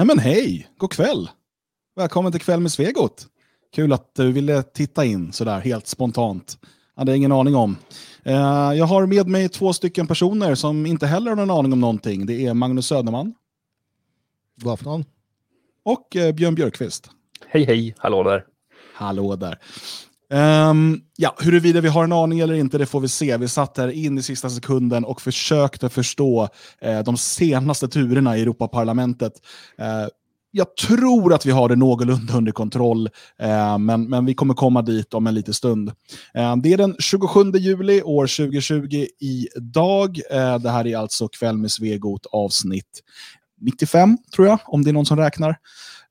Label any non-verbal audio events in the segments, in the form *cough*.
Nej men hej, god kväll. Välkommen till Kväll med Svegot. Kul att du ville titta in sådär helt spontant. Hade ingen aning om. Eh, jag har med mig två stycken personer som inte heller har någon aning om någonting. Det är Magnus Söderman. God afton. Och eh, Björn Björkqvist. Hej hej, hallå där. Hallå där. Um, ja, huruvida vi har en aning eller inte, det får vi se. Vi satt här in i sista sekunden och försökte förstå eh, de senaste turerna i Europaparlamentet. Eh, jag tror att vi har det någorlunda under kontroll, eh, men, men vi kommer komma dit om en liten stund. Eh, det är den 27 juli år 2020 idag. Eh, det här är alltså Kväll med Svegot avsnitt 95, tror jag, om det är någon som räknar.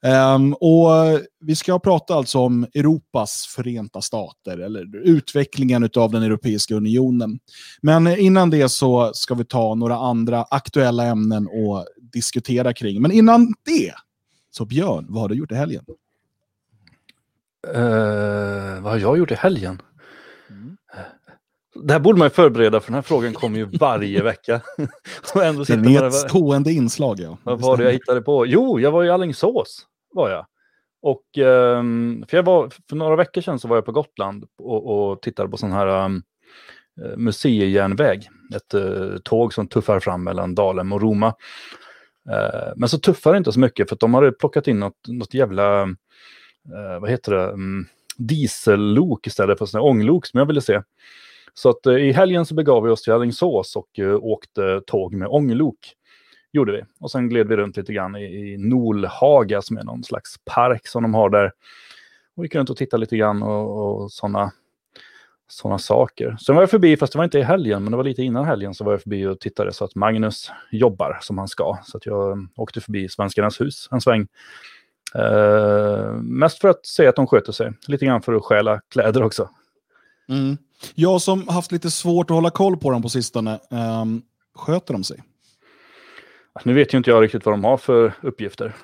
Um, och vi ska prata alltså om Europas förenta stater, eller utvecklingen av den Europeiska unionen. Men innan det så ska vi ta några andra aktuella ämnen och diskutera kring. Men innan det, så Björn, vad har du gjort i helgen? Uh, vad har jag gjort i helgen? Mm. Det här borde man ju förbereda för den här frågan kommer ju varje vecka. *laughs* det är ett stående inslag. Ja. Vad var det jag hittade på? Jo, jag var i Allingsås var jag. Och ehm, för, jag var, för några veckor sedan så var jag på Gotland och, och tittade på sån här um, museijärnväg. Ett uh, tåg som tuffar fram mellan Dalem och Roma. Uh, men så tuffar det inte så mycket för att de hade plockat in något, något jävla, uh, vad heter det, um, diesellok istället för sådana ånglok som jag ville se. Så att i helgen så begav vi oss till Alingsås och åkte tåg med ånglok gjorde vi. Och sen gled vi runt lite grann i, i Nolhaga som är någon slags park som de har där. Och gick runt och tittade lite grann och, och sådana såna saker. Sen var jag förbi, fast det var inte i helgen, men det var lite innan helgen, så var jag förbi och tittade så att Magnus jobbar som han ska. Så att jag mm, åkte förbi Svenskarnas hus en sväng. Uh, mest för att se att de sköter sig. Lite grann för att stjäla kläder också. Mm. Jag som haft lite svårt att hålla koll på dem på sistone, um, sköter de sig? Nu vet ju inte jag riktigt vad de har för uppgifter.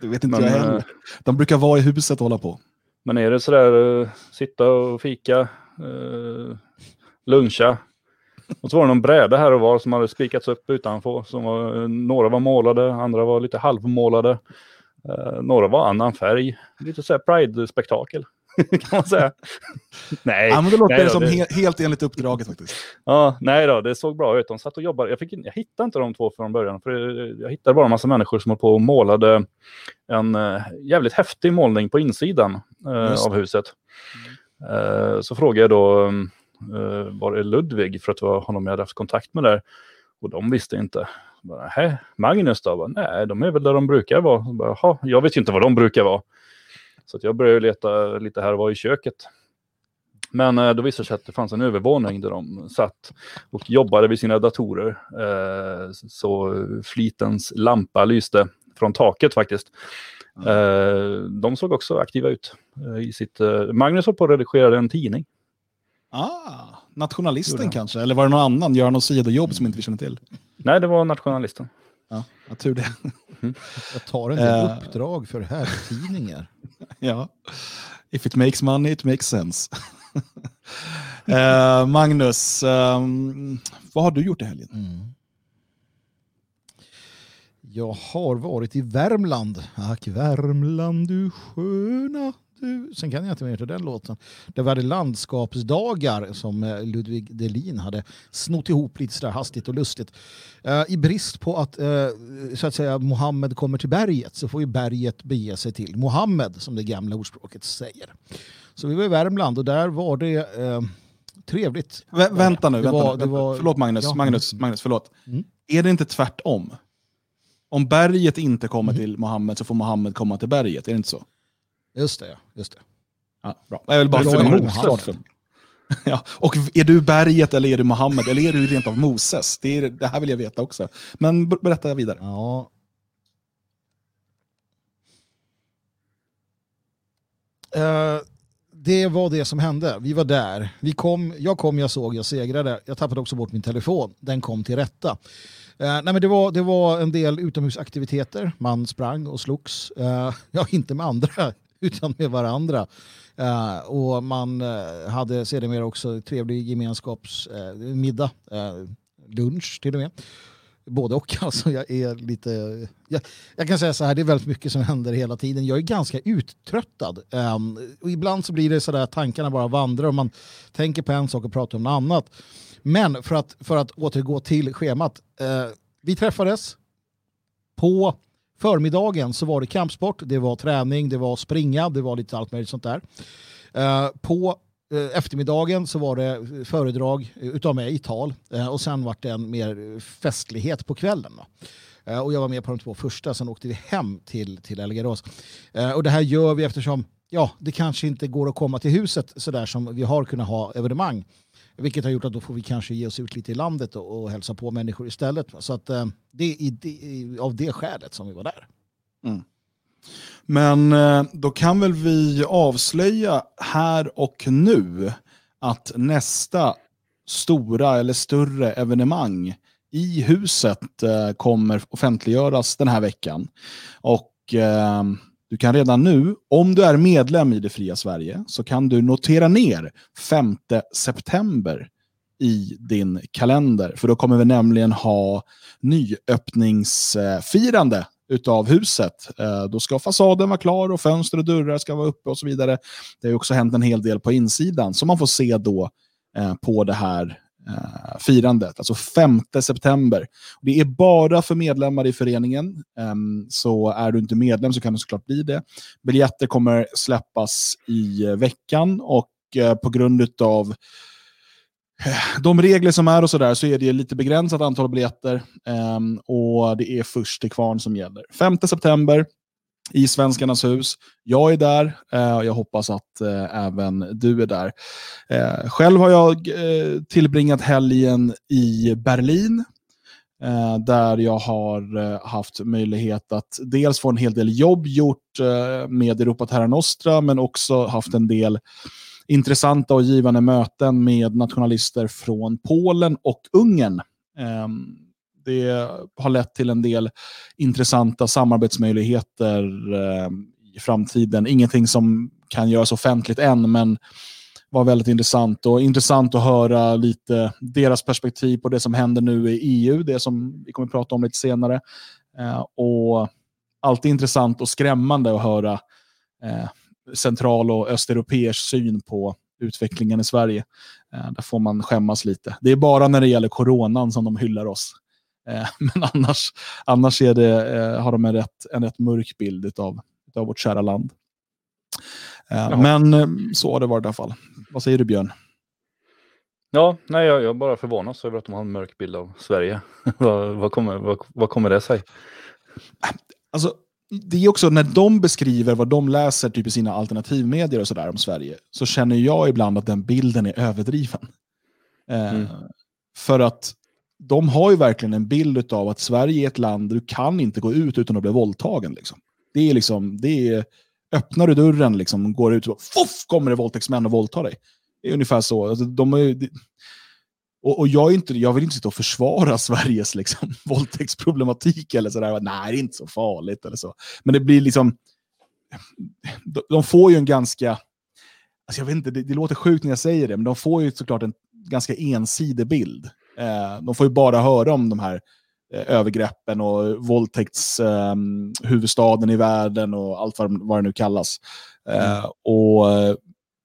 Det vet inte men, jag heller. Eh, de brukar vara i huset och hålla på. Men är det sådär, uh, sitta och fika, uh, luncha. Och så var det någon bräda här och var som hade spikats upp utanför. Som var, några var målade, andra var lite halvmålade. Några var annan färg. Lite såhär pride-spektakel. *laughs* kan man säga. nej. Ja, men det låter nej då, som det... He helt enligt uppdraget faktiskt. Ja, nej då, det såg bra ut. De satt och jobbade. Jag, fick, jag hittade inte de två från början. För jag hittade bara en massa människor som höll på och målade en uh, jävligt häftig målning på insidan uh, av huset. Mm. Uh, så frågade jag då, var är Ludvig? För att det var honom jag hade haft kontakt med där. Och de visste inte. Bara, Magnus då? Bara, Nej, de är väl där de brukar vara. Bara, jag vet ju inte vad de brukar vara. Så jag började leta lite här och var i köket. Men eh, då visade det sig att det fanns en övervåning där de satt och jobbade vid sina datorer. Eh, så flitens lampa lyste från taket faktiskt. Mm. De såg också aktiva ut i sitt... Magnus var på att redigera en tidning. Ah, nationalisten kanske? Eller var det någon annan? Gör någon sidojobb som inte vi känner till? Nej, det var nationalisten. Ja, jag tur det. Mm. Jag tar en del uh, uppdrag för herrtidningar. *laughs* ja. If it makes money, it makes sense. uh, *laughs* Magnus, um, vad har du gjort i helgen? Mm. Jag har varit i Värmland. Ack Värmland du sköna du. Sen kan jag inte mer till den låten. Det var det landskapsdagar som eh, Ludvig Delin hade snott ihop lite sådär hastigt och lustigt. Uh, I brist på att, uh, så att säga, Mohammed kommer till berget så får ju berget bege sig till Mohammed som det gamla ordspråket säger. Så vi var i Värmland och där var det trevligt. Vä vänta nu, vänta var, nu. Var, förlåt Magnus, ja. Magnus, Magnus, förlåt. Mm. Är det inte tvärtom? Om berget inte kommer mm. till Mohammed så får Mohammed komma till berget, är det inte så? Just det, just det. Ja, bra. Jag vill bara för för. *laughs* Ja, och är du berget eller är du Mohammed eller är du rent av Moses? Det, är, det här vill jag veta också. Men berätta vidare. Ja. Uh, det var det som hände. Vi var där. Vi kom, jag kom, jag såg, jag segrade. Jag tappade också bort min telefon. Den kom till rätta. Uh, nej, men det, var, det var en del utomhusaktiviteter. Man sprang och slogs. Uh, *laughs* ja, inte med andra *laughs* utan med varandra. Uh, och man uh, hade sedermera också trevlig gemenskapsmiddag, eh, uh, lunch till och med. både och. *laughs* Alltså, jag är lite... Jag, jag, kan säga så här, det är väldigt mycket som händer hela tiden. Jag är ganska uttröttad. Um, och ibland så blir det så där tankarna bara vandrar och man tänker på en sak och pratar om något annat. Men för att, för att återgå till schemat. Uh, vi träffades på förmiddagen så var det kampsport, det var träning, det var springa, det var lite allt möjligt sånt där. Eh, på eh, eftermiddagen så var det föredrag eh, utav mig tal och sen var det en mer festlighet på kvällen. och jag var med på de två första, sen åkte vi hem till, till Elgarås. och det här gör vi eftersom ja, det kanske inte går att komma till huset sådär som vi har kunnat ha evenemang. Vilket har gjort att då får vi kanske ge oss ut lite i landet och, och hälsa på människor istället. Så att eh, det är det, av det skälet som vi var där. Mm. Men eh, då kan väl vi avslöja här och nu att nästa stora eller större evenemang i huset eh, kommer offentliggöras den här veckan. Och eh, du kan redan nu, om du är medlem i Det fria Sverige, så kan du notera ner 5 september i din kalender. För då kommer vi nämligen ha nyöppningsfirande utav huset. Eh, då ska fasaden vara klar och fönster och dörrar ska vara uppe och så vidare. Det har också hänt en hel del på insidan som man får se då eh, på det här eh, firandet, alltså 5 september. Det är bara för medlemmar i föreningen, så är du inte medlem så kan du såklart bli det. Biljetter kommer släppas i veckan och eh, på grund av eh, de regler som är och sådär så är det lite begränsat antal biljetter um, och det är först till kvarn som gäller. 5 september, i Svenskarnas hus. Jag är där eh, och jag hoppas att eh, även du är där. Eh, själv har jag eh, tillbringat helgen i Berlin eh, där jag har eh, haft möjlighet att dels få en hel del jobb gjort med Europa Terra Nostra men också haft en del intressanta och givande möten med nationalister från Polen och Ungern. Ehm, det har lett till en del intressanta samarbetsmöjligheter eh, i framtiden. Ingenting som kan göras offentligt än, men var väldigt intressant. Och intressant att höra lite deras perspektiv på det som händer nu i EU, det som vi kommer att prata om lite senare. Eh, och alltid intressant och skrämmande att höra eh, central och östeuropeers syn på utvecklingen i Sverige. Eh, där får man skämmas lite. Det är bara när det gäller coronan som de hyllar oss. Eh, *laughs* men annars, annars är det, eh, har de en rätt, en rätt mörk bild av vårt kära land. Eh, men så har det varit i alla fall. Vad säger du Björn? Ja, nej, jag, jag bara förvånas över att de har en mörk bild av Sverige. *laughs* vad, vad, kommer, vad, vad kommer det sig? Alltså, det är också när de beskriver vad de läser typ i sina alternativmedier och sådär om Sverige, så känner jag ibland att den bilden är överdriven. Mm. Eh, för att de har ju verkligen en bild av att Sverige är ett land där du kan inte gå ut utan att bli våldtagen. Liksom. Det är liksom, det är, öppnar du dörren, liksom, går ut och foff, kommer det våldtäktsmän och våldtar dig. Det är ungefär så. Alltså, de är, och, och jag, är inte, jag vill inte sitta och försvara Sveriges liksom, *laughs* våldtäktsproblematik eller sådär. Nej, det är inte så farligt eller så. Men det blir liksom, de, de får ju en ganska, alltså jag vet inte, det, det, låter sjukt när jag säger det, men de får ju såklart en ganska ensidig bild. Eh, de får ju bara höra om de här eh, övergreppen och våldtäktshuvudstaden eh, i världen och allt vad, det nu kallas. Eh, mm. och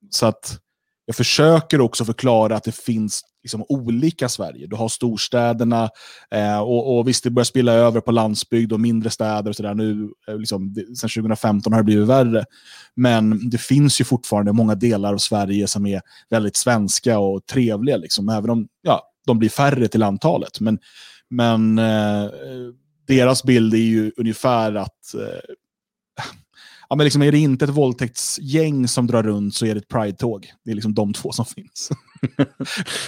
Så att jag försöker också förklara att det finns liksom olika Sverige. Du har storstäderna eh, och, och visst, det börjar spilla över på landsbygd och mindre städer och sådär. Nu, liksom, sen 2015 har det blivit värre. Men det finns ju fortfarande många delar av Sverige som är väldigt svenska och trevliga. Liksom, även om ja, de blir färre till antalet. Men, men eh, deras bild är ju ungefär att eh, ja, men liksom är det inte ett våldtäktsgäng som drar runt så är det ett Pride-tåg. Det är liksom de två som finns. *laughs*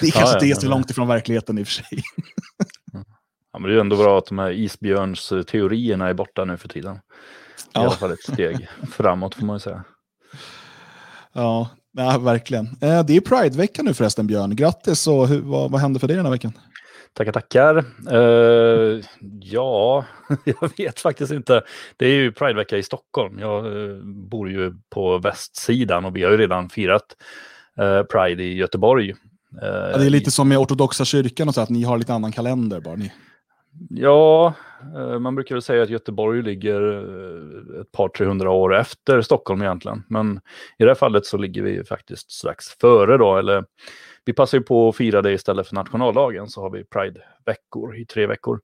det är kanske ja, ja, är så långt ifrån verkligheten i och för sig. ja, men det är ändå bra att de här isbjörnsteorierna är borta nu för tiden. I ja. alla fall ett steg framåt får man ju säga. Ja, ja verkligen. Eh, det är Pride-vecka nu förresten Björn. Grattis och hur, vad, vad hände för dig den här veckan? Tackar, tackar. Uh, ja, *laughs* jag vet faktiskt inte. Det är ju Pridevecka i Stockholm. Jag uh, bor ju på västsidan och vi har ju redan firat uh, Pride i Göteborg. Ja, det är lite som med ortodoxa kyrkan och så att ni har lite annan kalender bara. Ni... Ja, eh, man brukar väl säga att Göteborg ligger eh, ett par, tre hundra år efter Stockholm egentligen. Men i det här fallet så ligger vi faktiskt strax före då. Eller vi passar ju på att fira det istället för nationaldagen så har vi Pride-veckor i tre veckor.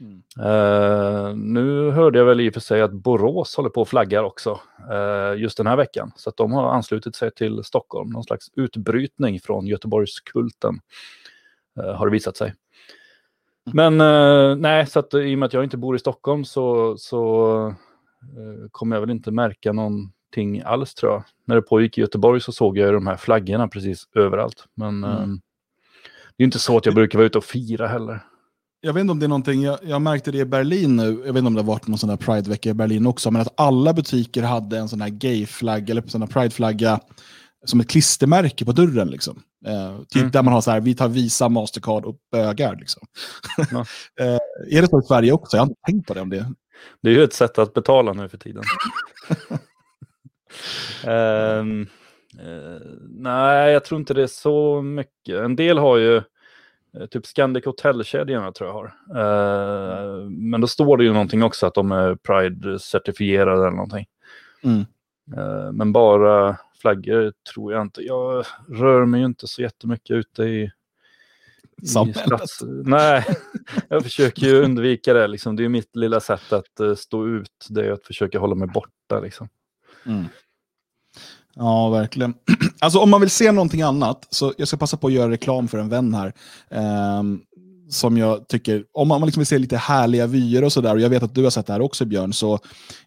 Mm. Uh, nu hörde jag väl i och för sig att Borås håller på och flaggar också uh, just den här veckan. Så att de har anslutit sig till Stockholm. Någon slags utbrytning från Göteborgskulten uh, har det visat sig. Men uh, nej, så att i och med att jag inte bor i Stockholm så, så uh, kommer jag väl inte märka någonting alls tror jag. När det pågick i Göteborg så såg jag de här flaggorna precis överallt. Men mm. uh, det är inte så att jag brukar vara ute och fira heller. Jag vet inte om det är någonting, jag, jag märkte det i Berlin nu, jag vet inte om det har varit någon sån där Pride-vecka i Berlin också, men att alla butiker hade en sån här gay-flagga eller sån här Pride-flagga som ett klistermärke på dörren. Liksom. Eh, typ mm. Där man har så här, vi tar Visa, Mastercard och bögar. Liksom. Ja. *laughs* eh, är det så i Sverige också? Jag har inte tänkt på det. Om det. det är ju ett sätt att betala nu för tiden. um, *laughs* uh, nej, jag tror inte det är så mycket. En del har ju uh, typ Scandic Hotelkedjorna tror jag har. Uh, men då står det ju någonting också att de är Pride-certifierade eller någonting. Mm. men bara flaggor tror jag inte. Jag rör mig ju inte så jättemycket ute i, samhället. Nej, jag försöker ju undvika det. Liksom. Det är mitt lilla sätt att uh, stå ut. Det är att försöka hålla mig borta. Liksom. Mm. Ja, verkligen. *clears throat* Alltså om man vill se någonting annat, så jag ska passa på att göra reklam för en vän här. Um, som jag tycker, om man liksom vill se lite härliga vyer och sådär, och jag vet att du har sett det här också Björn, så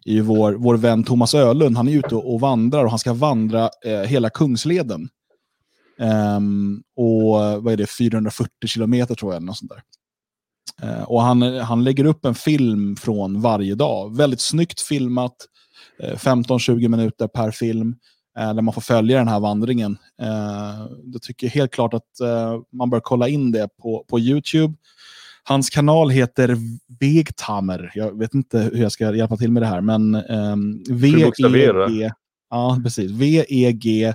är ju vår, vår vän Thomas Ölund, han är ute och, vandrar och han ska vandra eh, hela Kungsleden. Um, och vad är det, 440 kilometer tror jag, något sånt där. Uh, och han, han lägger upp en film från varje dag. Väldigt snyggt filmat, eh, 15-20 minuter per film där man får följa den här vandringen. Eh, jag tycker helt klart att eh, man bör kolla in det på, på YouTube. Hans kanal heter Vegtamer. Jag vet inte hur jag ska hjälpa till med det här, men eh, V-E-G... Ja, precis. V-E-G-T-A-M-R.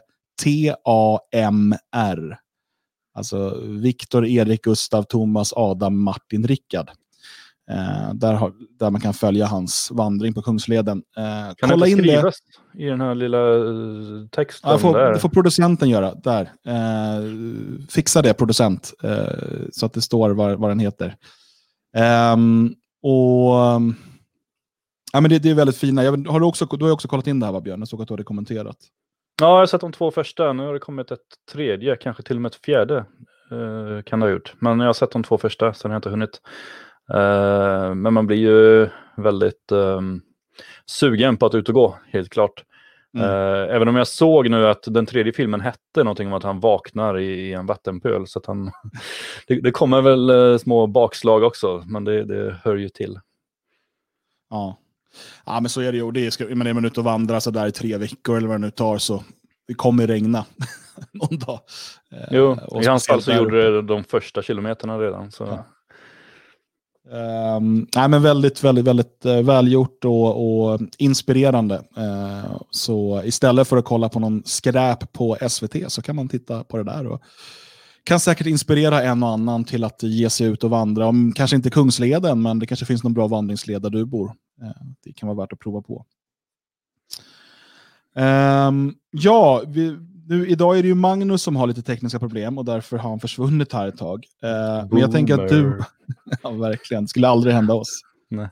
Alltså Viktor, Erik, Gustav, Thomas, Adam, Martin, Rickard. Eh, där, har, där man kan följa hans vandring på Kungsleden. Eh, kan kolla det inte skrivas det. i den här lilla eh, texten? Ja, får, där. Det får producenten göra. Där. Eh, fixa det, producent, eh, så att det står vad, vad den heter. Ehm, och ja, men det, det, är väldigt fina. Jag, har du, också, du har också kollat in det här, va, Björn? Jag såg att du hade kommenterat. Ja, jag har sett de två första. Nu har det kommit ett tredje, kanske till och med ett fjärde. Eh, kan det ha gjort. Men jag har sett de två första, sen har jag inte hunnit. Uh, men man blir ju väldigt um, sugen på att ut och gå, helt klart. Mm. Uh, även om jag såg nu att den tredje filmen hette någonting om att han vaknar i, i en vattenpöl. Så han, *laughs* det, det, kommer väl uh, små bakslag också, men det, det, hör ju till. Ja. ja, men så är det ju. Det är, men är man ute och vandrar så där i tre veckor eller vad det nu tar så det kommer regna *laughs* någon dag. Jo, i hans fall så gjorde det de första kilometerna redan. Så. Ja. Um, nej, men väldigt, väldigt, väldigt uh, välgjort och, och inspirerande. Uh, så istället för att kolla på någon skräp på SVT så kan man titta på det där. Och kan säkert inspirera en och annan till att ge sig ut och vandra. Om, kanske inte Kungsleden, men det kanske finns någon bra vandringsled där du bor. Uh, det kan vara värt att prova på. Um, ja, vi, nu, idag är det ju Magnus som har lite tekniska problem och därför har han försvunnit här ett tag. Uh, men jag tänker att du... *laughs* ja, verkligen. Det skulle aldrig hända oss. Nej.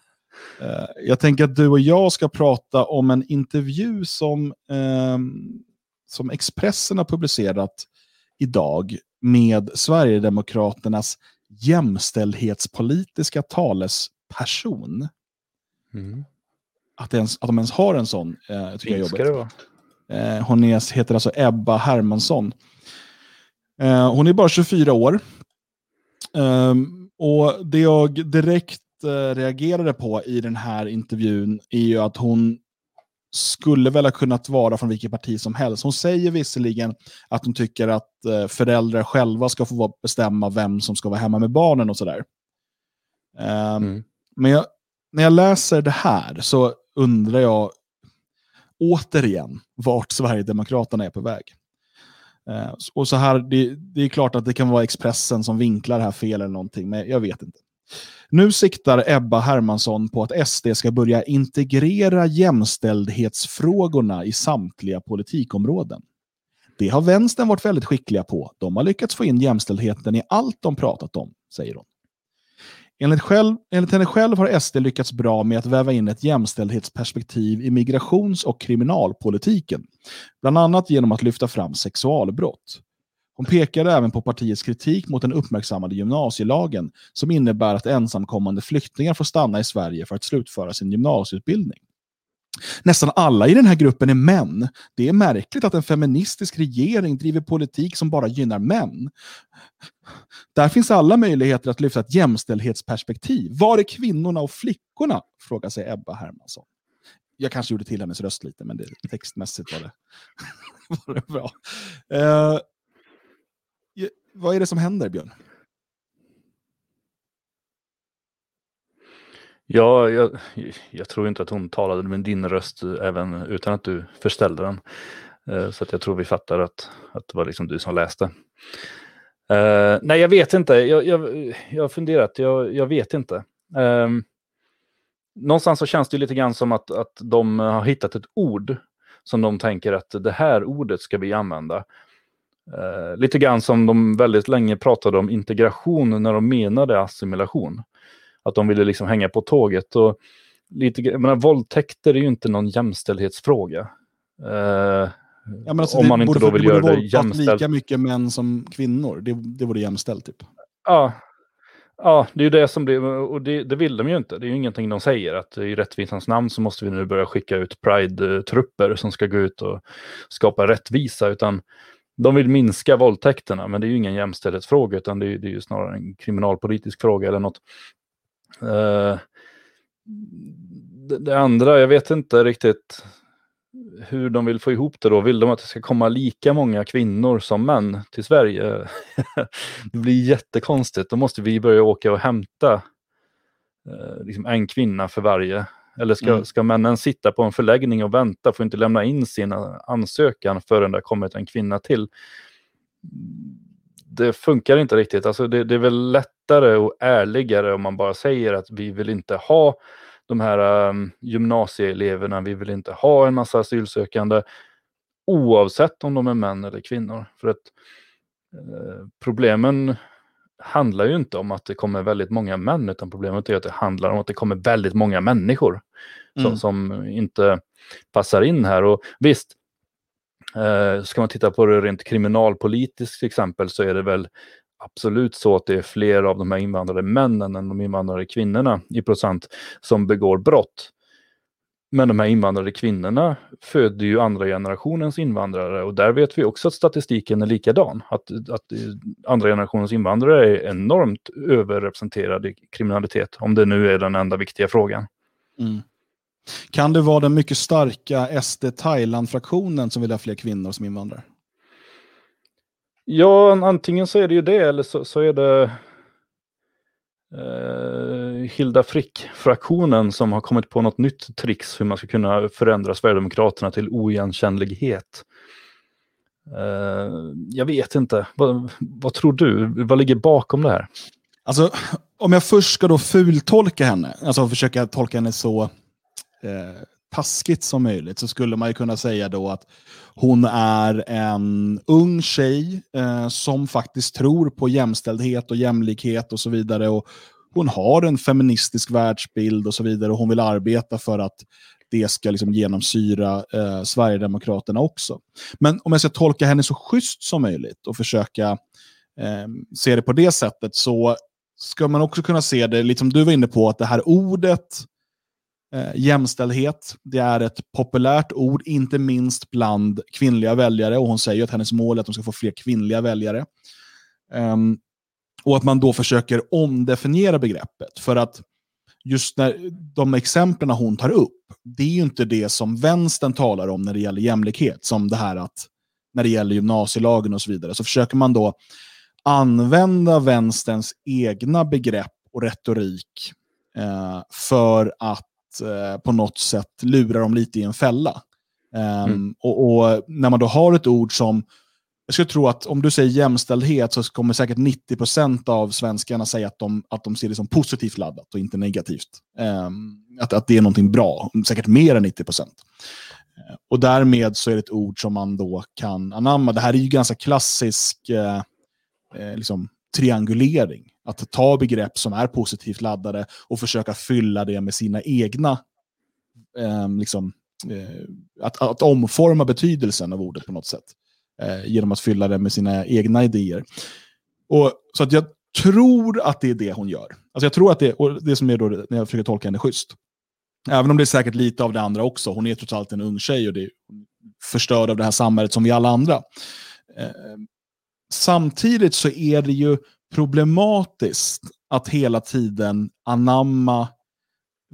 Uh, jag tänker att du och jag ska prata om en intervju som, uh, som Expressen har publicerat idag med Sverigedemokraternas jämställdhetspolitiska talesperson. Mm. Att, ens, att de ens har en sån eh, tycker jag är jobbigt. Eh, hon är, heter alltså Ebba Hermansson. Eh, hon är bara 24 år. Ehm, och Det jag direkt eh, reagerade på i den här intervjun är ju att hon skulle väl ha kunnat vara från vilket parti som helst. Hon säger visserligen att hon tycker att föräldrar själva ska få bestämma vem som ska vara hemma med barnen och sådär. Ehm, mm. Men jag, när jag läser det här så undrar jag återigen vart Sverigedemokraterna är på väg. Eh, och så här, det, det, är klart att det kan vara Expressen som vinklar det här fel eller någonting, men jag vet inte. Nu siktar Ebba Hermansson på att SD ska börja integrera jämställdhetsfrågorna i samtliga politikområden. Det har vänstern varit väldigt skickliga på. De har lyckats få in jämställdheten i allt de pratat om, säger hon. Enligt, själv, enligt henne själv har SD lyckats bra med att väva in ett jämställdhetsperspektiv i migrations och kriminalpolitiken, bland annat genom att lyfta fram sexualbrott. Hon pekade även på partiets kritik mot den uppmärksammade gymnasielagen som innebär att ensamkommande flyktingar får stanna i Sverige för att slutföra sin gymnasieutbildning. Nästan alla i den här gruppen är män. Det är märkligt att en feministisk regering driver politik som bara gynnar män. Där finns alla möjligheter att lyfta ett jämställdhetsperspektiv. Var är kvinnorna och flickorna? frågar sig Ebba Hermansson. Jag kanske gjorde till hennes röst lite, men det, textmässigt var det, *laughs* var det bra. Uh, vad är det som händer, Björn? Ja, jag, jag, tror inte att hon talade med din röst även utan att du förställde den. Eh, så att jag tror vi fattar att, att det var liksom du som läste. Uh, nej, jag vet inte. Jag, jag, jag har funderat. Jag, jag vet inte. Um, någonstans så känns det lite grann som att, att de har hittat ett ord som de tänker att det här ordet ska vi använda. Uh, lite grann som de väldigt länge pratade om integration när de menade assimilation. Att de ville liksom hänga på tåget. Och lite, jag menar, våldtäkter är ju inte någon jämställdhetsfråga. Uh, Ja, men alltså, om man inte då vill göra det jämställt. lika mycket män som kvinnor. Det, det vore jämställt typ. Ja. Ja, det är ju det som blir, och det, det vill de ju inte. Det är ju ingenting de säger, att i rättvisans namn så måste vi nu börja skicka ut Pride-trupper som ska gå ut och skapa rättvisa, utan de vill minska våldtäkterna, men det är ju ingen jämställdhetsfråga, utan det är, det är ju snarare en kriminalpolitisk fråga eller något. Uh, det, det, andra, jag vet inte riktigt hur de vill få ihop det då. Vill de att det ska komma lika många kvinnor som män till Sverige? *laughs* det blir jättekonstigt. Då måste vi börja åka och hämta eh, liksom en kvinna för varje. Eller ska, mm. ska männen sitta på en förläggning och vänta, får inte lämna in sin ansökan förrän det har kommit en kvinna till. Det funkar inte riktigt. Alltså det, det är väl lättare och ärligare om man bara säger att vi vill inte ha de här um, gymnasieeleverna, vi vill inte ha en massa asylsökande oavsett om de är män eller kvinnor. För att eh, problemen handlar ju inte om att det kommer väldigt många män, utan problemet är att det handlar om att det kommer väldigt många människor mm. som, som, inte passar in här. Och visst, eh, ska man titta på det rent kriminalpolitiskt till exempel så är det väl absolut så att det är fler av de här invandrade männen än de invandrade kvinnorna i procent som begår brott. Men de här invandrade kvinnorna föder ju andra generationens invandrare och där vet vi också att statistiken är likadan. Att, att andra generationens invandrare är enormt överrepresenterade i kriminalitet, om det nu är den enda viktiga frågan. Mm. Kan det vara den mycket starka SD Thailand-fraktionen som vill ha fler kvinnor som invandrare? Ja, antingen så är det ju det eller så, så är det eh, Hilda Frick-fraktionen som har kommit på något nytt trix hur man ska kunna förändra Sverigedemokraterna till oigenkännlighet. Eh, jag vet inte. Vad, vad, tror du? Vad ligger bakom det här? Alltså, om jag först ska då fultolka henne, alltså försöka tolka henne så eh, taskigt som möjligt, så skulle man ju kunna säga då att hon är en ung tjej eh, som faktiskt tror på jämställdhet och jämlikhet och så vidare. Och hon har en feministisk världsbild och så vidare och hon vill arbeta för att det ska liksom genomsyra eh, Sverigedemokraterna också. Men om jag ska tolka henne så schysst som möjligt och försöka eh, se det på det sättet så ska man också kunna se det, liksom du var inne på, att det här ordet Eh, jämställdhet, det är ett populärt ord, inte minst bland kvinnliga väljare. Och hon säger att hennes mål är att de ska få fler kvinnliga väljare. Um, och att man då försöker omdefiniera begreppet. För att just när de exemplen hon tar upp, det är ju inte det som vänstern talar om när det gäller jämlikhet. Som det här att när det gäller gymnasielagen och så vidare. Så försöker man då använda vänsterns egna begrepp och retorik eh, för att eh, på något sätt lura dem lite i en fälla. Um, mm. och, och, när man då har ett ord som jag skulle tro att om du säger jämställdhet så kommer säkert 90% av svenskarna säga att de, att de ser det som positivt laddat och inte negativt. Um, att, att det är någonting bra, säkert mer än 90%. Uh, och därmed så är det ett ord som man då kan anamma. Det här är ju ganska klassisk uh, uh, liksom, triangulering. Att ta begrepp som är positivt laddade och försöka fylla det med sina egna ehm, liksom, eh, liksom, att, att omforma betydelsen av ordet på något sätt eh, genom att fylla det med sina egna idéer. Och, så att jag tror att det är det hon gör. Alltså jag tror att det, och det som är då när jag försöker tolka henne schysst. Även om det är säkert lite av det andra också. Hon är trots allt en ung tjej och det är förstörd av det här samhället som vi alla andra. Eh, samtidigt så är det ju problematiskt att hela tiden anamma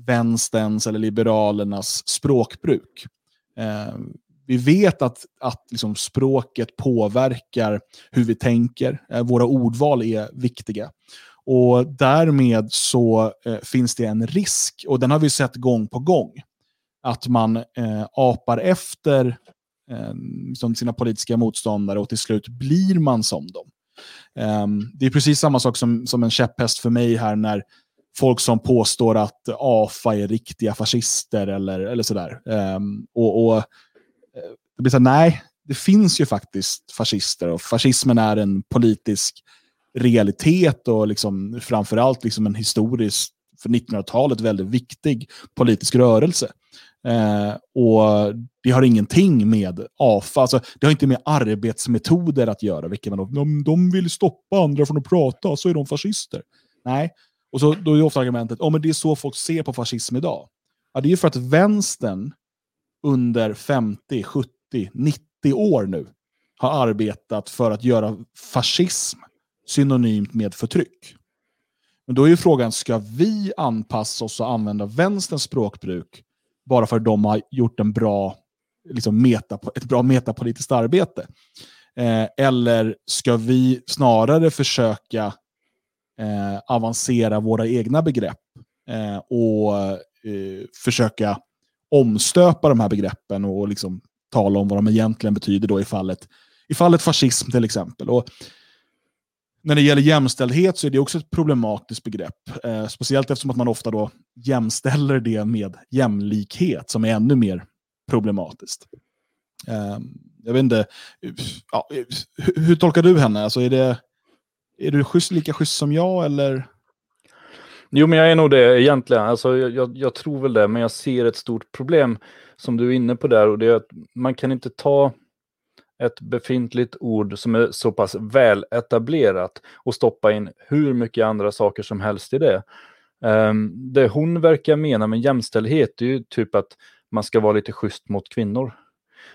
vänsterns eller liberalernas språkbruk. Eh, vi vet att, att liksom språket påverkar hur vi tänker. Eh, våra ordval är viktiga. Och därmed så eh, finns det en risk, och den har vi sett gång på gång, att man eh, apar efter eh, liksom sina politiska motståndare och till slut blir man som dem. Um, det är precis samma sak som, som en käpphäst för mig här när folk som påstår att AFA är riktiga fascister eller, eller sådär. Um, och, och eh, det blir så här, nej, det finns ju faktiskt fascister och fascismen är en politisk realitet och liksom, framförallt liksom en historisk, för 1900-talet väldigt viktig politisk rörelse. Eh, och Det har ingenting med AFA, alltså, det har inte med arbetsmetoder att göra. Vilket man, de, de vill stoppa andra från att prata, så är de fascister. Nej, och så, då är ofta argumentet att oh, det är så folk ser på fascism idag. Ja, det är ju för att vänstern under 50, 70, 90 år nu har arbetat för att göra fascism synonymt med förtryck. Men då är ju frågan, ska vi anpassa oss och använda vänsterns språkbruk bara för att de har gjort en bra, liksom meta, ett bra metapolitiskt arbete? Eh, eller ska vi snarare försöka eh, avancera våra egna begrepp eh, och eh, försöka omstöpa de här begreppen och liksom tala om vad de egentligen betyder då i fallet, i fallet fascism till exempel. Och när det gäller jämställdhet så är det också ett problematiskt begrepp. Eh, speciellt eftersom att man ofta då jämställer det med jämlikhet som är ännu mer problematiskt. Eh, jag vet inte, ja, hur, hur, tolkar du henne? Alltså är, det, är du schysst, lika schysst som jag eller? Jo, men jag är nog det egentligen. Alltså, jag, jag, jag, tror väl det, men jag ser ett stort problem som du är inne på där och det är att man kan inte ta ett befintligt ord som är så pass väl etablerat och stoppa in hur mycket andra saker som helst i det. Um, det hon verkar mena med jämställdhet är ju typ att man ska vara lite schysst mot kvinnor.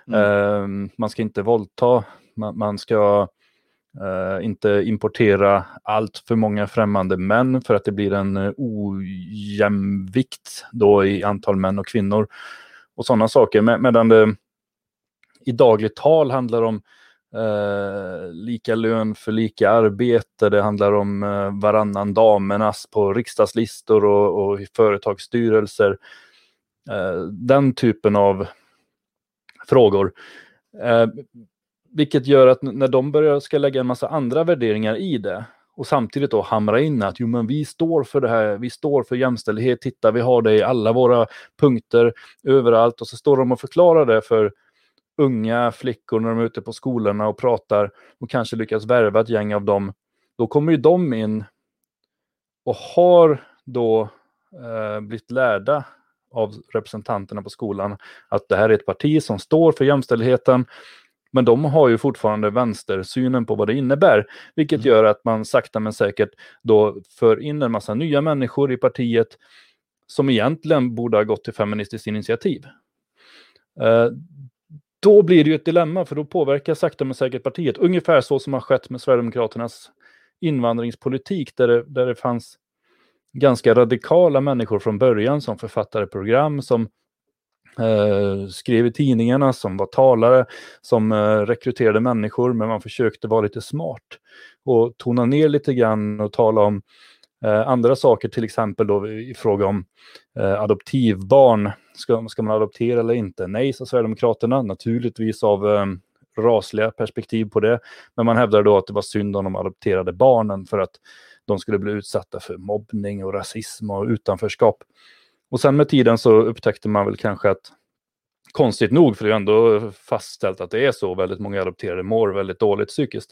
Mm. Um, man ska inte våldta, man, man ska Uh, inte importera allt för många främmande män för att det blir en uh, ojämvikt då i antal män och kvinnor och sådana saker. Med, medan det i dagligt tal handlar om eh, lika lön för lika arbete. Det handlar om eh, varannan damernas på riksdagslistor och, och i företagsstyrelser. Eh, den typen av frågor eh, vilket gör att när de börjar ska lägga en massa andra värderingar i det och samtidigt då hamra in att jo, men vi står för det här, vi står för jämställdhet, titta vi har det i alla våra punkter överallt och så står de och förklarar det för unga flickor när de är ute på skolorna och pratar och kanske lyckas värva ett gäng av dem. Då kommer ju de in och har då eh, blivit lärda av representanterna på skolan att det här är ett parti som står för jämställdheten men de har ju fortfarande vänstersynen på vad det innebär, vilket mm. gör att man sakta men säkert då för in en massa nya människor i partiet som egentligen borde ha gått till Feministiskt initiativ. Eh, då blir det ju ett dilemma, för då påverkar sakta men säkert partiet, ungefär så som har skett med Sverigedemokraternas invandringspolitik, där det, där det fanns ganska radikala människor från början som författade program, som Eh, skrev i tidningarna, som var talare, som eh, rekryterade människor, men man försökte vara lite smart och tona ner lite grann och tala om eh, andra saker, till exempel då i fråga om eh, adoptivbarn. Ska, ska man adoptera eller inte? Nej, sa Sverigedemokraterna, naturligtvis av eh, rasliga perspektiv på det. Men man hävdar då att det var synd om de adopterade barnen för att de skulle bli utsatta för mobbning och rasism och utanförskap. Och sen med tiden så upptäckte man väl kanske att konstigt nog, för det är ändå fastställt att det är så, väldigt många adopterade mår väldigt dåligt psykiskt.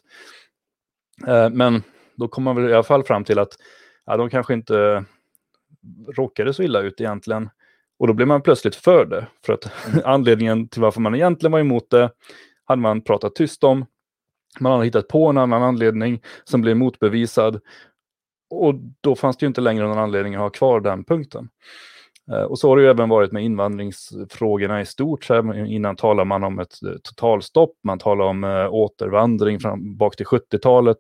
Eh, men då kom man väl i alla fall fram till att ja, de kanske inte råkade så illa ut egentligen. Och då blev man plötsligt för det. För att *laughs* anledningen till varför man egentligen var emot det hade man pratat tyst om. Man hade hittat på en annan anledning som blev motbevisad. Och då fanns det ju inte längre någon anledning att ha kvar den punkten. Eh, och så har det ju även varit med invandringsfrågorna i stort. Så innan talar man om ett eh, totalstopp, man talar om äh, återvandring fram, bak till 70-talet.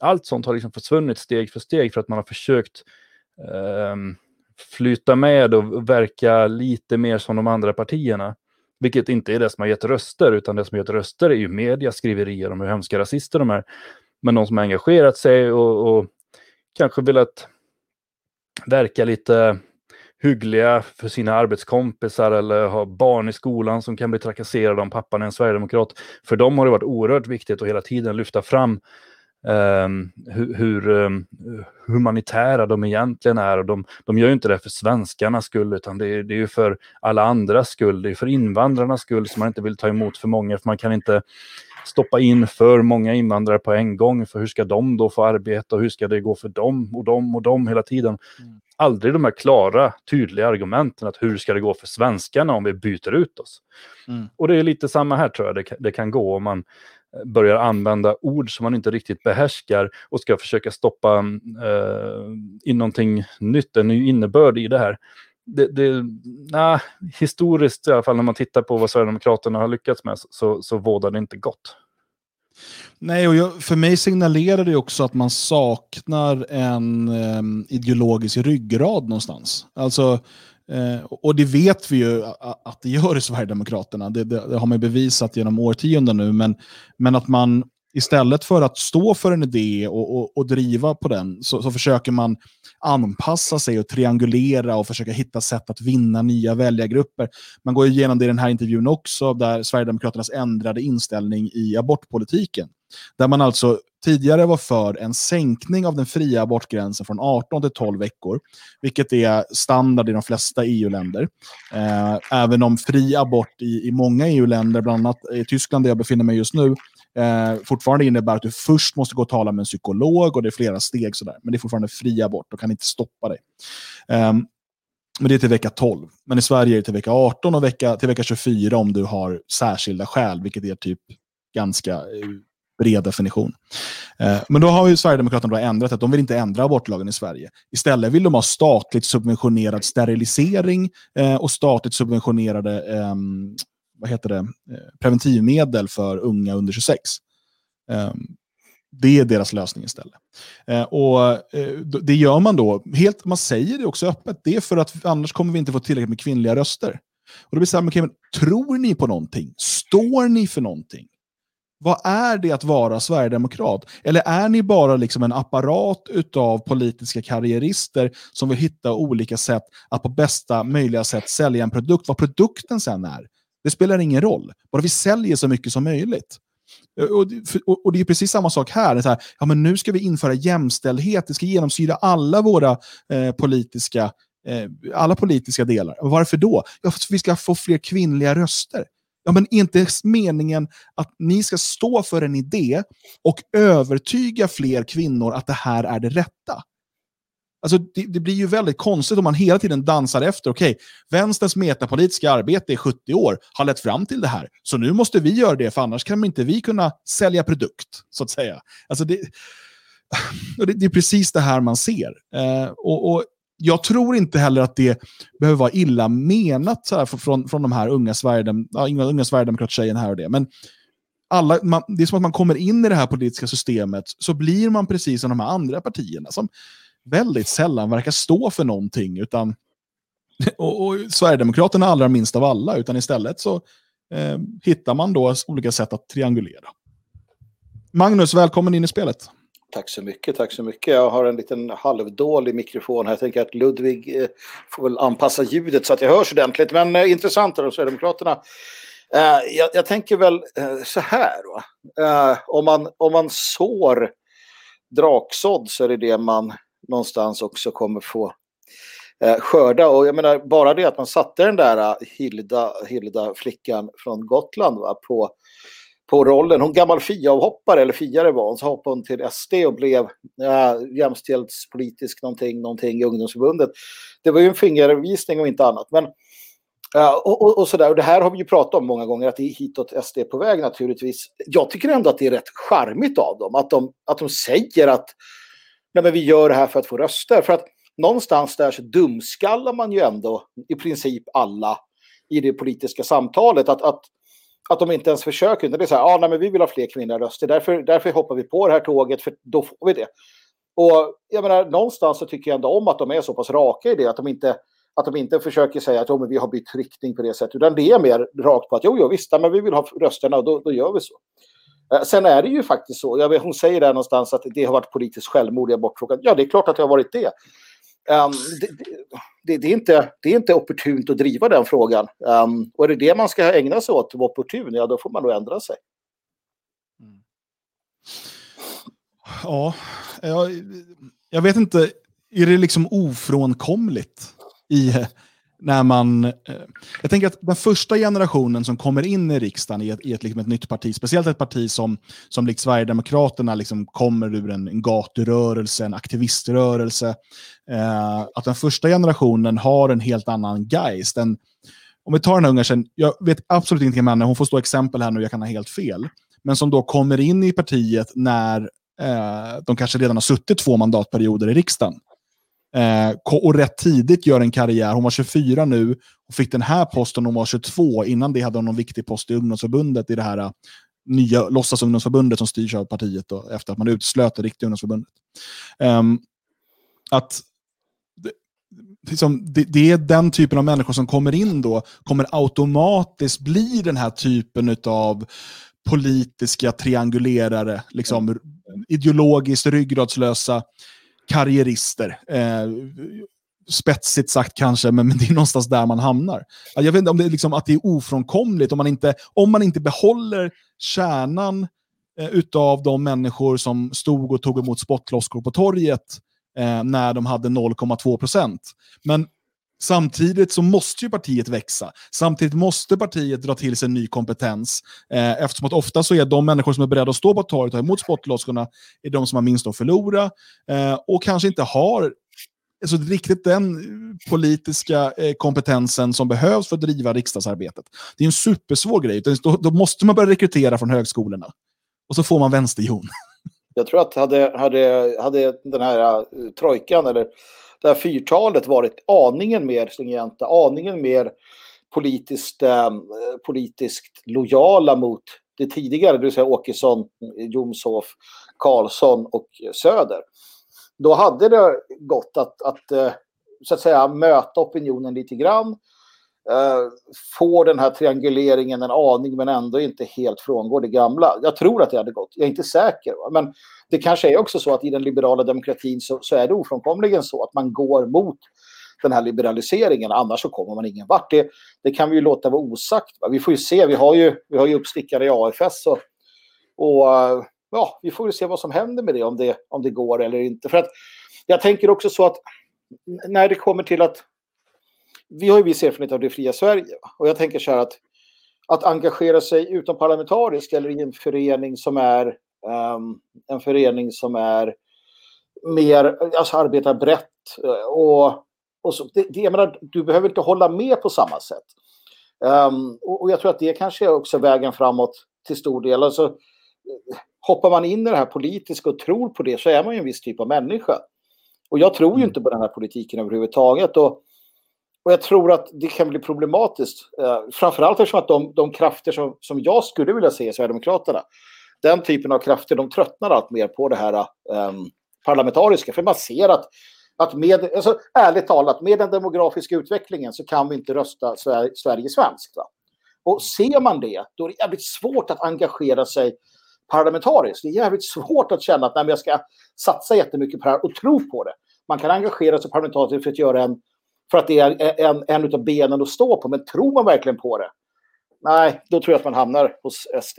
Allt sånt har liksom försvunnit steg för steg för att man har försökt äh, flyta med och verka lite mer som de andra partierna. Vilket inte är det som har gett röster, utan det som har gett röster är ju media skriverier om hur hemska rasister de är. Men de som har engagerat sig och, och kanske velat verka lite hyggliga för sina arbetskompisar eller ha barn i skolan som kan bli trakasserade om pappan är en sverigedemokrat. För dem har det varit oerhört viktigt att hela tiden lyfta fram um, hur, hur um, humanitära de egentligen är. Och de, de gör ju inte det för svenskarnas skull, utan det är, det är ju för alla andras skull. Det är för invandrarnas skull som man inte vill ta emot för många, för man kan inte stoppa in för många invandrare på en gång, för hur ska de då få arbeta och hur ska det gå för dem och dem och dem hela tiden. Mm. Aldrig de här klara, tydliga argumenten att hur ska det gå för svenskarna om vi byter ut oss. Mm. Och det är lite samma här tror jag det, det kan gå om man eh, börjar använda ord som man inte riktigt behärskar och ska försöka stoppa eh, in någonting nytt, en ny innebörd i det här. Det, det, nah, historiskt i alla fall när man tittar på vad Sverigedemokraterna har lyckats med så, så vårdar det inte gott. Nej, och jag, för mig signalerar det också att man saknar en um, ideologisk ryggrad någonstans. Alltså, eh, och det vet vi ju att det gör i Sverigedemokraterna. Det, det, det har man bevisat genom årtionden nu. Men, men att man istället för att stå för en idé och, och, och driva på den så, så, försöker man anpassa sig och triangulera och försöka hitta sätt att vinna nya väljargrupper. Man går igenom det i den här intervjun också, där Sverigedemokraternas ändrade inställning i abortpolitiken. Där man alltså tidigare var för en sänkning av den fria abortgränsen från 18 till 12 veckor, vilket är standard i de flesta EU-länder. Eh, även om fri abort i, i många EU-länder, bland annat i Tyskland där jag befinner mig just nu, eh, fortfarande innebär att du först måste gå och tala med en psykolog och det är flera steg sådär. Men det är fortfarande fri abort och kan inte stoppa dig. Um, men det är till vecka 12. Men i Sverige är det till vecka 18 och vecka, till vecka 24 om du har särskilda skäl, vilket är typ ganska eh, bred definition. Eh, men då har ju Sverigedemokraterna då ändrat att de vill inte ändra abortlagen i Sverige. Istället vill de ha statligt subventionerad sterilisering eh, och statligt subventionerade ehm, vad heter det, eh, preventivmedel för unga under 26. Ehm, det är deras lösning istället. Eh, och eh, Det gör man då, helt, man säger det också öppet, det är för att annars kommer vi inte få tillräckligt med kvinnliga röster. Och då blir det så här, okay, men, tror ni på någonting? Står ni för någonting? Vad är det att vara sverigedemokrat? Eller är ni bara liksom en apparat av politiska karriärister som vill hitta olika sätt att på bästa möjliga sätt sälja en produkt? Vad produkten sen är, det spelar ingen roll. Bara vi säljer så mycket som möjligt. Eh, och, och, och det är precis samma sak här. Så här, ja, men nu ska vi införa jämställdhet. Det ska genomsyra alla våra eh, politiska eh, alla politiska delar. Varför då? Ja, för att vi ska få fler kvinnliga röster. Ja, men inte meningen att ni ska stå för en idé och övertyga fler kvinnor att det här är det rätta. Alltså, det, det, blir ju väldigt konstigt om man hela tiden dansar efter. Okej, okay, vänsterns metapolitiska arbete i 70 år har lett fram till det här. Så nu måste vi göra det, för annars kan inte vi kunna sälja produkt. så att säga. Alltså det, *sighs* det, det är precis det här man ser. Eh, och, och, Jag tror inte heller att det behöver vara illa menat så här, från, från de här unga, Sverigedem, ja, unga Sverigedemokrat-tjejen här och det. Men alla, man, det är som att man kommer in i det här politiska systemet så blir man precis som de här andra partierna som väldigt sällan verkar stå för någonting. Utan, *laughs* och, och Sverigedemokraterna allra minst av alla, utan istället så eh, hittar man då olika sätt att triangulera. Magnus, välkommen in i spelet. Tack så mycket, tack så mycket. Jag har en liten halvdålig mikrofon här. Jag tänker att Ludvig eh, får väl anpassa ljudet så att jag hörs ordentligt. Men eh, intressant är Sverigedemokraterna Eh, jag, jag, tänker väl eh, så här. Eh, om, man, om man sår draksådd så är det det man någonstans också kommer få eh, skörda. Och jag menar, bara det att man satte den där eh, Hilda, Hilda flickan från Gotland va, på, på rollen. Hon gammal FIA-avhoppare, eller FIA-are var hon, så hoppade hon till SD och blev äh, jämställdhetspolitisk någonting, någonting i ungdomsförbundet. Det var ju en fingervisning och inte annat. Men Uh, och, och, och, sådär. och det här har vi ju pratat om många gånger, att det är hitåt SD på väg naturligtvis. Jag tycker ändå att det är rätt charmigt av dem, att de, att de säger att Nej, men vi gör det här för att få röster. För att någonstans där så dumskallar man ju ändå i princip alla i det politiska samtalet. Att, att, att de inte ens försöker. Det är så här, ah, nej, men vi vill ha fler kvinnliga röster. Därför, därför hoppar vi på det här tåget, för då får vi det. Och jag menar, någonstans så tycker jag ändå om att de är så pass raka i det, att de inte att de inte försöker säga att oh, men vi har bytt riktning på det sättet. Utan det är mer rakt på att jo, jo visst, men vi vill ha rösterna och då, då gör vi så. Eh, sen är det ju faktiskt så, jag vet, hon säger där någonstans att det har varit politiskt självmord i abortfrågan. Ja, det är klart att det har varit det. Um, det, det, det, är inte, det är inte opportunt att driva den frågan. Um, och är det det man ska ägna sig åt, vara opportun, ja då får man nog ändra sig. Mm. Ja, jag, jag vet inte, är det liksom ofrånkomligt i när man... Eh, jag tänker att den första generationen som kommer in i riksdagen i ett, i ett, liksom ett nytt parti, speciellt ett parti som, som likt Sverigedemokraterna liksom kommer ur en, en gaturörelse, en aktiviströrelse, eh, att den första generationen har en helt annan geist. En, om vi tar den här unga tjejen, jag vet absolut ingenting om henne, hon får stå exempel här nu, jag kan ha helt fel, men som då kommer in i partiet när eh, de kanske redan har suttit två mandatperioder i riksdagen. Eh, och rätt tidigt gör en karriär. Hon var 24 nu och fick den här posten hon var 22. Innan det hade hon någon viktig post i ungdomsförbundet i det här uh, nya låtsasungdomsförbundet som styrs av partiet då, efter att man uteslöt det riktiga ungdomsförbundet. Um, att det, liksom, det, det, är den typen av människor som kommer in då, kommer automatiskt bli den här typen av politiska triangulerare, liksom, ideologiskt ryggradslösa karriärister. Eh, spetsigt sagt kanske, men, men, det är någonstans där man hamnar. Jag vet inte om det är, liksom, att det är ofrånkomligt, om man inte, om man inte behåller kärnan eh, utav de människor som stod och tog emot spottloskor på torget eh, när de hade 0,2 procent. Men Samtidigt så måste ju partiet växa. Samtidigt måste partiet dra till sig ny kompetens. Eh, eftersom att ofta så är de människor som är beredda att stå på torget och ta emot spottloskorna är de som har minst att förlora eh, och kanske inte har alltså, riktigt den politiska eh, kompetensen som behövs för att driva riksdagsarbetet. Det är en supersvår grej. Då, då måste man börja rekrytera från högskolorna. Och så får man vänsterjon. Jag tror att hade, hade, hade den här eh, trojkan eller det här fyrtalet varit aningen mer stringenta, aningen mer politiskt, eh, politiskt lojala mot det tidigare, det vill säga Åkesson, Jomshof, Karlsson och Söder. Då hade det gått att, att eh, så att säga möta opinionen lite grann, eh, den här trianguleringen en aning men ändå inte helt frångår det gamla. Jag tror att det hade gått, jag är inte säker. Va? Men det kanske är också så att i den liberala demokratin så, så är det ofrånkomligen så att man går mot den här liberaliseringen, annars så kommer man ingen vart. Det, det kan vi ju låta vara osagt. Va? Vi får ju se, vi har ju, vi har ju uppstickare i AFS och, och eh, ja, vi får ju se vad som händer med det om, det, om det går eller inte. För att jag tänker också så att när det kommer till att vi har ju viss erfarenhet av det fria Sverige och jag tänker så här att att engagera sig utomparlamentariskt eller i en förening som är um, en förening som är mer, alltså arbetar brett eh, och, och så, det, det, jag menar, du behöver inte hålla med på samma sätt. Um, och, och, jag tror att det kanske är också vägen framåt till stor del. Alltså, hoppar man in i det här politiska och tror på det så är man ju en viss typ av människa. Och jag tror ju mm. inte på den här politiken överhuvudtaget. Och, och jag tror att det kan bli problematiskt. Eh, framförallt eftersom att de, de krafter som, som jag skulle vilja se i Sverigedemokraterna den typen av krafter de tröttnar allt mer på det här eh, parlamentariska. För man ser att, att med, alltså, ärligt talat, med den demografiska utvecklingen så kan vi inte rösta Sverige, Sverige svenskt. Va? Och ser man det, då är det jävligt svårt att engagera sig parlamentariskt. Det är jävligt svårt att känna att nej, jag ska satsa jättemycket på det här och tro på det. Man kan engagera sig parlamentariskt för att göra en för att det är en, en av benen att stå på, men tror man verkligen på det? nej, då tror jag att man hamnar hos SD.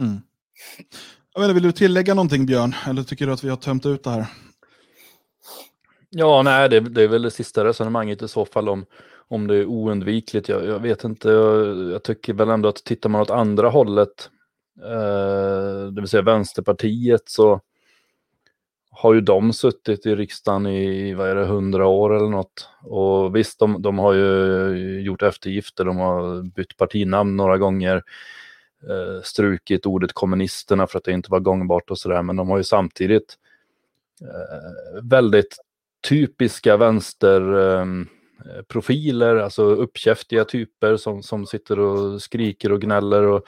Mm. Jag vet, vill du tillägga någonting Björn? Eller tycker du att vi har tömt ut det här? Ja, nej, det, det är väl det sista resonemanget i så fall om, om det är oundvikligt. Jag, jag vet inte, jag, jag, tycker väl ändå att tittar man åt andra hållet, eh, det vill säga Vänsterpartiet, så har ju de suttit i riksdagen i, vad är det, hundra år eller något. Och visst, de, de har ju gjort eftergifter, de har bytt partinamn några gånger, eh, strukit ordet kommunisterna för att det inte var gångbart och sådär, men de har ju samtidigt eh, väldigt typiska vänsterprofiler, eh, alltså uppkäftiga typer som, som sitter och skriker och gnäller. Och,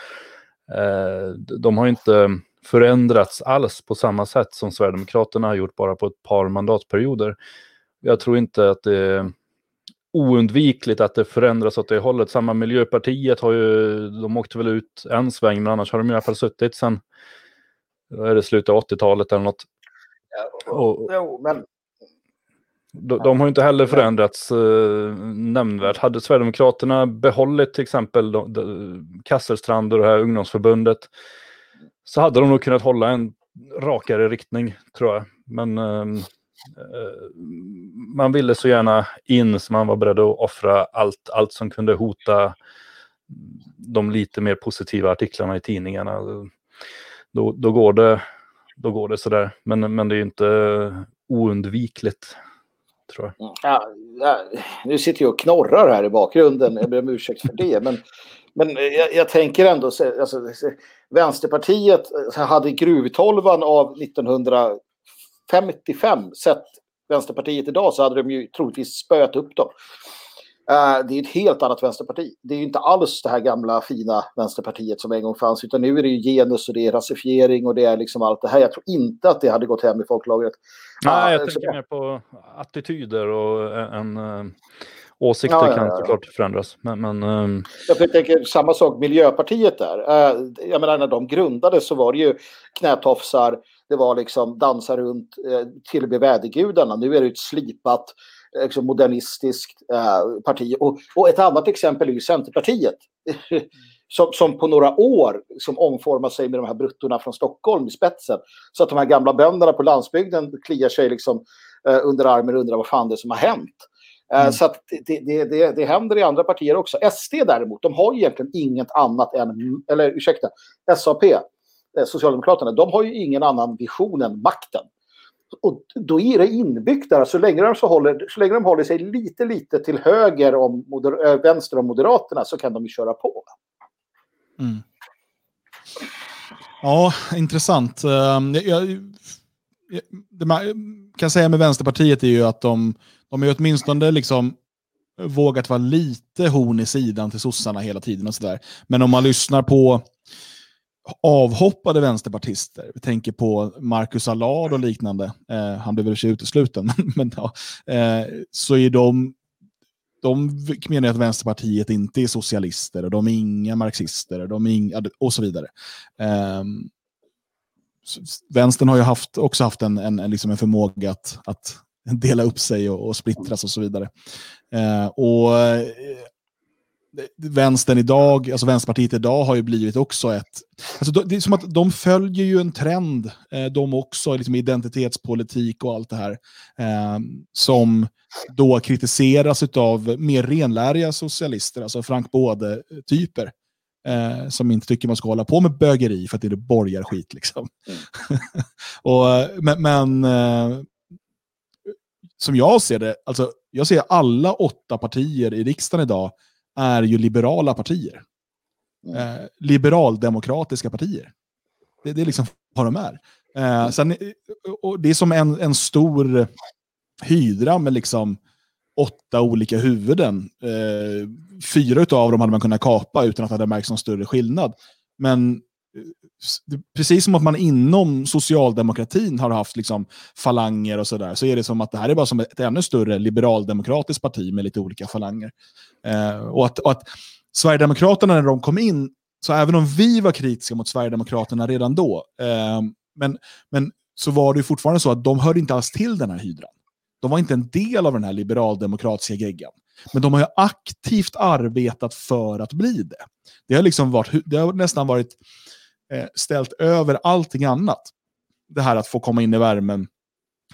eh, de har inte förändrats alls på samma sätt som Sverigedemokraterna har gjort bara på ett par mandatperioder. Jag tror inte att det är oundvikligt att det förändras åt det hållet. Samma Miljöpartiet har ju, de åkte väl ut en sväng, men annars har de i alla fall suttit sen, är det slutet av 80-talet eller något. Ja, och, jo, men... De, de, har inte heller förändrats eh, nämnvärt. Hade Sverigedemokraterna behållit till exempel de, de, Kasselstrand och det här ungdomsförbundet så hade de nog kunnat hålla en rakare riktning, tror jag. Men ehm, eh, man ville så gärna in så man var beredd att offra allt, allt som kunde hota de lite mer positiva artiklarna i tidningarna. Då, då, går, det, då går det sådär. Men, men det är inte oundvikligt. Tror jag. Mm. Ja, ja, nu sitter jag och knorrar här i bakgrunden. Jag ber om ursäkt för det. Men men jag, jag, tänker ändå, alltså, Vänsterpartiet hade gruvtolvan av 1955 sett Vänsterpartiet idag så hade de ju troligtvis spöat upp dem. Uh, det är ett helt annat vänsterparti. Det är ju inte alls det här gamla fina vänsterpartiet som en gång fanns, utan nu är det ju genus och det är rasifiering och det är liksom allt det här. Jag tror inte att det hade gått hem i folklagret. Nej, jag uh, tänker mer på attityder och en Åsikter ja, ja, kan såklart förändras. Men, men, um... Jag tänker samma sak Miljöpartiet där. Uh, jag menar när de grundades så var det ju knätofsar, det var liksom dansa runt uh, till och med vädergudarna. Nu är det ett slipat liksom modernistiskt uh, parti. Och, och, ett annat exempel är ju Centerpartiet. *laughs* som, som på några år som omformar sig med de här bruttorna från Stockholm i spetsen. Så att de här gamla bönderna på landsbygden kliar sig liksom under armen och undrar vad fan det är som har hänt. Eh, mm. Så det, det, det, det händer i andra partier också. SD däremot, de har ju egentligen inget annat än, eller ursäkta, SAP, eh, Socialdemokraterna, de har ju ingen annan vision än makten. Och då är det inbyggt där, så länge de, så håller, så länge de håller sig lite, lite till höger om moder, äh, vänster om Moderaterna så kan de ju köra på. Mm. Ja, intressant. Ehm, jag, jag, det man kan säga med Vänsterpartiet är ju att de de har ju åtminstone liksom vågat vara lite horn i sidan till sossarna hela tiden. och så där. Men om man lyssnar på avhoppade vänsterpartister, vi tänker på Marcus Allard och liknande, eh, han blev väl i utesluten, *laughs* men ja, eh, så är de de menar att Vänsterpartiet inte är socialister och de är inga marxister och, de är inga, och så vidare. Um, vänstern har ju haft, också haft en, en, liksom en förmåga att, att dela upp sig och, och splittras och så vidare. Eh, och eh, vänstern idag, alltså Vänsterpartiet idag har ju blivit också ett... Alltså det är som att de följer ju en trend, eh, de också, liksom identitetspolitik och allt det här, eh, som då kritiseras av mer renläriga socialister, alltså Frank Både-typer. Eh, som inte tycker man ska hålla på med bögeri för att det är borgarskit. Liksom. Mm. *laughs* och, men, men som jag ser det, alltså, jag ser alla åtta partier i riksdagen idag är ju liberala partier. Mm. Eh, liberaldemokratiska partier. Det, det, är liksom vad de är. Eh, sen, och det är som en, en stor hydra med liksom åtta olika huvuden. Eh, fyra av dem hade man kunnat kapa utan att det hade märkts någon större skillnad. Men precis som att man inom socialdemokratin har haft liksom falanger och sådär, så är det som att det här är bara som ett ännu större liberaldemokratiskt parti med lite olika falanger. Eh, och, att, och att Sverigedemokraterna när de kom in, så även om vi var kritiska mot Sverigedemokraterna redan då, eh, men, men så var det fortfarande så att de hörde inte alls till den här hydran. De var inte en del av den här liberaldemokratiska geggan. Men de har ju aktivt arbetat för att bli det. Det har, liksom varit, det har nästan varit ställt över allting annat. Det här att få komma in i värmen,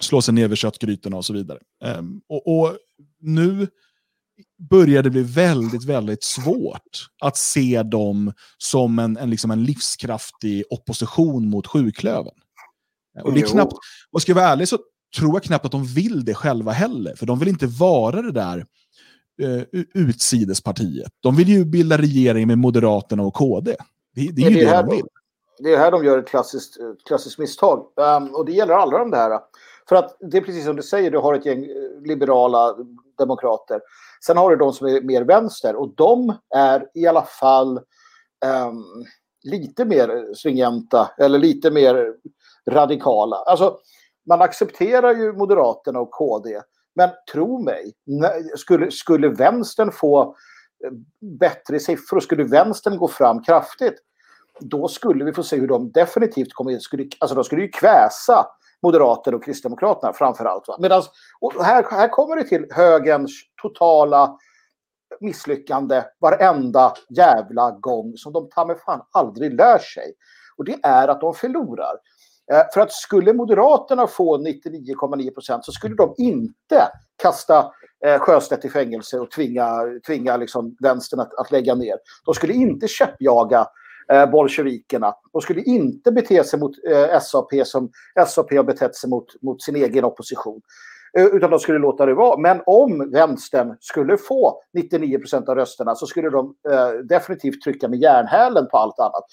slå sig ner vid köttgrytorna och så vidare. Um, och, och, nu börjar det bli väldigt, väldigt svårt att se dem som en, en, liksom en livskraftig opposition mot sjuklöven. Och det är knappt, och ska jag vara ärlig så tror jag knappt att de vill det själva heller, för de vill inte vara det där uh, utsidespartiet. De vill ju bilda regering med Moderaterna och KD. Det, det är, är ju det, det de vill. Det är här de gör ett klassiskt, eh, klassiskt misstag. Um, och det gäller alla de där. För att det är precis som du säger, du har ett gäng eh, liberala demokrater. Sen har du de som är mer vänster och de är i alla fall um, lite mer stringenta eller lite mer radikala. Alltså, man accepterar ju Moderaterna och KD. Men tro mig, skulle, skulle vänstern få eh, bättre siffror, skulle vänstern gå fram kraftigt, då skulle vi få se hur de definitivt kommer, skulle, alltså de skulle ju kväsa Moderaterna och Kristdemokraterna framför allt. Medan, och här, här kommer det till högerns totala misslyckande varenda jävla gång som de ta med fan aldrig lär sig. Och det är att de förlorar. Eh, för att skulle Moderaterna få 99,9 procent så skulle de inte kasta eh, Sjöstedt i fängelse och tvinga, tvinga liksom vänstern att, att lägga ner. De skulle inte käppjaga eh, bolsjevikerna. De skulle inte bete sig mot eh, SAP som SAP har betett sig mot, mot sin egen opposition. Eh, utan de skulle låta det vara. Men om vänstern skulle få 99 procent av rösterna så skulle de eh, definitivt trycka med järnhälen på allt annat.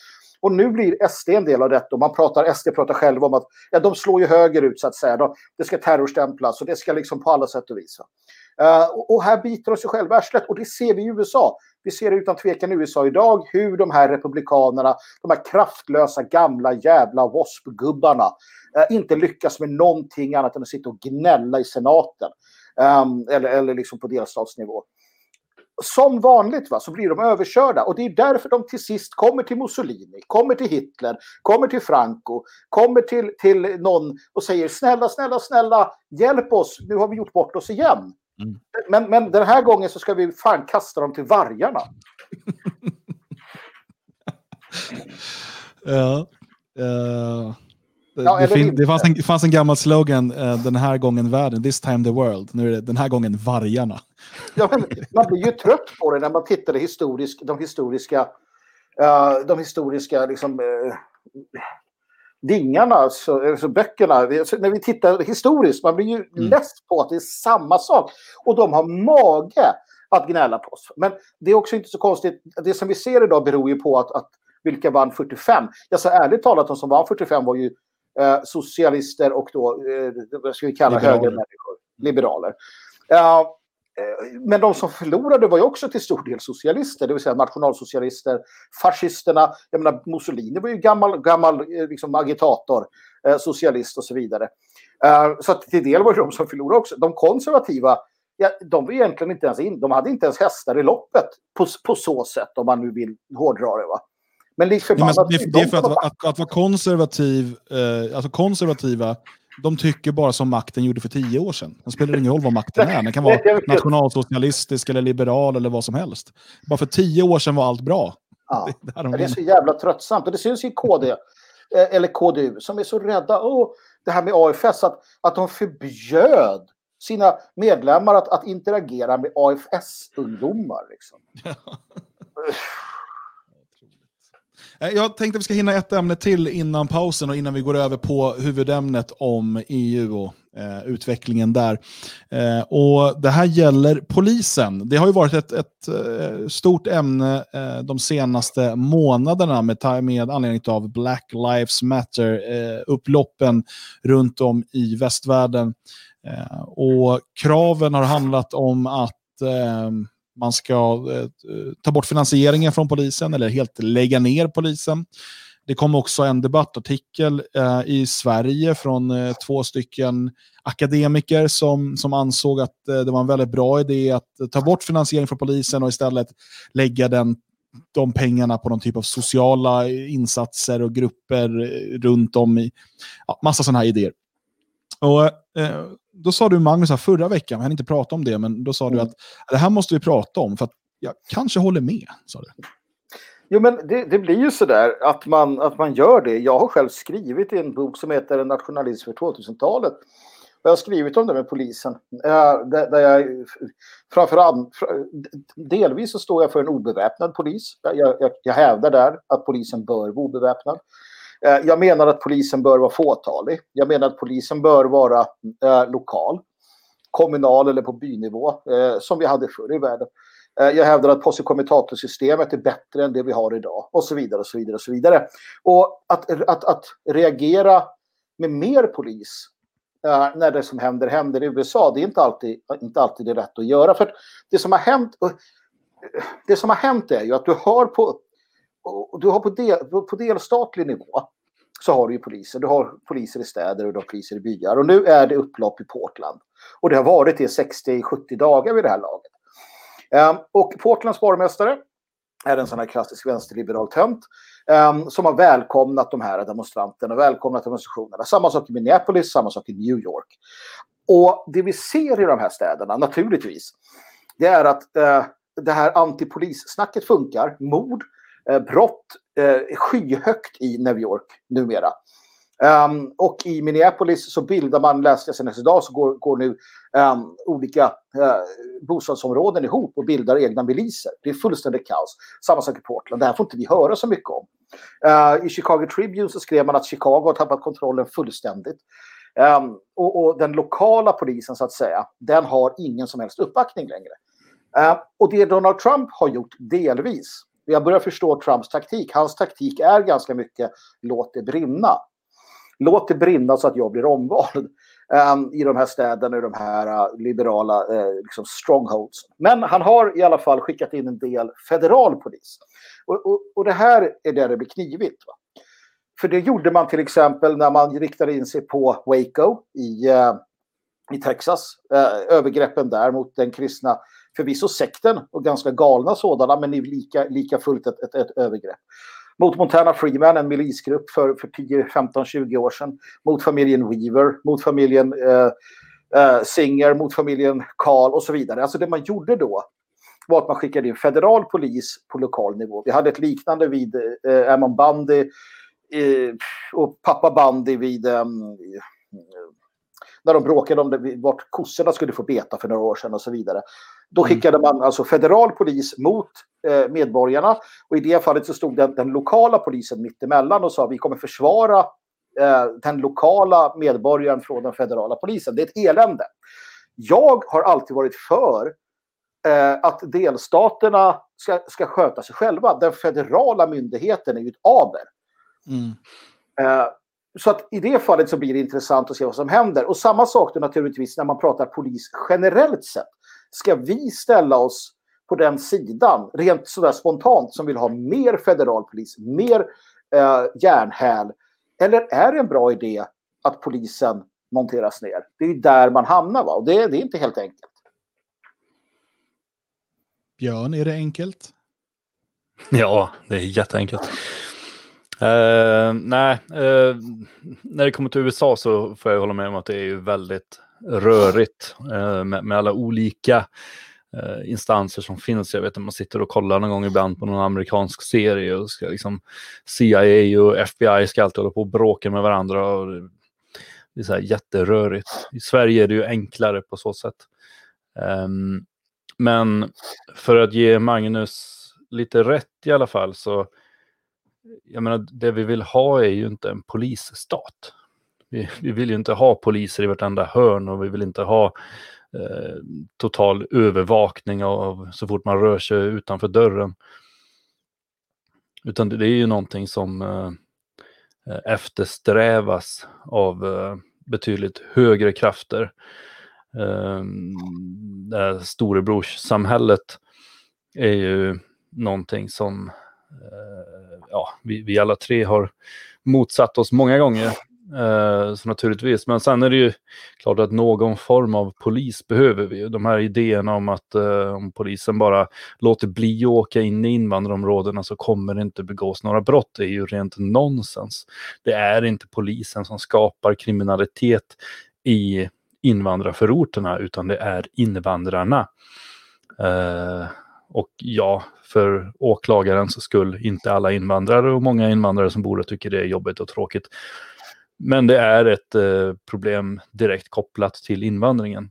Och nu blir SD en del av detta. Och man pratar, SD pratar själva om att ja, de slår ju högerut så att säga. De, det ska terrorstämplas och det ska liksom på alla sätt och vis. Uh, och, här biter de sig själva arslet. Och det ser vi i USA. Vi ser det utan tvekan i USA idag hur de här republikanerna, de här kraftlösa gamla jävla wasp-gubbarna uh, eh, inte lyckas med någonting annat än att sitta och gnälla i senaten. Um, eller, eller liksom på delstatsnivå som vanligt va, så blir de överkörda. Och det är därför de till sist kommer till Mussolini, kommer till Hitler, kommer till Franco, kommer till, till någon och säger snälla, snälla, snälla, hjälp oss, nu har vi gjort bort oss igen. Mm. Men, men den här gången så ska vi fan kasta dem till vargarna. *laughs* ja. Uh... Ja, det, fin- det, fanns en, fanns en gammal slogan, uh, den här gången världen, this time the world. Nu är det den här gången vargarna. Ja, man blir ju trött på det när man tittar historisk, de historiska, uh, de historiska liksom, uh, dingarna, alltså, alltså böckerna. Alltså, när vi tittar historiskt, man blir ju mm. less på att det är samma sak. Och de har mage att gnälla på oss. Men det är också inte så konstigt. Det som vi ser idag beror ju på att, att vilka vann 45. Jag sa ärligt talat, de som vann 45 var ju eh, socialister och då, eh, vad ska vi kalla Liberaler. högermänniskor, liberaler. Uh, men de som förlorade var ju också till stor del socialister, det vill säga nationalsocialister, fascisterna. Jag menar, Mussolini var ju gammal, gammal eh, liksom, agitator, eh, socialist och så vidare. Så att till del var det de som förlorade också. De konservativa, ja, de var egentligen inte ens in, de hade inte ens hästar i loppet på, på så sätt, om man nu vill hårdra det. Va? Men lik förbannat... Nej, det, det, är för att, att, att vara konservativ, eh, alltså konservativa, de tycker bara som makten gjorde för tio år sedan. Det spelar ingen roll vad makten är. Den kan vara *laughs* nationalsocialistisk eller liberal eller vad som helst. Bara för tio år sedan var allt bra. Ja. *laughs* Det, är, det är så jävla tröttsamt. Och det syns i KD, *laughs* eh, eller KDU, som är så rädda. Oh, det här med AFS, att, att de förbjöd sina medlemmar att, att interagera med AFS-ungdomar. Liksom. Eh, Eh, jag tänkte att vi ska hinna ett ämne till innan pausen och innan vi går över på huvudämnet om EU och eh, utvecklingen där. Eh, och Det här gäller polisen. Det har ju varit ett, ett eh, stort ämne eh, de senaste månaderna med, med anledning av Black Lives Matter-upploppen eh, runt om i västvärlden. Eh, och Kraven har handlat om att man ska eh, ta bort finansieringen från polisen eller helt lägga ner polisen. Det kom också en debattartikel eh, i Sverige från eh, två stycken akademiker som, som ansåg att eh, det var en väldigt bra idé att ta bort finansiering från polisen och istället lägga den, de pengarna på någon typ av sociala insatser och grupper eh, runt om i ja, massa sådana här idéer. Och eh, då sa du Magnus här förra veckan, vi hann inte prata om det, men då sa du Mm. att det här måste vi prata om, för att jag kanske håller med. Sa du. Jo, men det, det blir ju sådär att man, att man gör det. Jag har själv skrivit i en bok som heter nationalism för 2000-talet. Jag har skrivit om det med polisen. eh, Där, där jag framförallt, delvis så står jag för en obeväpnad polis. Jag, jag, jag hävdar där att polisen bör vara obeväpnad. Eh, jag menar att polisen bör vara fåtalig. Jag menar att polisen bör vara eh, lokal, kommunal eller på bynivå, eh, som vi hade förr i världen. Eh, Jag hävdar att posse är bättre än det vi har idag och så vidare och så vidare och så vidare. Och att, att, att reagera med mer polis eh, när det som händer händer i USA, det är inte alltid, inte alltid det rätt att göra. För att det som har hänt, det som har hänt är ju att du har på, och du har på, del, på delstatlig nivå så har du ju poliser. Du har poliser i städer och du har poliser i byar. Och nu är det upplopp i Portland. Och det har varit det 60-70 dagar vid det här laget. Um, och Portlands borgmästare är en sån här klassisk vänsterliberal tönt um, som har välkomnat de här demonstranterna, välkomnat demonstrationerna. Samma sak i Minneapolis, samma sak i New York. Och det vi ser i de här städerna, naturligtvis, det är att uh, det här antipolissnacket funkar. Mord, uh, Eh, brott eh, skyhögt i New York numera. Um, och i Minneapolis så bildar man, läste jag senast idag, så går, går nu um, olika uh, bostadsområden ihop och bildar egna miliser. Det är fullständigt kaos. Samma sak i Portland. Det här får inte vi höra så mycket om. Uh, I Chicago Tribune så skrev man att Chicago har tappat kontrollen fullständigt. Um, och, och, den lokala polisen så att säga, den har ingen som helst uppbackning längre. Uh, och det Donald Trump har gjort delvis, jag börjar förstå Trumps taktik. Hans taktik är ganska mycket låt det brinna. Låt det brinna så att jag blir omvald um, i de här städerna, i de här uh, liberala uh, liksom strongholds. Men han har i alla fall skickat in en del federal polis. Och, och, och det här är där det blir knivigt. Va? För det gjorde man till exempel när man riktade in sig på Waco i, uh, i Texas. övergreppen där mot den kristna, förvisso sekten och ganska galna sådana, men lika, lika fullt ett, ett, ett övergrepp mot Montana Freeman, en milisgrupp för, för 10, 15, 20 år sedan. Mot familjen Weaver, mot familjen eh, eh, Singer, mot familjen Karl och så vidare. Alltså det man gjorde då var att man skickade in federal polis på lokal nivå. Vi hade ett liknande vid eh, Ammon Bundy eh, och pappa Bundy vid eh, när de bråkade om det, vart kossorna skulle få beta för några år sedan och så vidare. Då skickade man alltså federal polis mot eh, medborgarna och i det fallet så stod den, den lokala polisen mittemellan och sa vi kommer försvara eh, den lokala medborgaren från den federala polisen. Det är ett elände. Jag har alltid varit för eh, att delstaterna ska, ska sköta sig själva. Den federala myndigheten är ju ett aber. Mm. Så att i det fallet så blir det intressant att se vad som händer. Och samma sak då naturligtvis när man pratar polis generellt sett. Ska vi ställa oss på den sidan, rent sådär spontant, som vill ha mer federal polis, mer eh, järnhäl? Eller är det en bra idé att polisen monteras ner? Det är ju där man hamnar, va? och det, det är inte helt enkelt. Björn, är det enkelt? Ja, det är jätteenkelt. Uh, nej, uh, när det kommer till USA så får jag hålla med om att det är ju väldigt rörigt uh, med, med, alla olika instanser som finns. Jag vet att man sitter och kollar någon gång ibland på någon amerikansk serie och ska liksom CIA och FBI ska alltid hålla på och bråka med varandra. Och det är så här jätterörigt. I Sverige är det ju enklare på så sätt. Um, men för att ge Magnus lite rätt i alla fall så jag menar, det vi vill ha är ju inte en polisstat. Vi, vi vill ju inte ha poliser i vartenda hörn och vi vill inte ha eh, total övervakning av så fort man rör sig utanför dörren. Utan det, det är ju någonting som eh, eh eftersträvas av eh, betydligt högre krafter. Eh, det här storebrorssamhället är ju någonting som Eh, ja, vi, vi alla tre har motsatt oss många gånger. Eh, så naturligtvis, men sen är det ju klart att någon form av polis behöver vi. De här idéerna om att eh, om polisen bara låter bli att åka in i invandrarområdena så kommer det inte begås några brott. Det är ju rent nonsens. Det är inte polisen som skapar kriminalitet i invandrarförorterna utan det är invandrarna och ja, för åklagarens skull, inte alla invandrare och många invandrare som bor och tycker det är jobbigt och tråkigt. Men det är ett eh, problem direkt kopplat till invandringen.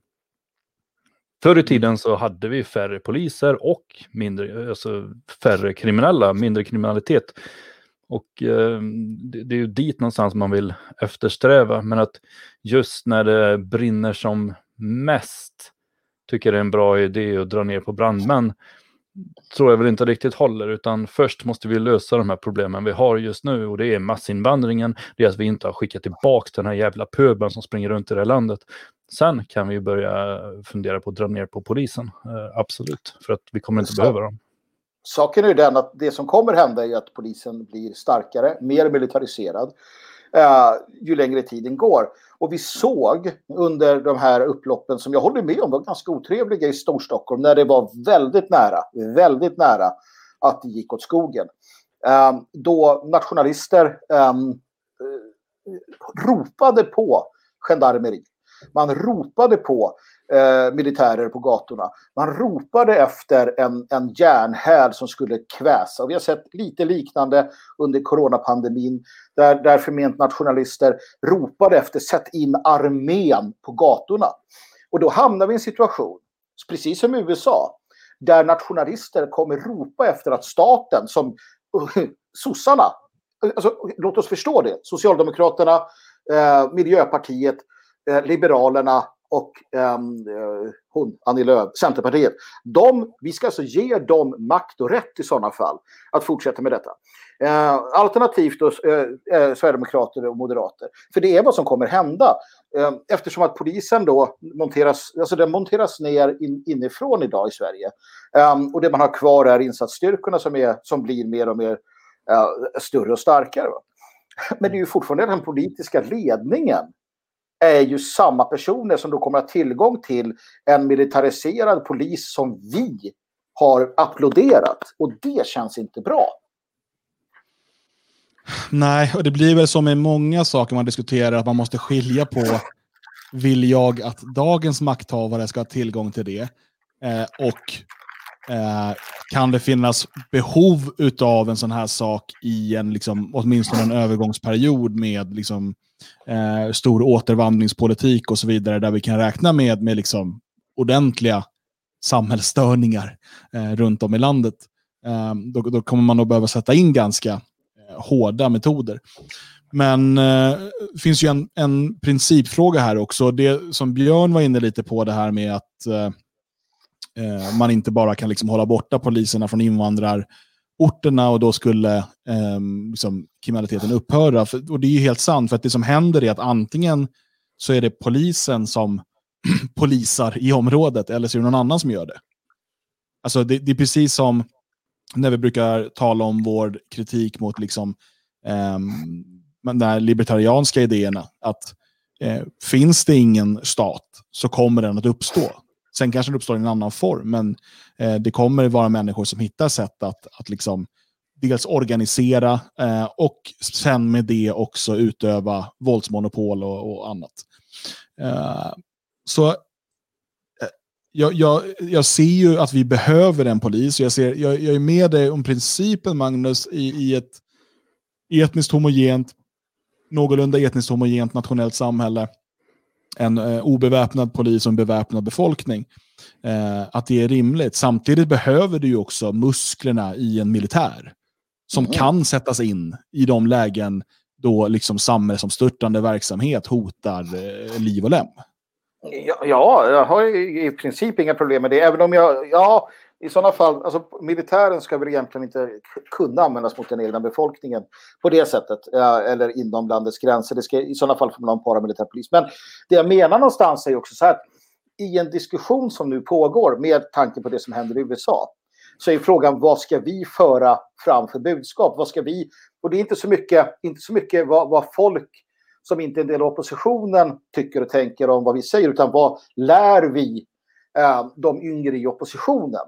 Förr i tiden så hade vi färre poliser och mindre, alltså färre kriminella, mindre kriminalitet. Och eh, det, det, är ju dit någonstans man vill eftersträva. Men att just när det brinner som mest tycker det är en bra idé att dra ner på brandmän tror jag väl inte riktigt håller, utan först måste vi lösa de här problemen vi har just nu och det är massinvandringen, det är att vi inte har skickat tillbaka den här jävla pöbeln som springer runt i det här landet. Sen kan vi börja fundera på att dra ner på polisen, eh, absolut, för att vi kommer inte Så, behöva dem. Saken är ju den att det som kommer hända är att polisen blir starkare, mer militariserad, eh, ju längre tiden går. Och vi såg under de här upploppen som jag håller med om var ganska otrevliga i Storstockholm när det var väldigt nära, väldigt nära att det gick åt skogen. Eh, då nationalister ehm, eh, ropade på gendarmeri. Man ropade på eh, militärer på gatorna. Man ropade efter en, en järnhäl som skulle kväsa. Och vi har sett lite liknande under coronapandemin där, där förment nationalister ropade efter sätt in armén på gatorna. Och då hamnar vi i en situation, precis som i USA, där nationalister kommer ropa efter att staten, som *laughs* sossarna, alltså, låt oss förstå det, Socialdemokraterna, eh, Miljöpartiet, eh, Liberalerna och um, hon, Annie Lööf, Centerpartiet. De, vi ska alltså ge dem makt och rätt i sådana fall att fortsätta med detta. Eh, alternativt då, eh, eh, Sverigedemokrater och Moderater. För det är vad som kommer hända. Eh, eftersom att polisen då monteras, alltså den monteras ner in, inifrån idag i Sverige. Ehm, och det man har kvar är insatsstyrkorna som, är, som blir mer och mer eh, större och starkare. Va? Men det är ju fortfarande den politiska ledningen är ju samma personer som då kommer att ha tillgång till en militariserad polis som vi har applåderat. Och det känns inte bra. Nej, och det blir väl som med många saker man diskuterar, att man måste skilja på vill jag att dagens makthavare ska ha tillgång till det? Eh, och eh, kan det finnas behov av en sån här sak i en, liksom, åtminstone en övergångsperiod med liksom, eh, stor återvandringspolitik och så vidare, där vi kan räkna med, med liksom ordentliga samhällsstörningar eh, runt om i landet. Eh, då, då, kommer man nog behöva sätta in ganska eh, hårda metoder. Men det eh, finns ju en, en principfråga här också. Det som Björn var inne lite på, det här med att eh, eh man inte bara kan liksom hålla borta poliserna från invandrar orterna och då skulle eh, liksom, kriminaliteten upphöra. För, och det är ju helt sant, för att det som händer är att antingen så är det polisen som *clears throat* polisar i området, eller så är det någon annan som gör det. Alltså det, det är precis som när vi brukar tala om vår kritik mot liksom, eh, de här libertarianska idéerna. Att eh, finns det ingen stat så kommer den att uppstå. Sen kanske det uppstår i en annan form, men eh, det kommer vara människor som hittar sätt att, att liksom dels organisera eh, och sen med det också utöva våldsmonopol och, och annat. Eh, så eh, jag, jag, jag, ser ju att vi behöver en polis. Jag, ser, jag, jag är med dig om principen, Magnus, i, i ett etniskt homogent, någorlunda etniskt homogent nationellt samhälle en eh, obeväpnad polis och en beväpnad befolkning. Eh, att det är rimligt. Samtidigt behöver du ju också musklerna i en militär som mm. kan sättas in i de lägen då liksom samhällsomstörtande verksamhet hotar eh, liv och lem. Ja, ja, jag har i princip inga problem med det. Även om jag, ja, i sådana fall, alltså militären ska väl egentligen inte kunna användas mot den egna befolkningen på det sättet, eh, eller inom landets gränser. Det ska i sådana fall få man ha en paramilitär polis. Men det jag menar någonstans är också så här, i en diskussion som nu pågår med tanke på det som händer i USA, så är frågan vad ska vi föra fram för budskap? Vad ska vi, och det är inte så mycket, inte så mycket vad, vad folk som inte är en del av oppositionen tycker och tänker om vad vi säger, utan vad lär vi eh, de yngre i oppositionen?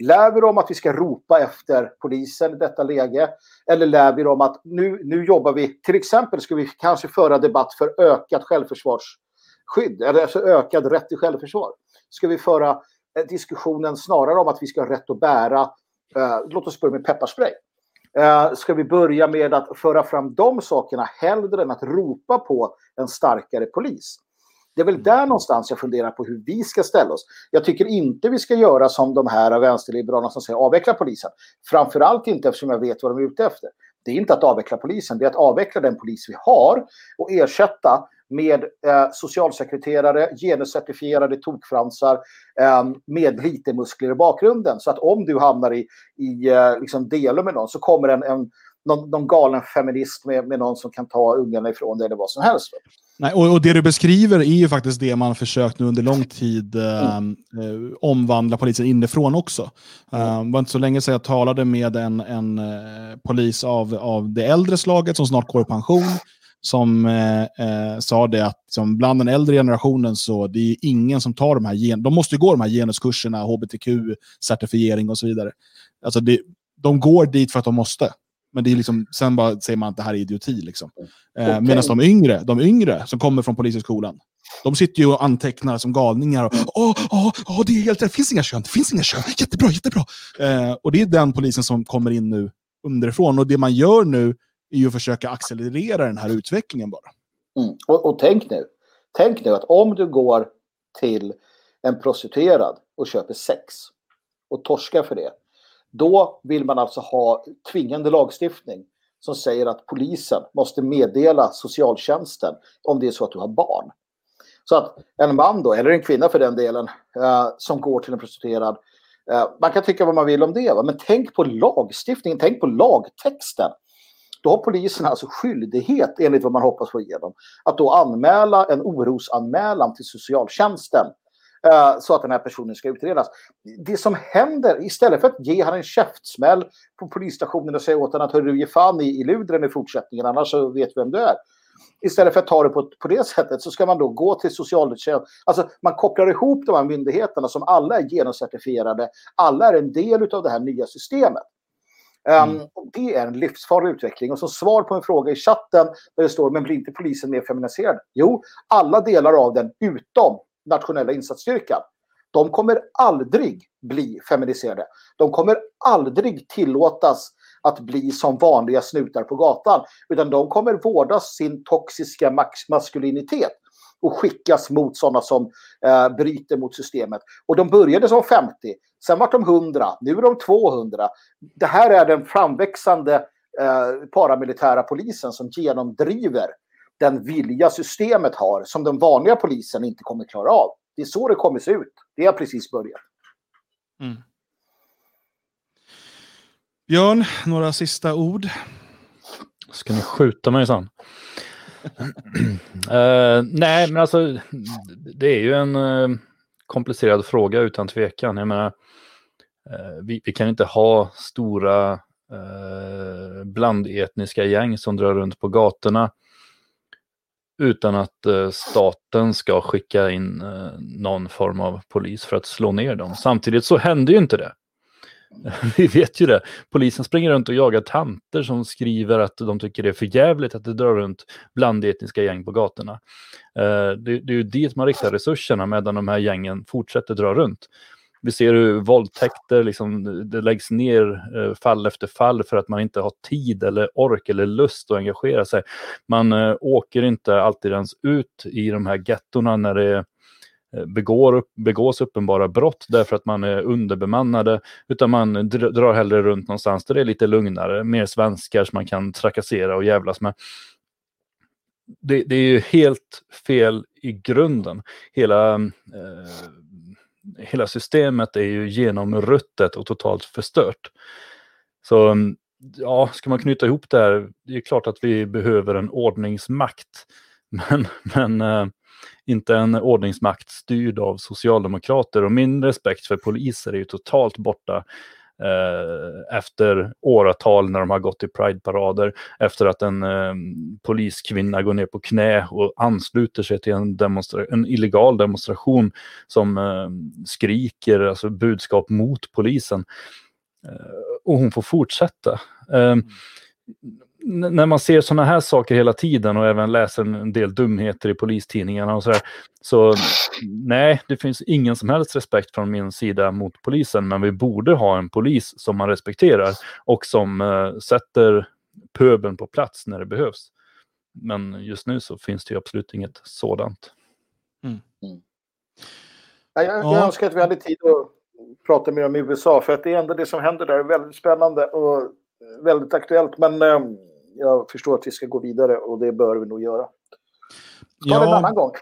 Lär vi dem att vi ska ropa efter polisen i detta läge? Eller lär vi dem att nu, nu jobbar vi, till exempel ska vi kanske föra debatt för ökat självförsvarsskydd, eller alltså ökad rätt till självförsvar? Ska vi föra eh, diskussionen snarare om att vi ska ha rätt att bära, eh, låt oss börja med pepparspray. Eh, ska vi börja med att föra fram de sakerna hellre än att ropa på en starkare polis? Det är väl där någonstans jag funderar på hur vi ska ställa oss. Jag tycker inte vi ska göra som de här vänsterliberalerna som säger avveckla polisen. Framförallt inte eftersom jag vet vad de är ute efter. Det är inte att avveckla polisen, det är att avveckla den polis vi har och ersätta med eh, socialsekreterare, genuscertifierade tokfransar eh, med lite muskler i bakgrunden. Så att om du hamnar i, i eh, liksom delar med någon så kommer en, en någon, någon galen feminist med, med någon som kan ta ungarna ifrån dig eller vad som helst. Nej, och, och, det du beskriver är ju faktiskt det man försökt nu under lång tid eh, mm. eh, omvandla polisen inifrån också. Eh, det var inte så länge sedan jag talade med en, en eh, polis av, av det äldre slaget som snart går i pension som eh, eh, sa det att som bland den äldre generationen så det är ingen som tar de här, gen de måste gå de här genuskurserna, hbtq-certifiering och så vidare. Alltså det, de går dit för att de måste. Men det är liksom, sen bara säger man att det här är idioti. Liksom. Eh, okay. Medan de yngre, de yngre som kommer från polishögskolan, de sitter ju och antecknar som galningar. Och, åh, åh, åh, det är helt rätt. Det finns inga kön. Det finns inga kön. Jättebra, jättebra. Eh, och det är den polisen som kommer in nu underifrån. Och det man gör nu är ju att försöka accelerera den här utvecklingen bara. Mm. Och, och tänk nu. Tänk nu att om du går till en prostituerad och köper sex och torskar för det då vill man alltså ha tvingande lagstiftning som säger att polisen måste meddela socialtjänsten om det är så att du har barn. Så att en man då, eller en kvinna för den delen, eh, som går till en prostituerad, eh, man kan tycka vad man vill om det, va? men tänk på lagstiftningen, tänk på lagtexten. Då har polisen alltså skyldighet, enligt vad man hoppas få igenom, att då anmäla en orosanmälan till socialtjänsten så att den här personen ska utredas. Det som händer, istället för att ge han en käftsmäll på polisstationen och säga åt honom att du ge fan i, i ludren i fortsättningen, annars så vet vi vem du är. Istället för att ta det på, på det sättet så ska man då gå till socialtjänst. Alltså man kopplar ihop de här myndigheterna som alla är genomcertifierade. Alla är en del av det här nya systemet. Ehm, mm. Um, det är en livsfarlig utveckling. Och som svar på en fråga i chatten där det står men blir inte polisen mer feminiserad? Jo, alla delar av den utom nationella insatsstyrkan. De kommer aldrig bli feminiserade. De kommer aldrig tillåtas att bli som vanliga snutar på gatan. Utan de kommer vårda sin toxiska maskulinitet och skickas mot sådana som eh, bryter mot systemet. Och de började som 50, sen var de 100, nu är de 200. Det här är den framväxande eh, paramilitära polisen som genomdriver den vilja systemet har som den vanliga polisen inte kommer klara av. Det är så det kommer se ut. Det har precis börjat. Mm. Björn, några sista ord? Ska ni skjuta mig sen? uh, nej, men alltså det är ju en uh, komplicerad fråga utan tvekan. Jag menar, uh, vi, vi, kan inte ha stora uh, blandetniska gäng som drar runt på gatorna utan att eh, staten ska skicka in eh, någon form av polis för att slå ner dem. Samtidigt så händer ju inte det. *laughs* Vi vet ju det. Polisen springer runt och jagar tanter som skriver att de tycker det är för jävligt att det drar runt blandetniska gäng på gatorna. Eh, det är ju dit man riktar resurserna medan de här gängen fortsätter dra runt. Vi ser hur våldtäkter, liksom, det läggs ner eh, fall efter fall för att man inte har tid eller ork eller lust att engagera sig. Man eh, åker inte alltid ens ut i de här gettorna när det eh, begår, begås uppenbara brott därför att man är underbemannade, utan man drar hellre runt någonstans där det är lite lugnare, mer svenskar som man kan trakassera och jävlas med. Det, det är ju helt fel i grunden. Hela eh, hela systemet är ju genomruttet och totalt förstört. Så mm, ja, ska man knyta ihop det här, det är klart att vi behöver en ordningsmakt. *laughs* Men, men eh, inte en ordningsmakt styrd av socialdemokrater. Och min respekt för poliser är ju totalt borta eh, efter åratal när de har gått i Pride-parader, efter att en eh, poliskvinna går ner på knä och ansluter sig till en, demonstra en illegal demonstration som eh, skriker alltså budskap mot polisen. Eh, och hon får fortsätta. Mm när man ser sådana här saker hela tiden och även läser en del dumheter i polistidningarna och sådär, Så nej, det finns ingen som helst respekt från min sida mot polisen, men vi borde ha en polis som man respekterar och som uh, sätter pöbeln på plats när det behövs. Men just nu så finns det absolut inget sådant. Mm. Mm. Jag, jag ja. önskar att vi hade tid att prata mer om USA, för att det är ändå det som händer där är väldigt spännande och väldigt aktuellt. Men eh, jag förstår att vi ska gå vidare och det bör vi nog göra. Ta ja. det en annan gång.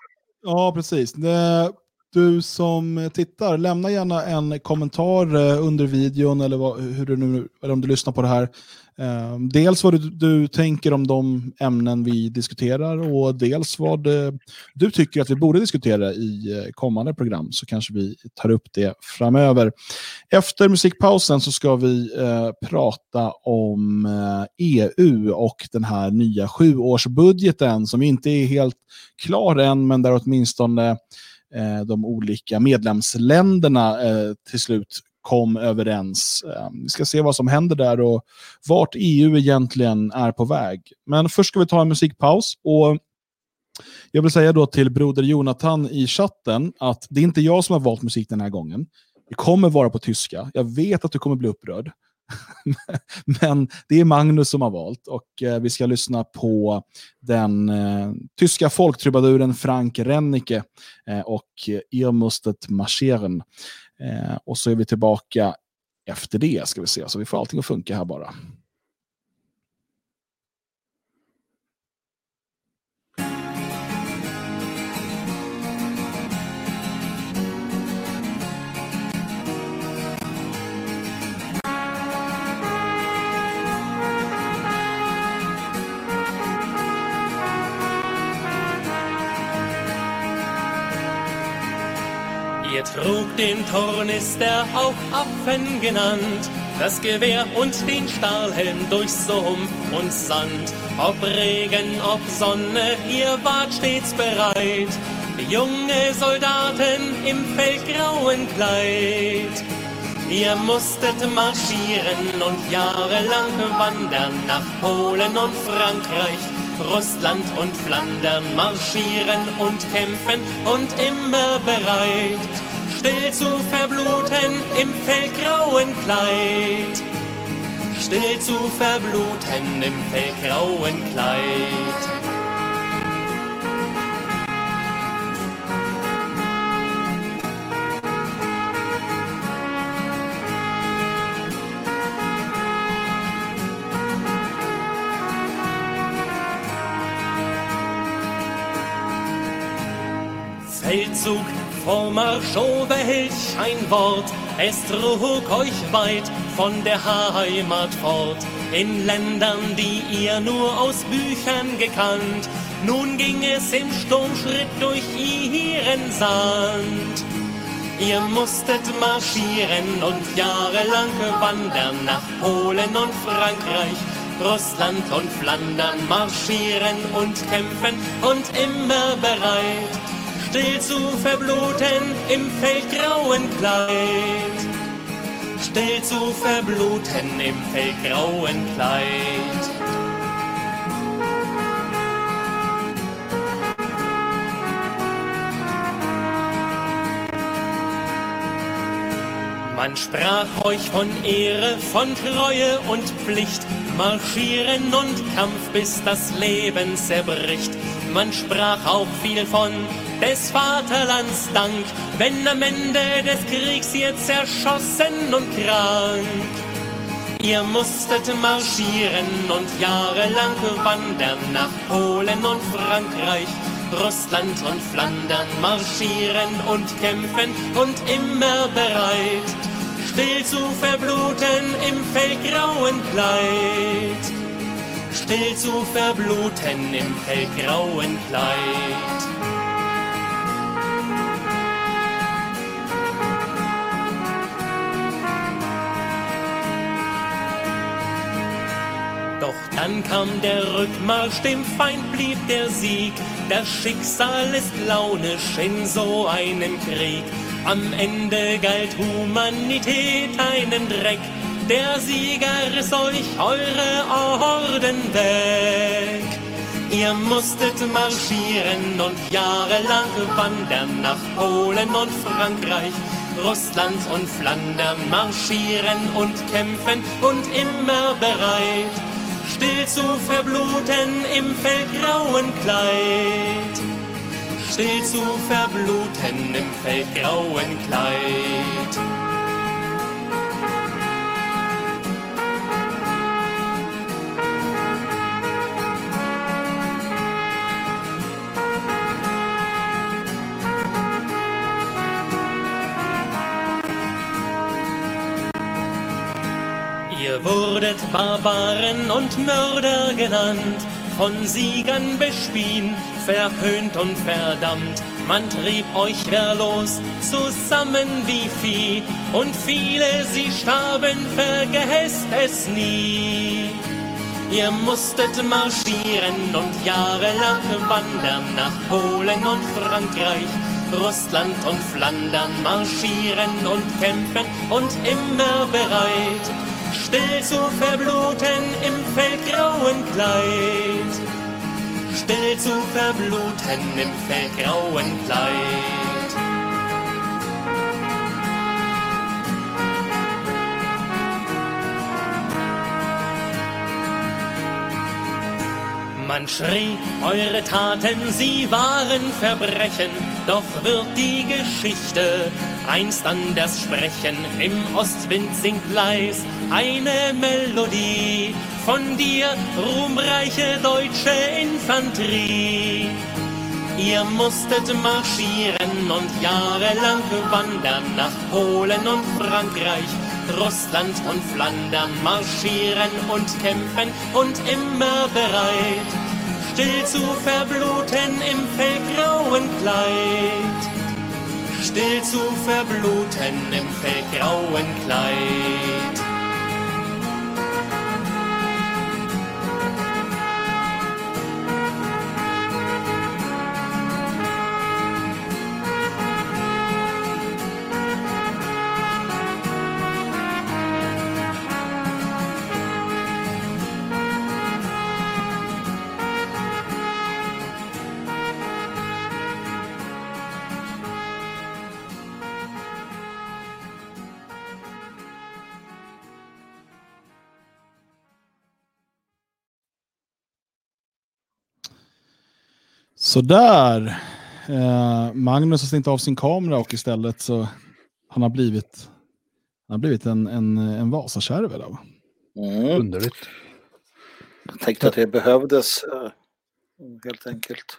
Ja, precis. Det, du som tittar, lämna gärna en kommentar eh, under videon eller vad, hur du nu, eller om du lyssnar på det här. Ehm, dels vad du, du, tänker om de ämnen vi diskuterar och dels vad eh, du tycker att vi borde diskutera i eh, kommande program så kanske vi tar upp det framöver. Efter musikpausen så ska vi eh, prata om EU och den här nya sjuårsbudgeten som inte är helt klar än men där åtminstone Eh, de olika medlemsländerna eh, till slut kom överens. Eh, vi ska se vad som händer där och vart EU egentligen är på väg. Men först ska vi ta en musikpaus. och jag vill säga då till broder Jonathan i chatten att det är inte jag som har valt musik den här gången. Det kommer vara på tyska. Jag vet att du kommer bli upprörd. *laughs* Men det är Magnus som har valt och eh, vi ska lyssna på den eh, tyska folktrubaduren Frank Rennicke eh, och Ihr musstet marscheren. Eh, och så är vi tillbaka efter det ska vi se, så vi får allting att funka här bara. Ihr trug den Tornister, auch Affen genannt, das Gewehr und den Stahlhelm durch Sumpf und Sand. Ob Regen, ob Sonne, ihr wart stets bereit, junge Soldaten im feldgrauen Kleid. Ihr musstet marschieren und jahrelang wandern nach Polen und Frankreich, Russland und Flandern marschieren und kämpfen und immer bereit, still zu verbluten im feldgrauen Kleid. Still zu verbluten im feldgrauen Kleid. Feldzug vor Marschove Helch ein Wort, es trug euch weit von der Heimat fort, in Ländern, die ihr nur aus Büchern gekannt. Nun ging es im Sturmschritt durch ihren Sand. Ihr musstet marschieren und jahrelang wandern nach Polen und Frankreich, Russland und Flandern marschieren und kämpfen und immer bereit still zu verbluten im feldgrauen Kleid. Still zu verbluten im feldgrauen Kleid. Man sprach euch von Ehre, von Treue und Pflicht, Marschieren und Kampf, bis das Leben zerbricht. Man sprach auch viel von des Vaterlands Dank, wenn am Ende des Kriegs ihr zerschossen und krank. Ihr musstet marschieren und jahrelang wandern nach Polen und Frankreich, Russland und Flandern marschieren und kämpfen und immer bereit, still zu verbluten im feldgrauen Kleid. Still zu verbluten im feldgrauen Kleid. Doch dann kam der Rückmarsch, dem Feind blieb der Sieg. Das Schicksal ist launisch in so einem Krieg. Am Ende galt Humanität einen Dreck. Der Sieger riss euch eure Orden weg. Ihr musstet marschieren und jahrelang wandern nach Polen und Frankreich, Russland und Flandern, marschieren und kämpfen und immer bereit, zu verbluten im feldgrauen Kleid. Still zu verbluten im feldgrauen Kleid. Ihr wurdet Barbaren und Mörder genannt, von Siegern bespien, verhöhnt und verdammt. Man trieb euch wehrlos zusammen wie Vieh, und viele sie starben, vergesst es nie. Ihr musstet marschieren und jahrelang wandern nach Polen und Frankreich, Russland und Flandern marschieren und kämpfen und immer bereit, still zu verbluten im feldgrauen Kleid. Still zu verbluten im feldgrauen Kleid. Man schrie, eure Taten, sie waren Verbrechen, doch wird die Geschichte einst anders sprechen. Im Ostwind singt leis eine Melodie von dir, ruhmreiche deutsche Infanterie. Ihr musstet marschieren und jahrelang wandern nach Polen und Frankreich, Russland und Flandern marschieren und kämpfen und immer bereit, still zu verbluten im feldgrauen Kleid. Still zu verbluten im feldgrauen Kleid. Sådär. Eh, Magnus har stängt av sin kamera och istället så han har blivit, han har blivit en, en, en Vasakärve. Mm. Underligt. Jag tänkte att det behövdes eh, helt enkelt.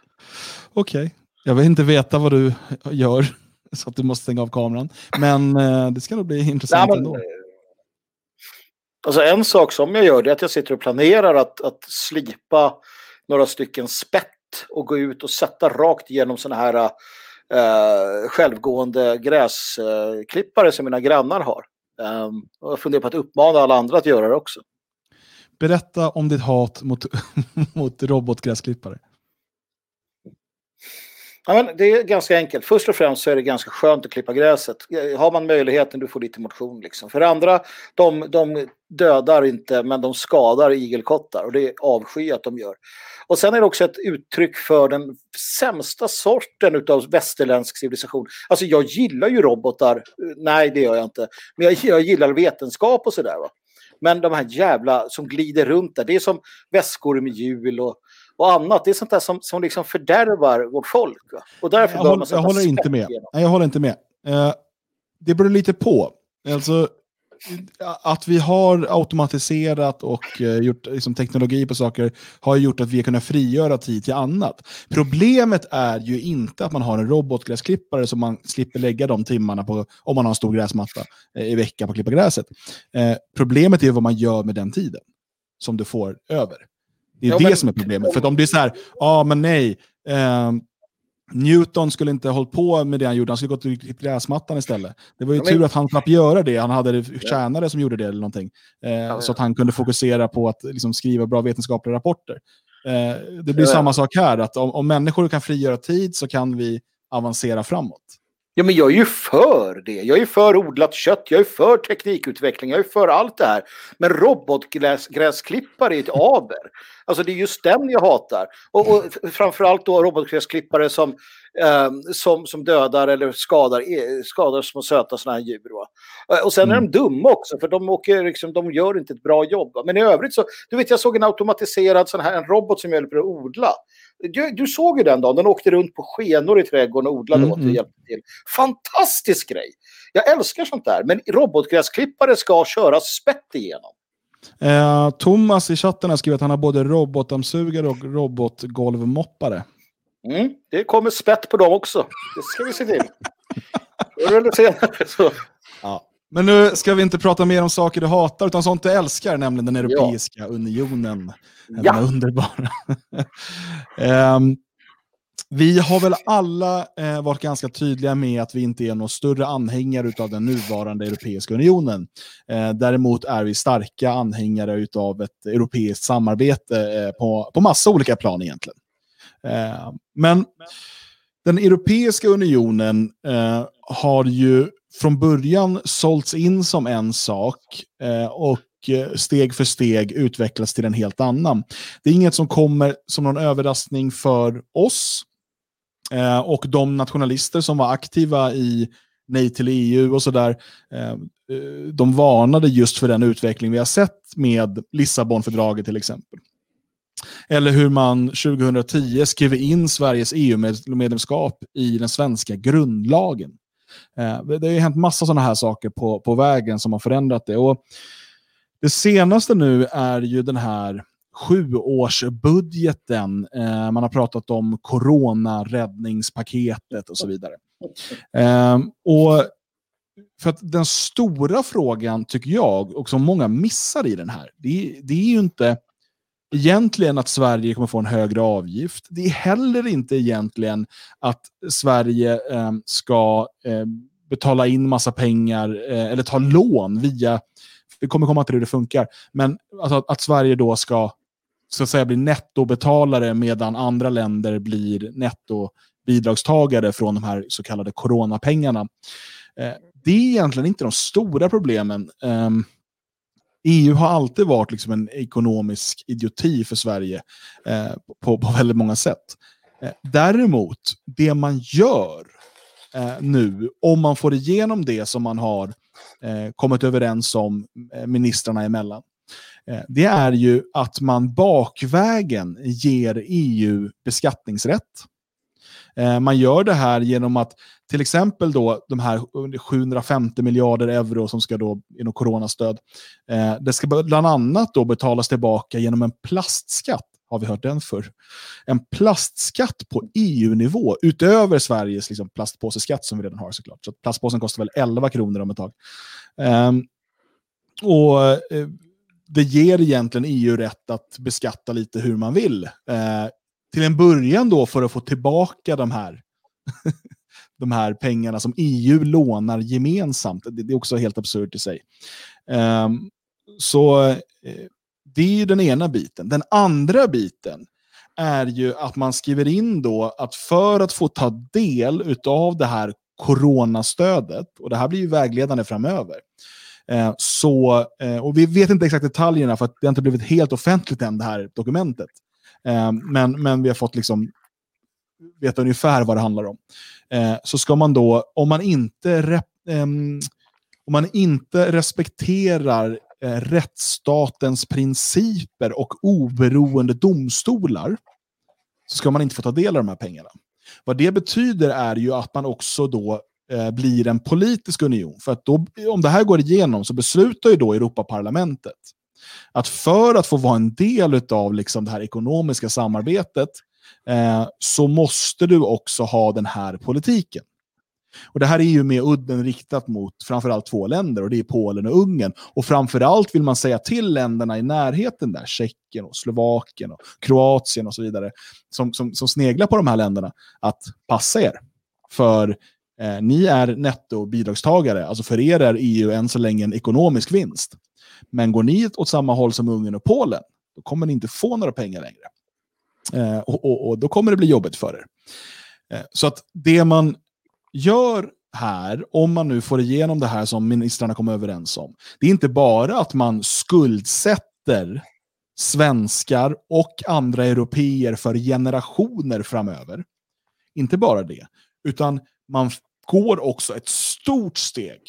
Okej. Jag vill inte veta vad du gör så att du måste stänga av kameran. Men eh, det ska nog bli intressant Nej, men, ändå. eh, alltså en sak som jag gör är att jag sitter och planerar att, att slipa några stycken spett och gå ut och sätta rakt igenom sådana här eh, självgående gräsklippare som mina grannar har. Um, och jag funderar på att uppmana alla andra att göra det också. Berätta om ditt hat mot, *laughs* mot robotgräsklippare. Ja, men det är ganska enkelt. Först och främst så är det ganska skönt att klippa gräset. Har man möjligheten, du får lite motion. Liksom. För det andra, de, de dödar inte, men de skadar igelkottar. Och det är avsky att de gör. Och sen är det också ett uttryck för den sämsta sorten av västerländsk civilisation. Alltså jag gillar ju robotar. Nej, det gör jag inte. Men jag, jag gillar vetenskap och sådär. Men de här jävla som glider runt där, det är som väskor med hjul och, och annat. Det är sånt där som, som liksom fördärvar vårt folk. Va? Och därför Jag, håller, jag håller inte med. Nej, jag håller inte med. Eh, det beror lite på. Alltså, att vi har automatiserat och eh, gjort liksom, teknologi på saker har gjort att vi har kunnat frigöra tid till annat. Problemet är ju inte att man har en robotgräsklippare som man slipper lägga de timmarna på, om man har en stor gräsmatta eh, i veckan på att klippa gräset. Eh, problemet är vad man gör med den tiden som du får över. Det är Ja, det men- som är problemet. För om det är så här, ja men nej, eh, Newton skulle inte ha hållit på med det han gjorde, han skulle gått och klippt gräsmattan istället. Det var ju Ja, men- tur att han slapp göra det, han hade tjänare som gjorde det eller någonting. Eh, ja. Så att han kunde fokusera på att liksom, skriva bra vetenskapliga rapporter. Eh, det blir Ja, ja. samma sak här, att om, om människor kan frigöra tid så kan vi avancera framåt. Ja, men jag är ju för det. Jag är för odlat kött, jag är för teknikutveckling, jag är för allt det här. Men robotgräsklippare är ett aber. Alltså det är just den jag hatar. Och, och framförallt då robotgräsklippare som, eh, som, som dödar eller skadar, eh, skadar små söta sådana här djur. Va? Eh, och sen mm. är de dumma också, för de, åker, liksom, de gör inte ett bra jobb. Va? Men i övrigt så, du vet jag såg en automatiserad sån här, en robot som hjälper att odla. Du, du såg ju den dagen, den åkte runt på skenor i trädgården och odlade mm. åt och mm. hjälpte till. Fantastisk grej! Jag älskar sånt där, men robotgräsklippare ska köras spett igenom. Eh, Thomas i chatten har skrivit att han har både robotdammsugare och robotgolvmoppare. Mm, det kommer spett på dem också. Det ska vi se till. *laughs* Förr eller senare så. Ja. Men nu ska vi inte prata mer om saker du hatar, utan sånt du älskar, nämligen den Europeiska ja. unionen. Ja. Den underbara. um, *laughs* vi har väl alla eh, varit ganska tydliga med att vi inte är några större anhängare av den nuvarande Europeiska unionen. Eh, däremot är vi starka anhängare av ett europeiskt samarbete eh, på, på massa olika plan egentligen. Eh, men den Europeiska unionen eh, har ju från början sålts in som en sak eh, och eh, steg för steg utvecklas till en helt annan. Det är inget som kommer som någon överraskning för oss Eh, och de nationalister som var aktiva i Nej till EU och sådär, eh, de varnade just för den utveckling vi har sett med Lissabonfördraget till exempel. Eller hur man 2010 skrev in Sveriges EU-medlemskap i den svenska grundlagen. Eh, det har ju hänt massa sådana här saker på, på vägen som har förändrat det. Och det senaste nu är ju den här sjuårsbudgeten. Eh, man har pratat om coronaräddningspaketet och så vidare. Eh, och för att den stora frågan, tycker jag, och som många missar i den här, det, det är ju inte egentligen att Sverige kommer få en högre avgift. Det är heller inte egentligen att Sverige eh, ska eh, betala in massa pengar eh, eller ta lån via vi kommer komma till hur det funkar. Men alltså, att Sverige då ska så att säga bli nettobetalare medan andra länder blir nettobidragstagare från de här så kallade coronapengarna. Eh, det är egentligen inte de stora problemen. Ehm, EU har alltid varit liksom en ekonomisk idioti för Sverige eh, på, på väldigt många sätt. Eh, däremot, det man gör eh, nu, om man får igenom det som man har eh, kommit överens om eh, ministrarna emellan, Eh, det är ju att man bakvägen ger EU beskattningsrätt. Eh, man gör det här genom att till exempel då de här 750 miljarder euro som ska då inom coronastöd. Eh, det ska bland annat då betalas tillbaka genom en plastskatt. Har vi hört den för? En plastskatt på EU-nivå utöver Sveriges liksom, plastpåseskatt som vi redan har såklart. Så plastpåsen kostar väl 11 kronor om ett tag. Um, och eh, det ger egentligen EU rätt att beskatta lite hur man vill. Eh, till en början då för att få tillbaka de här, *laughs* de här pengarna som EU lånar gemensamt. Det, det är också helt absurt i sig. Um, så eh, det är ju den ena biten. Den andra biten är ju att man skriver in då att för att få ta del av det här coronastödet, och det här blir ju vägledande framöver, eh, så, eh, och vi vet inte exakt detaljerna för att det har inte blivit helt offentligt än det här dokumentet. Eh, men, men vi har fått liksom veta ungefär vad det handlar om. Ehm, så ska man då, om man inte, rep, ehm, om man inte respekterar eh, rättsstatens principer och oberoende domstolar så ska man inte få ta del av de här pengarna. Vad det betyder är ju att man också då eh, blir en politisk union. För att då, om det här går igenom så beslutar ju då Europaparlamentet att för att få vara en del av liksom det här ekonomiska samarbetet eh, så måste du också ha den här politiken. Och Det här är ju med udden riktat mot framförallt två länder och det är Polen och Ungern. Och framförallt vill man säga till länderna i närheten där, Tjeckien och Slovakien och Kroatien och så vidare, som, som, som sneglar på de här länderna, att passa er. För Eh, ni är nettobidragstagare, alltså för er är EU än så länge en ekonomisk vinst. Men går ni åt samma håll som Ungern och Polen, då kommer ni inte få några pengar längre. Eh, och, och, och, då kommer det bli jobbigt för er. Eh, så att det man gör här, om man nu får igenom det här som ministrarna kom överens om, det är inte bara att man skuldsätter svenskar och andra europeer för generationer framöver. Inte bara det, utan man går också ett stort steg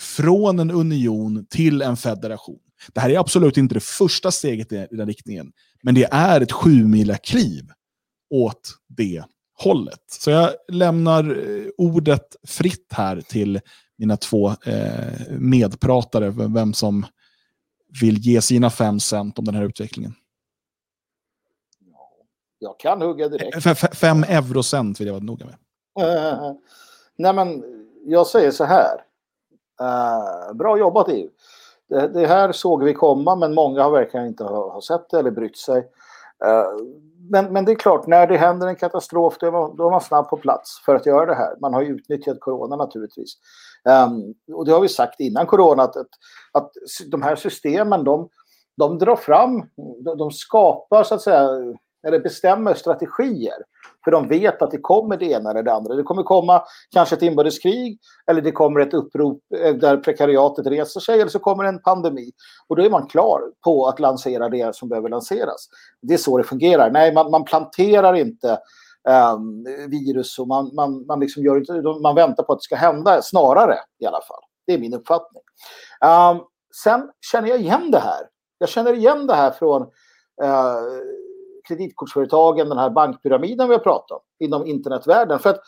från en union till en federation. Det här är absolut inte det första steget i den riktningen, men det är ett sju kliv åt det hållet. Så jag lämnar eh, ordet fritt här till mina två eh, medpratare, vem som vill ge sina fem cent om den här utvecklingen. Jag kan hugga direkt. F fem eurocent vill jag vara noga med. Uh, nej men, jag säger så här. Uh, bra jobbat EU. Det, det, här såg vi komma men många har verkligen inte ha, ha sett det eller brytt sig. Uh, men, men det är klart, när det händer en katastrof då är, man, då är man snabb på plats för att göra det här. Man har ju utnyttjat corona naturligtvis. Um, och det har vi sagt innan corona att, att, att de här systemen de, de drar fram, de, de skapar så att säga eller bestämmer strategier. För de vet att det kommer det ena eller det andra. Det kommer komma kanske ett inbördeskrig eller det kommer ett upprop eh, där prekariatet reser sig eller så kommer en pandemi. Och då är man klar på att lansera det som behöver lanseras. Det är så det fungerar. Nej, man, man planterar inte um, virus och man, man, man, liksom gör inte, man väntar på att det ska hända snarare i alla fall. Det är min uppfattning. Um, sen känner jag igen det här. Jag känner igen det här från uh, kreditkortsföretagen, den här bankpyramiden vi har pratat om inom internetvärlden. För att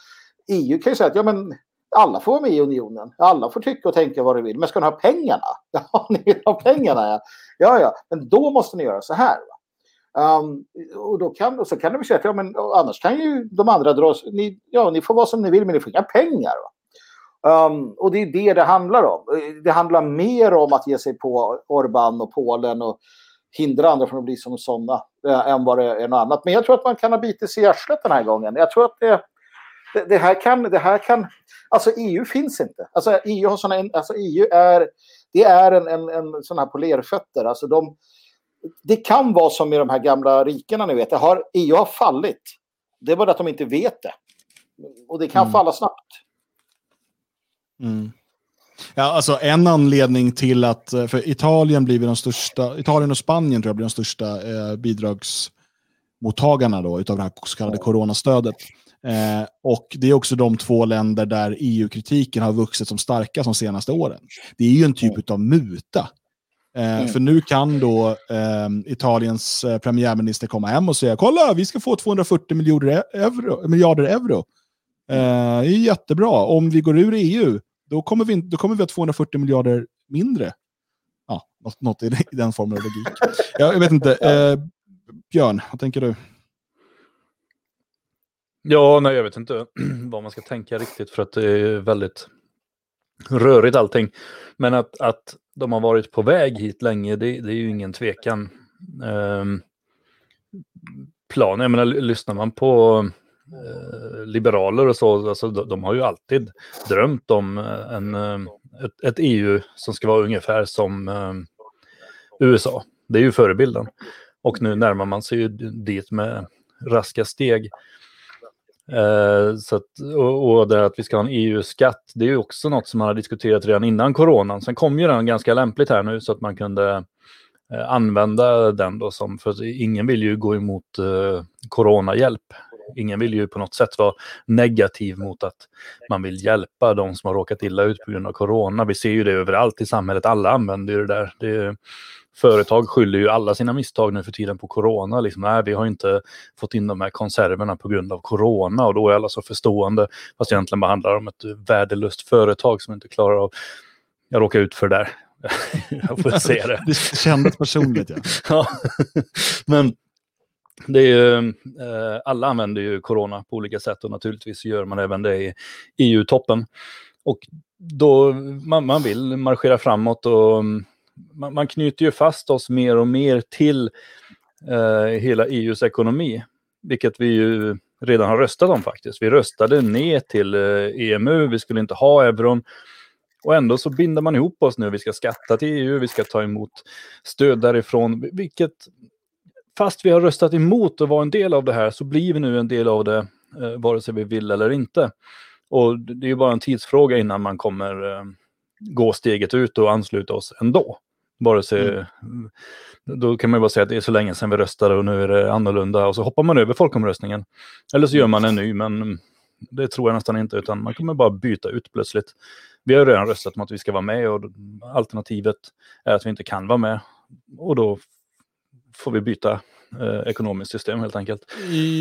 EU kan ju säga att ja, men alla får vara med i unionen. Alla får tycka och tänka vad de vill. Men ska ni ha pengarna? *laughs* Ja, ni vill ha pengarna. Ja, ja, ja. men då måste ni göra så här. Um, och, då kan, och så kan de säga att ja, men, annars kan ju de andra dra... Ni, ja, ni får vara som ni vill, men ni får inga pengar. Um, och det är det det handlar om. Eh, det handlar mer om att ge sig på Orbán och Polen och hindra andra från att bli som sådana äh, än vad det är något annat. Men jag tror att man kan ha bitit sig i arslet den här gången. Jag tror att det, det, det, här kan, det här kan... Alltså EU finns inte. Alltså EU, har såna, alltså EU är, det är en, en, en sån här polerfötter. Alltså de, det kan vara som i de här gamla rikena, ni vet. Det har, EU har fallit. Det är bara att de inte vet det. Och det kan mm. falla snabbt. Mm. Ja, alltså en anledning till att, eh, för Italien blir de största, Italien och Spanien tror jag blir de största eh, bidragsmottagarna då, utav det här så kallade coronastödet. Eh, och det är också de två länder där EU-kritiken har vuxit som starkast de senaste åren. Det är ju en typ av muta. Eh, mm. För nu kan då eh, Italiens eh, premiärminister komma hem och säga kolla, vi ska få 240 miljarder euro. Miljarder euro. Eh, det är jättebra. Om vi går ur EU, då kommer vi, då kommer vi ha 240 miljarder mindre. Ja, något, något i, den formen av logik. Jag, *laughs* jag vet inte. Eh, Björn, vad tänker du? Ja, nej, jag vet inte *clears throat* vad man ska tänka riktigt för att det är väldigt rörigt allting. Men att, att de har varit på väg hit länge, det, det är ju ingen tvekan. Um, planen, jag menar, lyssnar man på Eh, liberaler och så, alltså, de, de, har ju alltid drömt om eh, en, eh, ett, ett, EU som ska vara ungefär som eh, USA. Det är ju förebilden. Och nu närmar man sig ju dit med raska steg. Eh, så att, och, och det att vi ska ha en EU-skatt, det är ju också något som man har diskuterat redan innan coronan. Sen kom ju den ganska lämpligt här nu så att man kunde eh, använda den då som, för ingen vill ju gå emot eh, coronahjälp ingen vill ju på något sätt vara negativ mot att man vill hjälpa de som har råkat illa ut på grund av corona. Vi ser ju det överallt i samhället. Alla använder ju det där. Det företag skyller ju alla sina misstag nu för tiden på corona. Liksom, nej, vi har inte fått in de här konserverna på grund av corona och då är alla så förstående. Fast egentligen bara handlar om ett värdelöst företag som inte klarar av... Jag råkar ut för det där. *laughs* jag får se det. det kändes personligt ja. ja. Men det är ju, eh, alla använder ju corona på olika sätt och naturligtvis gör man även det i EU-toppen. Och då man, man, vill marschera framåt och mm, man, man, knyter ju fast oss mer och mer till eh, hela EUs ekonomi, vilket vi ju redan har röstat om faktiskt. Vi röstade ner till eh, EMU, vi skulle inte ha euron. Och ändå så binder man ihop oss nu. Vi ska skatta till EU, vi ska ta emot stöd därifrån, vilket fast vi har röstat emot att vara en del av det här så blir vi nu en del av det, eh, vare sig vi vill eller inte. Och det är ju bara en tidsfråga innan man kommer eh, gå steget ut och ansluta oss ändå. Vare sig, mm. Då kan man ju bara säga att det är så länge sedan vi röstade och nu är det annorlunda och så hoppar man över folkomröstningen. Eller så gör man en ny, men det tror jag nästan inte, utan man kommer bara byta ut plötsligt. Vi har redan röstat om att vi ska vara med och alternativet är att vi inte kan vara med. Och då får vi byta eh, ekonomiskt system helt enkelt.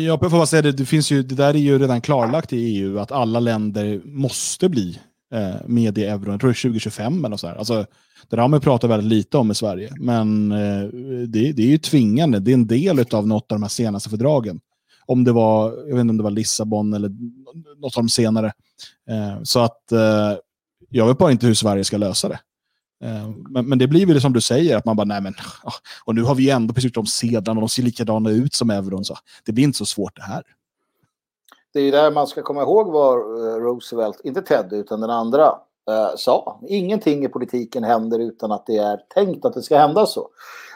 Jag får bara säga det, det, finns ju, det där är ju redan klarlagt i EU att alla länder måste bli eh, med i euron. Jag tror det är 2025 eller så här. Alltså, det där har man pratat väldigt lite om i Sverige, men eh, det, det, är ju tvingande. Det är en del av något av de här senaste fördragen. Om det var, jag vet inte om det var Lissabon eller något av de senare. Eh, så att eh, jag vet bara inte hur Sverige ska lösa det. Eh, men, men, det blir väl som du säger, att man bara, nej men, ah, och nu har vi ändå precis de sedlarna och de ser likadana ut som euron. Så det blir inte så svårt det här. Det är ju där man ska komma ihåg vad eh, Roosevelt, inte Ted utan den andra, eh, sa. Ingenting i politiken händer utan att det är tänkt att det ska hända så.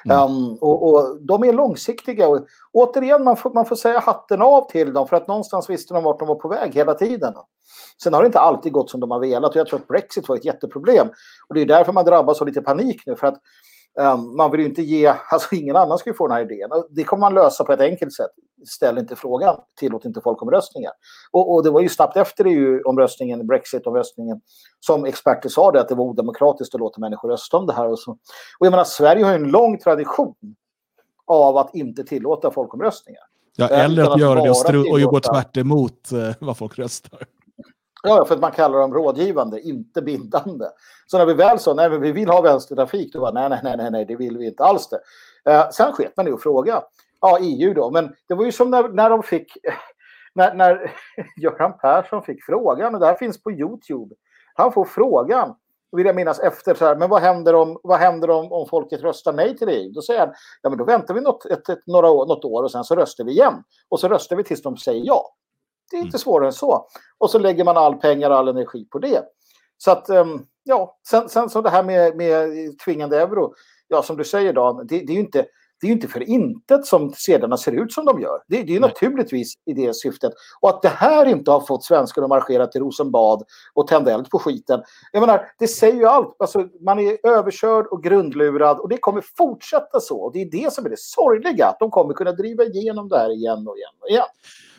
Mm. Um, och, och, de är långsiktiga. Och, återigen, man får, man får säga hatten av till dem för att någonstans visste de vart de var på väg hela tiden. Sen har det inte alltid gått som de har velat och jag tror att Brexit var ett jätteproblem. Och det är därför man drabbas av lite panik nu för att man vill ju inte ge, alltså ingen annan ska ju få den här idén. Det kommer man lösa på ett enkelt sätt. Ställ inte frågan, tillåt inte folkomröstningar. Och, och det var ju snabbt efter EU-omröstningen, Brexit-omröstningen, som experter sa det att det var odemokratiskt att låta människor rösta om det här. Och, så. och jag menar, Sverige har ju en lång tradition av att inte tillåta folkomröstningar. Ja, eller att, att göra det och, och gå tvärt emot uh, vad folk röstar. Ja, för att man kallar dem rådgivande, inte bindande. Så när vi väl sa nej, vi vill ha vänstertrafik, då var nej, nej, nej, nej, det vill vi inte alls det. Eh, sen sket man i att fråga. Ja, EU då, men det var ju som när, när de fick, *laughs* när, när *laughs* Göran Persson fick frågan, och det här finns på YouTube. Han får frågan, vill jag minnas, efter så här, men vad händer om, vad händer om, om folket röstar nej till EU? Då säger han, ja men då väntar vi något, ett, ett, några år, något år och sen så röstar vi igen. Och så röstar vi tills de säger ja. Det är inte mm. svårare än så. Och så lägger man all pengar och all energi på det. Så att, um, ja, sen, sen så det här med, med tvingande euro. Ja, som du säger Dan, det, det är ju inte, det är inte för intet som sedlarna ser ut som de gör. Det, det är ju naturligtvis i det syftet. Och att det här inte har fått svenskar att marschera till Rosenbad och tända eld på skiten. Jag menar, det säger ju allt. Alltså, man är överkörd och grundlurad och det kommer fortsätta så. Och det är det som är det sorgliga, att de kommer kunna driva igenom det här igen och igen och igen.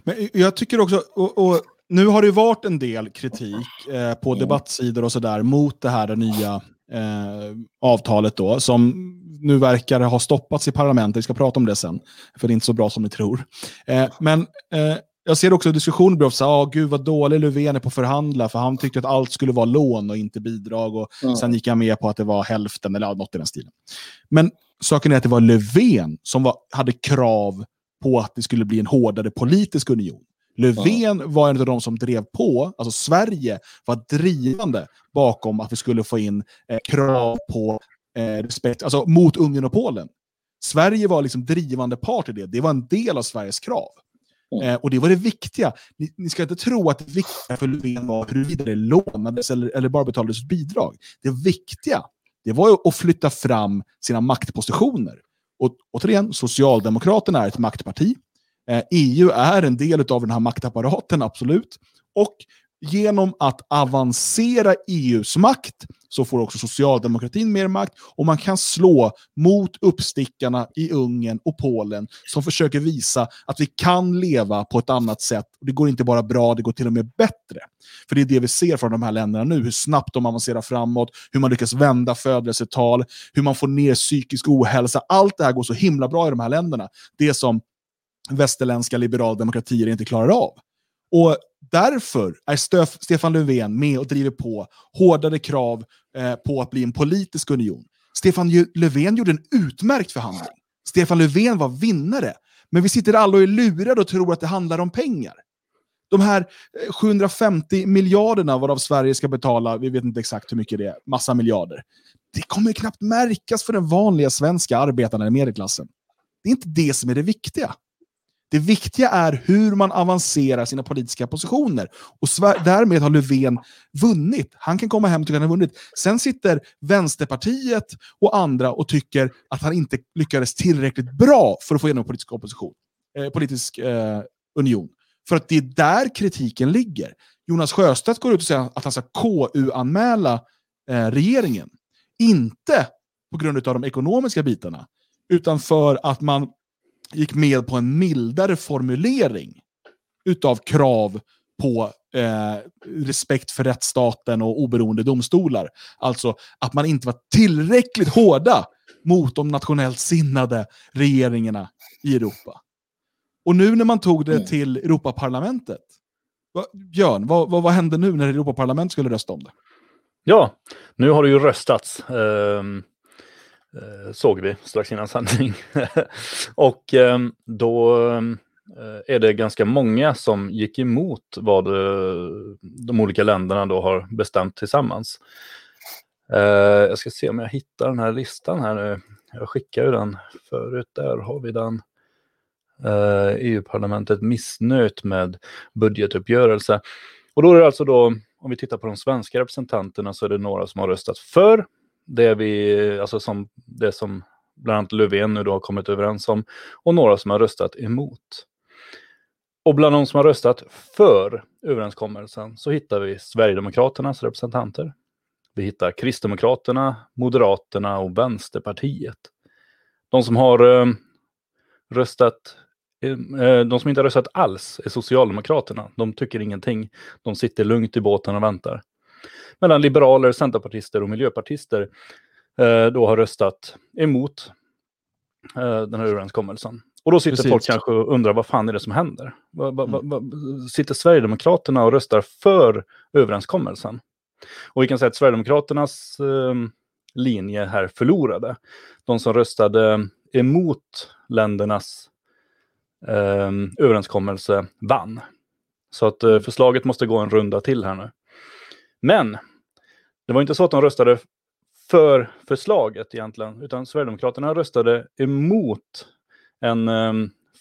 Men jag tycker också, och, och nu har det varit en del kritik eh, på mm. debattsidor och sådär mot det här nya eh, avtalet då, som nu verkar ha stoppats i parlamentet. Vi ska prata om det sen, för det är inte så bra som ni tror. Eh, men eh, jag ser också diskussioner om att gud vad dålig Löfven är på att förhandla, för han tyckte att allt skulle vara lån och inte bidrag. Och mm. Sen gick han med på att det var hälften, eller något i den stilen. Men saken är att det var Löfven som var, hade krav på att det skulle bli en hårdare politisk union. Löfven ja. var en av de som drev på, alltså Sverige var drivande bakom att vi skulle få in eh, krav på eh, respekt, alltså mot Ungern och Polen. Sverige var liksom drivande part i det. Det var en del av Sveriges krav. Mm. Eh, och det var det viktiga. Ni, ni, ska inte tro att det viktiga för Löfven var huruvida det lånades eller, eller bara betalades bidrag. Det viktiga det var att flytta fram sina maktpositioner. Och återigen, Socialdemokraterna är ett maktparti. Eh, EU är en del av den här maktapparaten, absolut. Och genom att avancera EUs makt så får också socialdemokratin mer makt och man kan slå mot uppstickarna i Ungern och Polen som försöker visa att vi kan leva på ett annat sätt. Det går inte bara bra, det går till och med bättre. För det är det vi ser från de här länderna nu, hur snabbt de avancerar framåt, hur man lyckas vända födelsetal, hur man får ner psykisk ohälsa. Allt det här går så himla bra i de här länderna. Det som västerländska liberaldemokratier inte klarar av. Och därför är Stöf, Stefan Löfven med och driver på hårdare krav eh, på att bli en politisk union. Stefan Löfven gjorde en utmärkt förhandling. Stefan Löfven var vinnare. Men vi sitter alla och är lurade och tror att det handlar om pengar. De här eh, 750 miljarderna varav Sverige ska betala, vi vet inte exakt hur mycket det är, massa miljarder. Det kommer knappt märkas för den vanliga svenska arbetaren eller medelklassen. Det är inte det som är det viktiga. Det viktiga är hur man avancerar sina politiska positioner. Och därmed har Löfven vunnit. Han kan komma hem och tycka att han har vunnit. Sen sitter Vänsterpartiet och andra och tycker att han inte lyckades tillräckligt bra för att få igenom politisk opposition. Eh, politisk eh, union. För att det är där kritiken ligger. Jonas Sjöstedt går ut och säger att han ska KU-anmäla eh, regeringen. Inte på grund av de ekonomiska bitarna, utan för att man gick med på en mildare formulering utav krav på eh, respekt för rättsstaten och oberoende domstolar. Alltså att man inte var tillräckligt hårda mot de nationellt sinnade regeringarna i Europa. Och nu när man tog det Mm. till Europaparlamentet, va, Björn, vad, vad, vad hände nu när Europaparlamentet skulle rösta om det? Ja, nu har det ju röstats. eh, Eh, såg vi strax innan sändning. *laughs* och ehm, då eh, är det ganska många som gick emot vad eh, de olika länderna då har bestämt tillsammans. Jag ska se om jag hittar den här listan här nu. Jag skickade ju den förut. Där har vi den. E EU-parlamentet missnöjt med budgetuppgörelse. Och då är det alltså då, om vi tittar på de svenska representanterna så är det några som har röstat för det vi, alltså som det som bland annat Löfven nu då har kommit överens om och några som har röstat emot. Och bland de som har röstat för överenskommelsen så hittar vi Sverigedemokraternas representanter. Vi hittar Kristdemokraterna, Moderaterna och Vänsterpartiet. De som har eh, röstat eh, eh de som inte har röstat alls är Socialdemokraterna. De tycker ingenting. De sitter lugnt i båten och väntar. Medan liberaler, centerpartister och miljöpartister eh, då har röstat emot eh, den här överenskommelsen. Och då sitter Precis. folk kanske och undrar vad fan är det som händer? Va, va, va, va, sitter Sverigedemokraterna och röstar för överenskommelsen? Och vi kan säga att Sverigedemokraternas eh, linje här förlorade. De som röstade emot ländernas eh, överenskommelse vann. Så att eh, förslaget måste gå en runda till här nu. Men det var inte så att de röstade för förslaget egentligen, utan Sverigedemokraterna röstade emot en eh,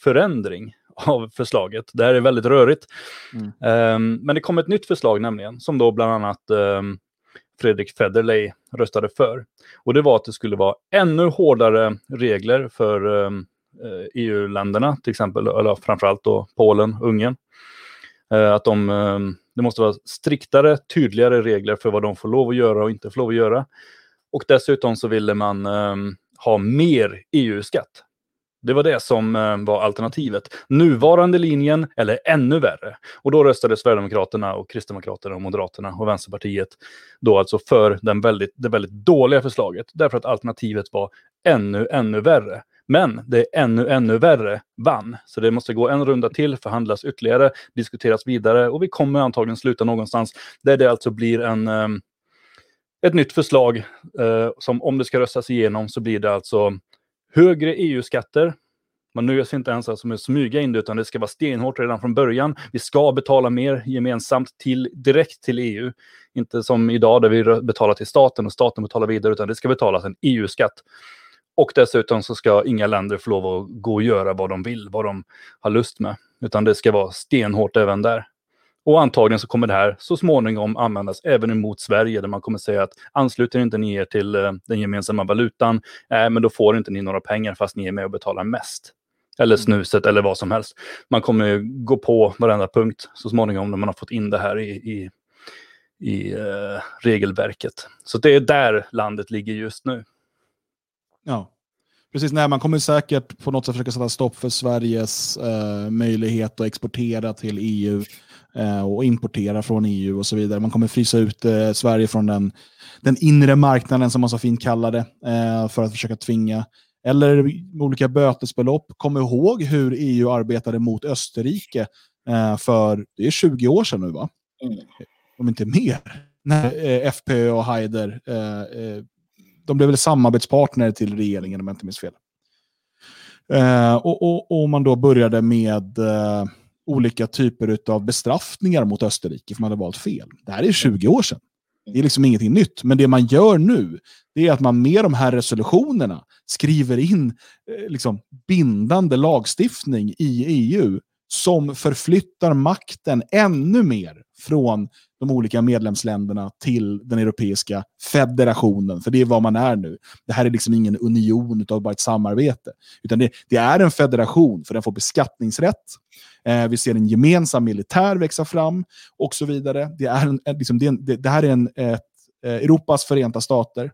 förändring av förslaget. Det här är väldigt rörigt. Mm. Eh, men det kom ett nytt förslag nämligen, som då bland annat eh, Fredrik Federley röstade för. Och det var att det skulle vara ännu hårdare regler för eh, eh, EU-länderna, till exempel, eller framförallt då Polen, Ungern. Eh, att de, det måste vara striktare, tydligare regler för vad de får lov att göra och inte får lov att göra. Och dessutom så ville man eh, ha mer EU-skatt. Det var det som eh, var alternativet. Nuvarande linjen eller ännu värre. Och då röstade Sverigedemokraterna och Kristdemokraterna och Moderaterna och Vänsterpartiet då alltså för den väldigt, det väldigt dåliga förslaget. Därför att alternativet var ännu, ännu värre. Men det ännu, ännu värre vann. Så det måste gå en runda till, förhandlas ytterligare, diskuteras vidare och vi kommer antagligen sluta någonstans där det alltså blir en, ehm, ett nytt förslag eh, som om det ska röstas igenom så blir det alltså högre EU-skatter. Man nöjer sig inte ens alltså med att smyga in det utan det ska vara stenhårt redan från början. Vi ska betala mer gemensamt till, direkt till EU. Inte som idag där vi betalar till staten och staten betalar vidare utan det ska betalas en EU-skatt. Och dessutom så ska inga länder få lov att gå och göra vad de vill, vad de har lust med. Utan det ska vara stenhårt även där. Och antagligen så kommer det här så småningom användas även emot Sverige där man kommer säga att ansluter inte ni er till eh, den gemensamma valutan, eh, men då får inte ni några pengar fast ni är med och betalar mest. Eller snuset eller vad som helst. Man kommer gå på varenda punkt så småningom när man har fått in det här i, i, i eh, regelverket. Så det är där landet ligger just nu. Ja. Precis, nej, man kommer säkert på något sätt försöka sätta stopp för Sveriges eh, möjlighet att exportera till EU eh, och importera från EU och så vidare. Man kommer frysa ut eh, Sverige från den, den inre marknaden som man så fint kallar det eh, för att försöka tvinga. Eller olika bötesbelopp. Kom ihåg hur EU arbetade mot Österrike eh, för det är 20 år sedan nu va? Mm. Om inte mer. När eh, FPÖ och Haider de blev väl samarbetspartner till regeringen om jag inte minns fel. Eh, och, och, och man då började med eh, olika typer av bestraffningar mot Österrike för man hade valt fel. Det här är 20 år sedan. Det är liksom ingenting nytt. Men det man gör nu, det är att man med de här resolutionerna skriver in eh, liksom, bindande lagstiftning i EU som förflyttar makten ännu mer från de olika medlemsländerna till den europeiska federationen. För det är vad man är nu. Det här är liksom ingen union utan bara ett samarbete. Utan det, det är en federation, för den får beskattningsrätt. Eh, vi ser en gemensam militär växa fram och så vidare. Det, är en, liksom, det, det, här är en, ett, eh, Europas förenta stater.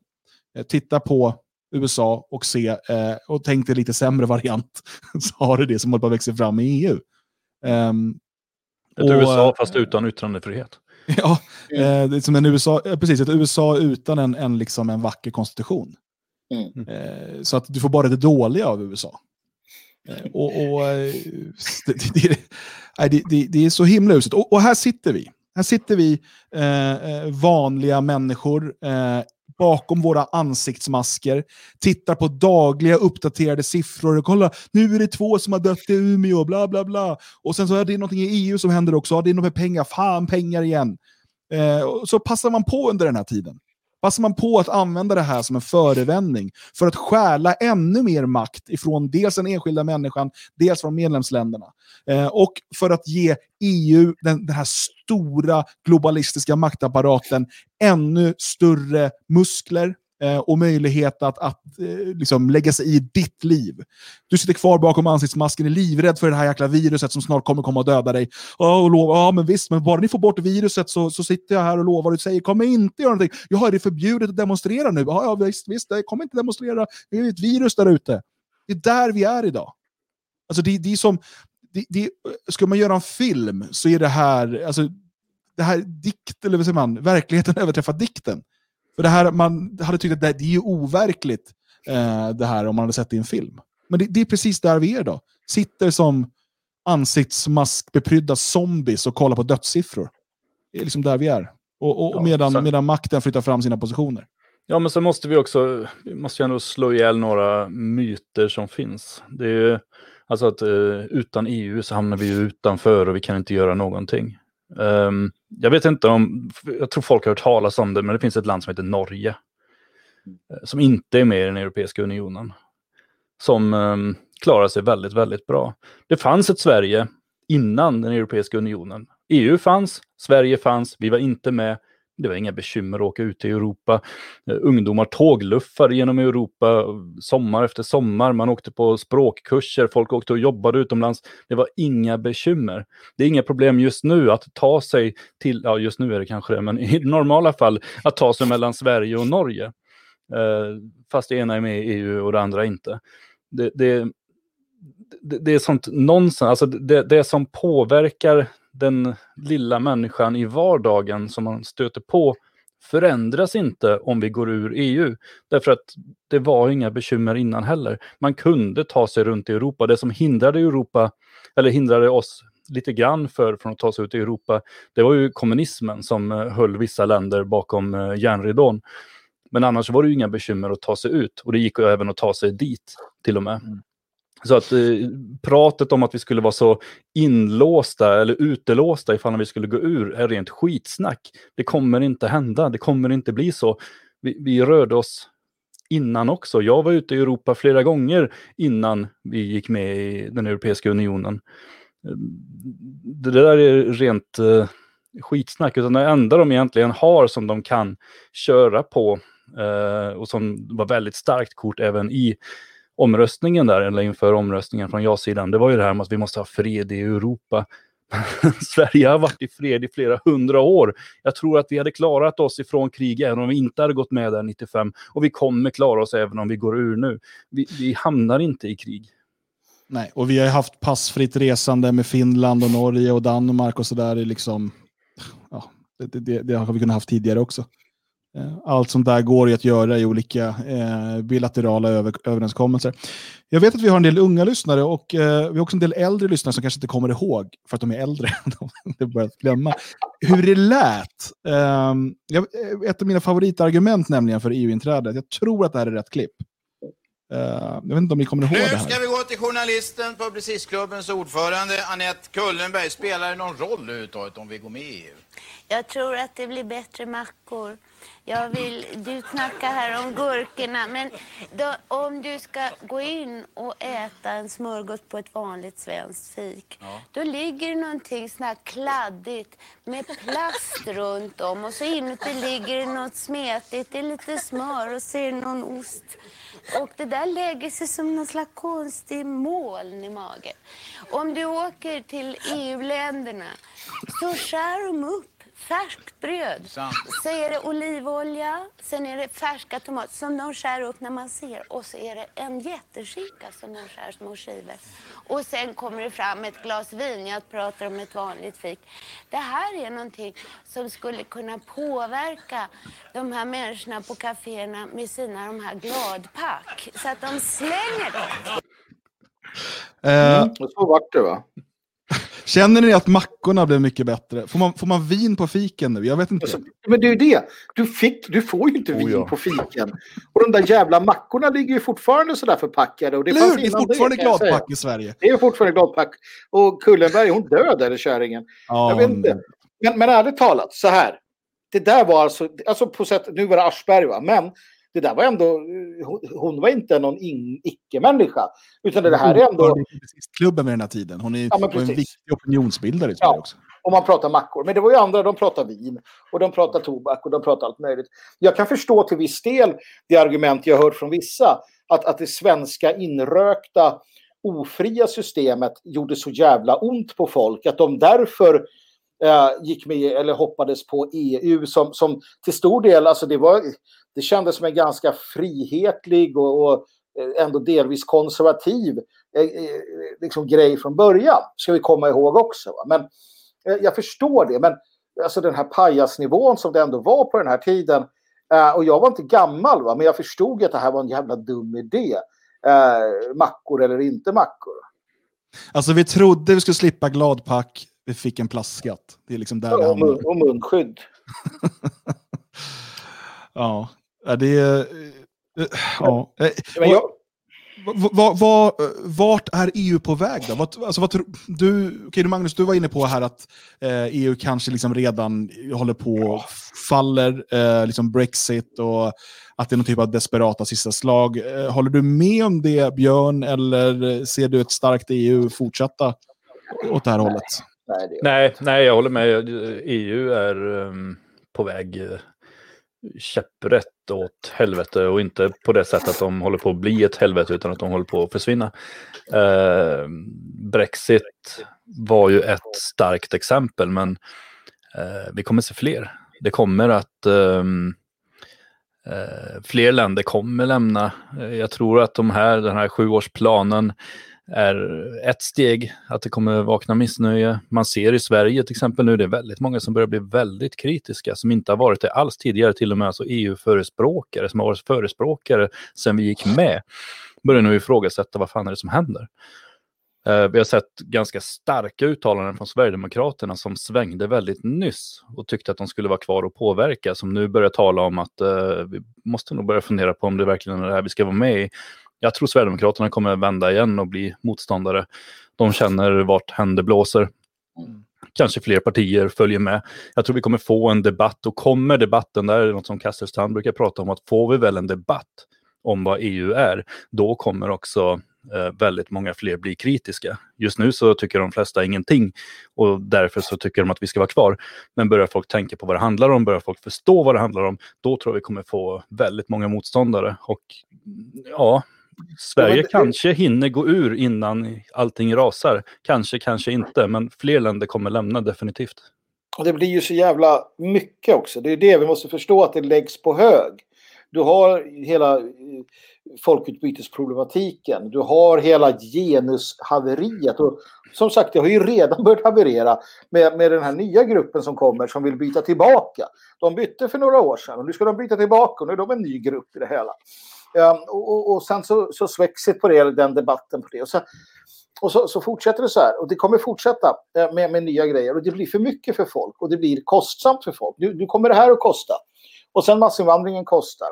Eh, titta på USA och se, eh, och tänk dig lite sämre variant, *laughs* så har du det som håller på att växa fram i EU. Um, ett och, USA fast utan yttrandefrihet. *laughs* Ja, mm. eh, som en USA, eh, precis, ett USA utan en, en, liksom en vacker konstitution. Mm. Eh, så att du får bara det dåliga av USA. Eh, och, och eh, det, det, det, det, är så himla uselt. Och, och, här sitter vi. Här sitter vi, eh, vanliga människor, bakom våra ansiktsmasker, tittar på dagliga uppdaterade siffror. Och kollar, nu är det två som har dött i Umeå, bla bla bla. Och sen så är det någonting i EU som händer också. Det är något med pengar, fan pengar igen. Eh, så passar man på under den här tiden. Passar man på att använda det här som en förevändning för att stjäla ännu mer makt ifrån dels den enskilda människan, dels från medlemsländerna. Eh, och för att ge EU, den, den här stora globalistiska maktapparaten, ännu större muskler, eh, och möjlighet att, att eh, liksom lägga sig i ditt liv. Du sitter kvar bakom ansiktsmasken, är livrädd för det här jäkla viruset som snart kommer komma och döda dig. Oh, och lovar, ja, men visst, men bara ni får bort viruset så, så sitter jag här och lovar och säger kommer inte göra någonting. Jag är det förbjudet att demonstrera nu? Ja, ja visst, visst, jag kommer inte demonstrera. Det är ett virus där ute. Det är där vi är idag. Alltså det, det är som, det, det, ska man göra en film så är det här, alltså, det här dikt, eller vad säger man, verkligheten *laughs* överträffar dikten. För det här, man hade tyckt att det, det är overkligt, eh, det här om man hade sett det i en film. Men det, det är precis där vi är idag. Sitter som ansiktsmaskbeprydda zombies och kollar på dödssiffror. Det är liksom där vi är. Och, och, ja, medan, så... medan makten flyttar fram sina positioner. Ja, men så måste vi också vi måste ju ändå slå ihjäl några myter som finns. Det är ju, alltså att uh, utan EU så hamnar vi utanför och vi kan inte göra någonting. Um, jag vet inte om, jag tror folk har hört talas om det, men det finns ett land som heter Norge. Eh, som inte är med i den Europeiska unionen. Som um, klarar sig väldigt, väldigt bra. Det fanns ett Sverige innan den Europeiska unionen. EU fanns, Sverige fanns, vi var inte med. Det var inga bekymmer att åka ut i Europa. Eh, ungdomar tågluffade genom Europa sommar efter sommar. Man åkte på språkkurser, folk åkte och jobbade utomlands. Det var inga bekymmer. Det är inga problem just nu att ta sig till, ja just nu är det kanske det, men *laughs* i normala fall att ta sig mellan Sverige och Norge. Eh, fast det ena är med i EU och det andra inte. Det, det, det, det är sånt nonsens, alltså det, det som påverkar den lilla människan i vardagen som man stöter på förändras inte om vi går ur EU. Därför att det var inga bekymmer innan heller. Man kunde ta sig runt i Europa. Det som hindrade Europa, eller hindrade oss lite grann för, från att ta sig ut i Europa, det var ju kommunismen som eh, höll vissa länder bakom eh, järnridån. Men annars var det ju inga bekymmer att ta sig ut och det gick ju även att ta sig dit till och med. Mm. Så att eh, pratet om att vi skulle vara så inlåsta eller utelåsta ifall vi skulle gå ur är rent skitsnack. Det kommer inte hända, det kommer inte bli så. Vi, vi rörde oss innan också. Jag var ute i Europa flera gånger innan vi gick med i den Europeiska unionen. Eh, det där är rent eh, skitsnack, utan det enda de egentligen har som de kan köra på eh, och som var väldigt starkt kort även i omröstningen där, eller inför omröstningen från ja-sidan, det var ju det här med att vi måste ha fred i Europa. *laughs* Sverige har varit i fred i flera hundra år. Jag tror att vi hade klarat oss ifrån krig även om vi inte hade gått med där 95. Och vi kommer klara oss även om vi går ur nu. Vi, vi hamnar inte i krig. Nej, och vi har haft passfritt resande med Finland och Norge och Danmark och sådär. Liksom, ja, det, det, det har vi kunnat haft tidigare också. Eh, allt som där går att göra i olika eh, bilaterala över, överenskommelser. Jag vet att vi har en del unga lyssnare och eh, vi har också en del äldre lyssnare som kanske inte kommer ihåg, för att de är äldre, *laughs* de börjat glömma, hur det lät. Eh, ett av mina favoritargument nämligen för EU-inträdet, jag tror att det här är rätt klipp. Eh, jag vet inte om ni kommer ihåg Nu det ska här. vi gå till journalisten, Publicistklubbens ordförande Anette Kullenberg. Spelar det någon roll överhuvudtaget om vi går med i EU? Jag tror att det blir bättre mackor. Jag vill, du snackar här om gurkorna, men då, om du ska gå in och äta en smörgås på ett vanligt svenskt fik, då ligger det någonting sånt här kladdigt med plast runt om och så inuti ligger det något smetigt, det är lite smör och så är det någon ost. Och det där lägger sig som någon slags konstig moln i magen. Om du åker till EU-länderna så skär de upp färskt bröd. Sant. Så är det olivolja, sen är det färska tomater som de skär upp när man ser. Och så är det en jätteskinka som de skär små skivor. Och sen kommer det fram ett glas vin. Jag pratar om ett vanligt fik. Det här är någonting som skulle kunna påverka de här människorna på kaféerna med sina de här gladpack. Så att de slänger dem. Eh, Mm, så vart det va? *laughs* känner ni att mackorna blev mycket bättre? Får man, får man vin på fiken nu? Jag vet inte. Alltså, men det är ju det. Du, fick, du får ju inte Oh, vin ja. på fiken. Och de där jävla mackorna ligger ju fortfarande sådär förpackade. Och det Eller hur? Det är fortfarande gladpack i Sverige. Det är fortfarande gladpack. Och Kullenberg, hon död eller kärringen. Ja, Jag vet inte. Men, men ärligt talat, så här. Det där var alltså, alltså på sätt, nu var det Aschberg va, men det där var ändå, hon, var inte någon icke-människa. Utan det här är ändå, Publicistklubben vid den här tiden. Hon är Ja, en viktig opinionsbildare i Sverige också. om man pratar mackor. Men det var ju andra, de pratar vin och de pratar tobak och de pratar allt möjligt. Jag kan förstå till viss del det argument jag hört från vissa, att, att det svenska inrökta ofria systemet gjorde så jävla ont på folk att de därför Eh, gick med eller hoppades på EU som, som till stor del, alltså det var, det kändes som en ganska frihetlig och, och eh, ändå delvis konservativ eh, liksom grej från början, ska vi komma ihåg också. Va? Men jag förstår det, men alltså den här pajasnivån som det ändå var på den här tiden, och jag var inte gammal, va? men jag förstod att det här var en jävla dum idé. Mackor eller inte mackor. Alltså vi trodde vi skulle slippa gladpack, vi fick en plastskatt. Det är liksom där det Och, hamnar. och munskydd. *laughs* Ja, Ja, det är... eh, Ja. Men jag, Va- va- va- vart är EU på väg då? Vad, alltså, vad, tro- du, du Magnus, du var inne på här att eh, EU kanske liksom redan håller på faller, eh, liksom Brexit och att det är någon typ av desperata sista slag. Eh, håller du med om det, Björn, eller ser du ett starkt EU fortsätta åt det här hållet? Nej, det, Nej, nej, jag håller med. EU är um, på väg uh, käpprätt åt helvete och inte på det sättet att de håller på att bli ett helvete utan att de håller på att försvinna. Eh, Brexit var ju ett starkt exempel men eh, vi kommer se fler. Det kommer att eh, fler länder kommer lämna. Eh, Jag tror att de här, den här sjuårsplanen är ett steg att det kommer vakna missnöje. Man ser i Sverige till exempel nu, det är väldigt många som börjar bli väldigt kritiska, som inte har varit det alls tidigare, till och med alltså EU-förespråkare, som har varit förespråkare sedan vi gick med, börjar nu ifrågasätta vad fan är det som händer. Eh, vi har sett ganska starka uttalanden från Sverigedemokraterna som svängde väldigt nyss och tyckte att de skulle vara kvar och påverka, som nu börjar tala om att eh, vi måste nog börja fundera på om det verkligen är det här vi ska vara med i. Jag tror Sverigedemokraterna kommer vända igen och bli motståndare. De känner vart händer blåser. Kanske fler partier följer med. Jag tror vi kommer få en debatt och kommer debatten, där är det något som Kasselstrand brukar prata om, att får vi väl en debatt om vad EU är, då kommer också eh, väldigt många fler bli kritiska. Just nu så tycker de flesta ingenting och därför så tycker de att vi ska vara kvar. Men börjar folk tänka på vad det handlar om, börjar folk förstå vad det handlar om, då tror jag vi kommer få väldigt många motståndare. Och ja, Sverige det- kanske hinner gå ur innan allting rasar. Kanske, kanske inte, men fler länder kommer lämna definitivt. Och det blir ju så jävla mycket också. Det är det vi måste förstå att det läggs på hög. Du har hela eh, folkutbytesproblematiken. Du har hela genushaveriet. Och som sagt, det har ju redan *laughs* börjat haverera med, med den här nya gruppen som kommer som vill byta tillbaka. De bytte för några år sedan och nu ska de byta tillbaka och nu är de en ny grupp i det hela. Och, och, och sen så, så svexit på det, den debatten på det. Och, så, och så, så fortsätter det så här. Och det kommer fortsätta eh, med, med nya grejer. Och det blir för mycket för folk. Och det blir kostsamt för folk. Nu, nu kommer det här att kosta. Och sen massinvandringen kostar.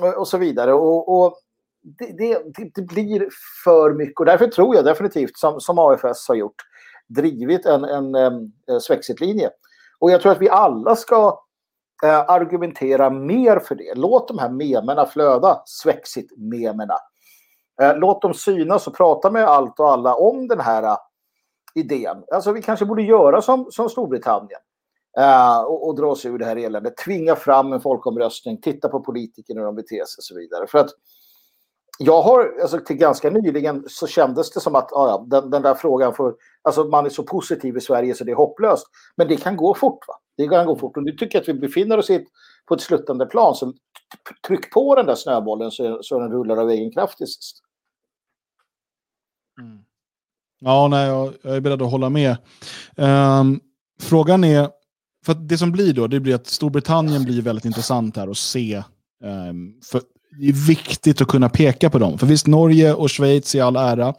Och, och så vidare. Och, och det, det, det, blir för mycket och därför tror jag definitivt som, som AFS har gjort drivit en, en, en, en Svexit-linje. Och jag tror att vi alla ska eh, argumentera mer för det. Låt de här memerna flöda, Svexit-memerna. Eh, låt dem synas och prata med allt och alla om den här eh, idén. Alltså vi kanske borde göra som, som Storbritannien. Uh, och, och dra oss ur det här eländet. Tvinga fram en folkomröstning, titta på politiker hur de beter sig och så vidare. För att jag har, alltså till ganska nyligen så kändes det som att ah, ja, den, den där frågan får, alltså man är så positiv i Sverige så det är hopplöst. Men det kan gå fort va? Det kan gå fort. Och nu tycker jag att vi befinner oss i ett, på ett sluttande plan så tryck på den där snöbollen så, så den rullar av egen kraft till sist. Mm. Ja, nej, jag, jag, är beredd att hålla med. Um, frågan är, för det som blir då, det blir att Storbritannien blir väldigt intressant här att se. Um, för det är viktigt att kunna peka på dem. För visst, Norge och Schweiz i all ära,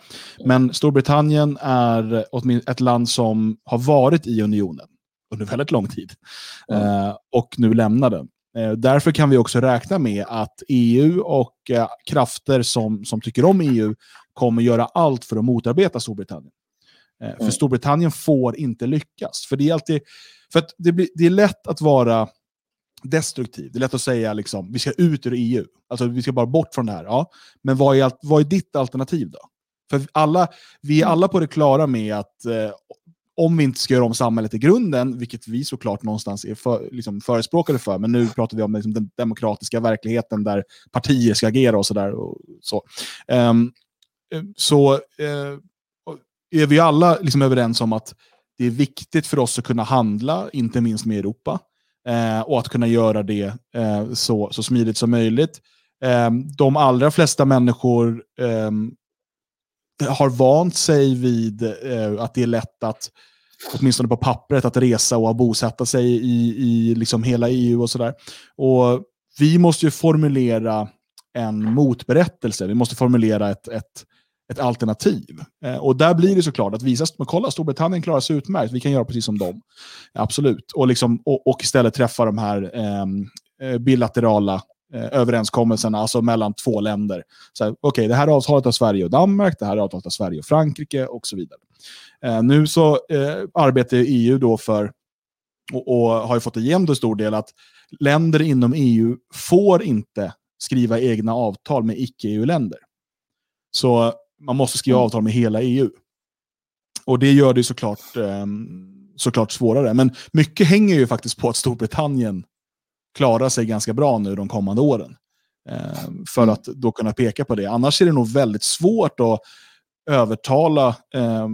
men Storbritannien är ett land som har varit i unionen under väldigt lång tid mm. uh, och nu lämnade. Uh, därför kan vi också räkna med att EU och uh, krafter som, som tycker om EU kommer göra allt för att motarbeta Storbritannien. Mm. För Storbritannien får inte lyckas. För det är alltid, för det, blir, det är lätt att vara destruktiv. Det är lätt att säga liksom, vi ska ut ur EU. Alltså vi ska bara bort från det här. Ja. Men vad är, vad är ditt alternativ då? För alla, vi är alla på det klara med att eh, om vi inte ska göra om samhället i grunden, vilket vi såklart någonstans är för, liksom förespråkare för, men nu pratar vi om liksom, den demokratiska verkligheten där partier ska agera och sådär. Så, um, så uh, är vi alla liksom överens om att det är viktigt för oss att kunna handla, inte minst med Europa. uh, och att kunna göra det uh, så, så smidigt som möjligt. Um, de allra flesta människor um, har vant sig vid eh, att det är lätt att, åtminstone på pappret, att resa och bosätta sig i, i liksom hela EU och sådär. Och vi måste ju formulera en motberättelse. Vi måste formulera ett, ett, ett alternativ. Eh, och där blir det såklart att visa, men kolla Storbritannien klarar sig utmärkt, vi kan göra precis som dem. Absolut. Och, liksom, och, och istället träffa de här ehm, eh, bilaterala överenskommelserna, alltså mellan två länder. Okej, okay, det här är avtalet av Sverige och Danmark, det här är avtalet av Sverige och Frankrike och så vidare. Eh, nu så eh, arbetar EU då för, och, och har ju fått igenom en stor del, att länder inom EU får inte skriva egna avtal med icke-EU-länder. Så man måste skriva mm. avtal med hela EU. Och det gör det såklart, eh, såklart svårare. Men mycket hänger ju faktiskt på att Storbritannien klarar sig ganska bra nu de kommande åren. Eh, för att då kunna peka på det. Annars är det nog väldigt svårt att övertala eh,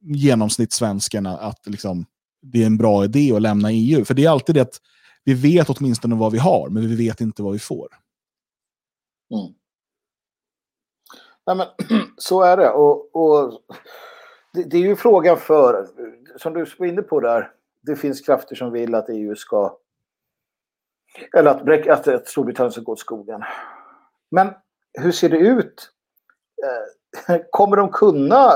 genomsnittssvenskarna att liksom, det är en bra idé att lämna EU. För det är alltid det att vi vet åtminstone vad vi har, men vi vet inte vad vi får. Mm. Nej, men, *clears throat* så är det. Och, och det, det, är ju frågan för, som du var inne på där, det finns krafter som vill att EU ska, eller att, att, att Storbritannien ska gå åt skogen. Men hur ser det ut? Eh, *laughs* kommer de kunna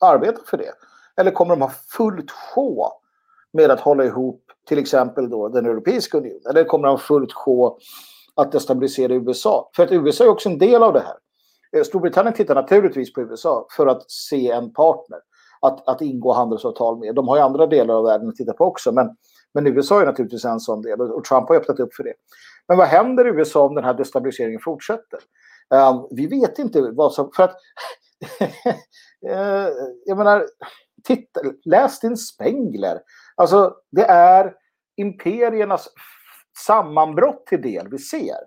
arbeta för det? Eller kommer de ha fullt sjå med att hålla ihop till exempel då den Europeiska unionen? Eller kommer de ha fullt sjå att destabilisera USA? För att USA är också en del av det här. Eh, Storbritannien tittar naturligtvis på USA för att se en partner att, att ingå handelsavtal med. De har ju andra delar av världen att titta på också, men, men USA är naturligtvis en sån del och Trump har öppnat upp för det. Men vad händer i USA om den här destabiliseringen fortsätter? Uh, vi vet inte vad som... För att, uh, *laughs* jag menar, titta, läs din Spengler. Alltså, det är imperiernas sammanbrott till del vi ser.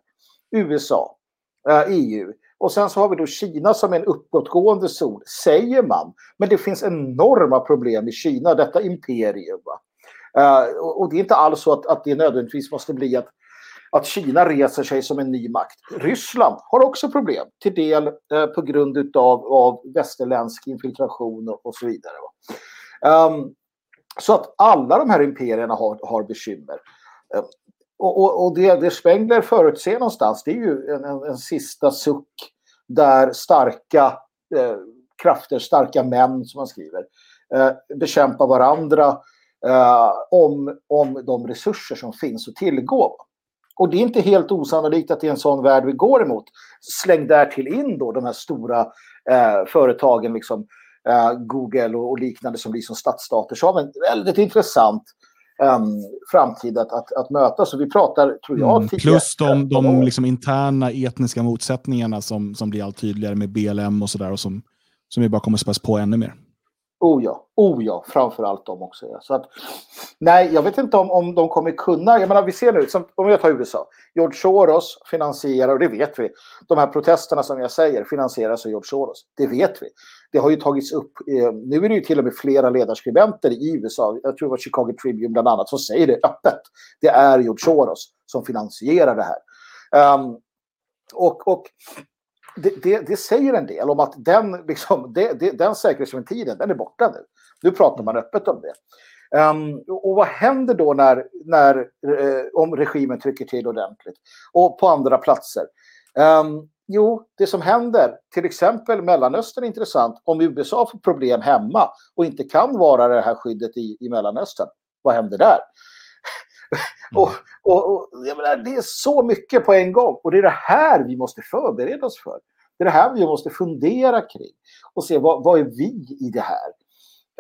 USA, eh, uh, EU. Och sen så har vi då Kina som är en uppåtgående zon, säger man. Men det finns enorma problem i Kina, detta imperium. Uh, och det är inte alls så att, att det nödvändigtvis måste bli att, att Kina reser sig som en ny makt. Ryssland har också problem, till del uh, på grund av, av västerländsk infiltration och, och så vidare. Um, så att alla de här imperierna har, har bekymmer. Uh, och, och, och det, det Spengler förutser någonstans det är ju en, en, en sista suck där starka eh, krafter, starka män som man skriver, eh, bekämpar varandra eh, om, om de resurser som finns att tillgå. Och det är inte helt osannolikt att det är en sån värld vi går emot. Släng där till in då de här stora eh, företagen, liksom, eh, Google och, och, liknande som blir som stadsstater. Så har vi en väldigt intressant um, framtid att, att, att möta. Så vi pratar, tror jag, mm, Plus de, de liksom interna etniska motsättningarna som, som blir allt tydligare med BLM och sådär och som, som vi bara kommer späs på ännu mer. Oh ja, oh ja, framför allt de också. Ja. Så att, nej, jag vet inte om, om de kommer kunna. Jag menar, vi ser nu, som, om jag tar USA. George Soros finansierar, och det vet vi, de här protesterna som jag säger finansieras av George Soros. Det vet vi. Det har ju tagits upp, eh, nu är det ju till och med flera ledarskribenter i USA, jag tror det var Chicago Tribune bland annat, som säger det öppet. Det är George Soros som finansierar det här. Um, och, och det, det, det, säger en del om att den, liksom, det, den säkerhetsventilen den är borta nu. Nu pratar man öppet om det. Um, och vad händer då när, när, eh, om regimen trycker till ordentligt? Och på andra platser? Um, jo, det som händer, till exempel Mellanöstern är intressant. Om USA får problem hemma och inte kan vara det här skyddet i, i Mellanöstern, vad händer där? Mm. och, och, och menar, det är så mycket på en gång. Och det är det här vi måste förbereda oss för. Det är det här vi måste fundera kring. Och se vad, vad är vi i det här?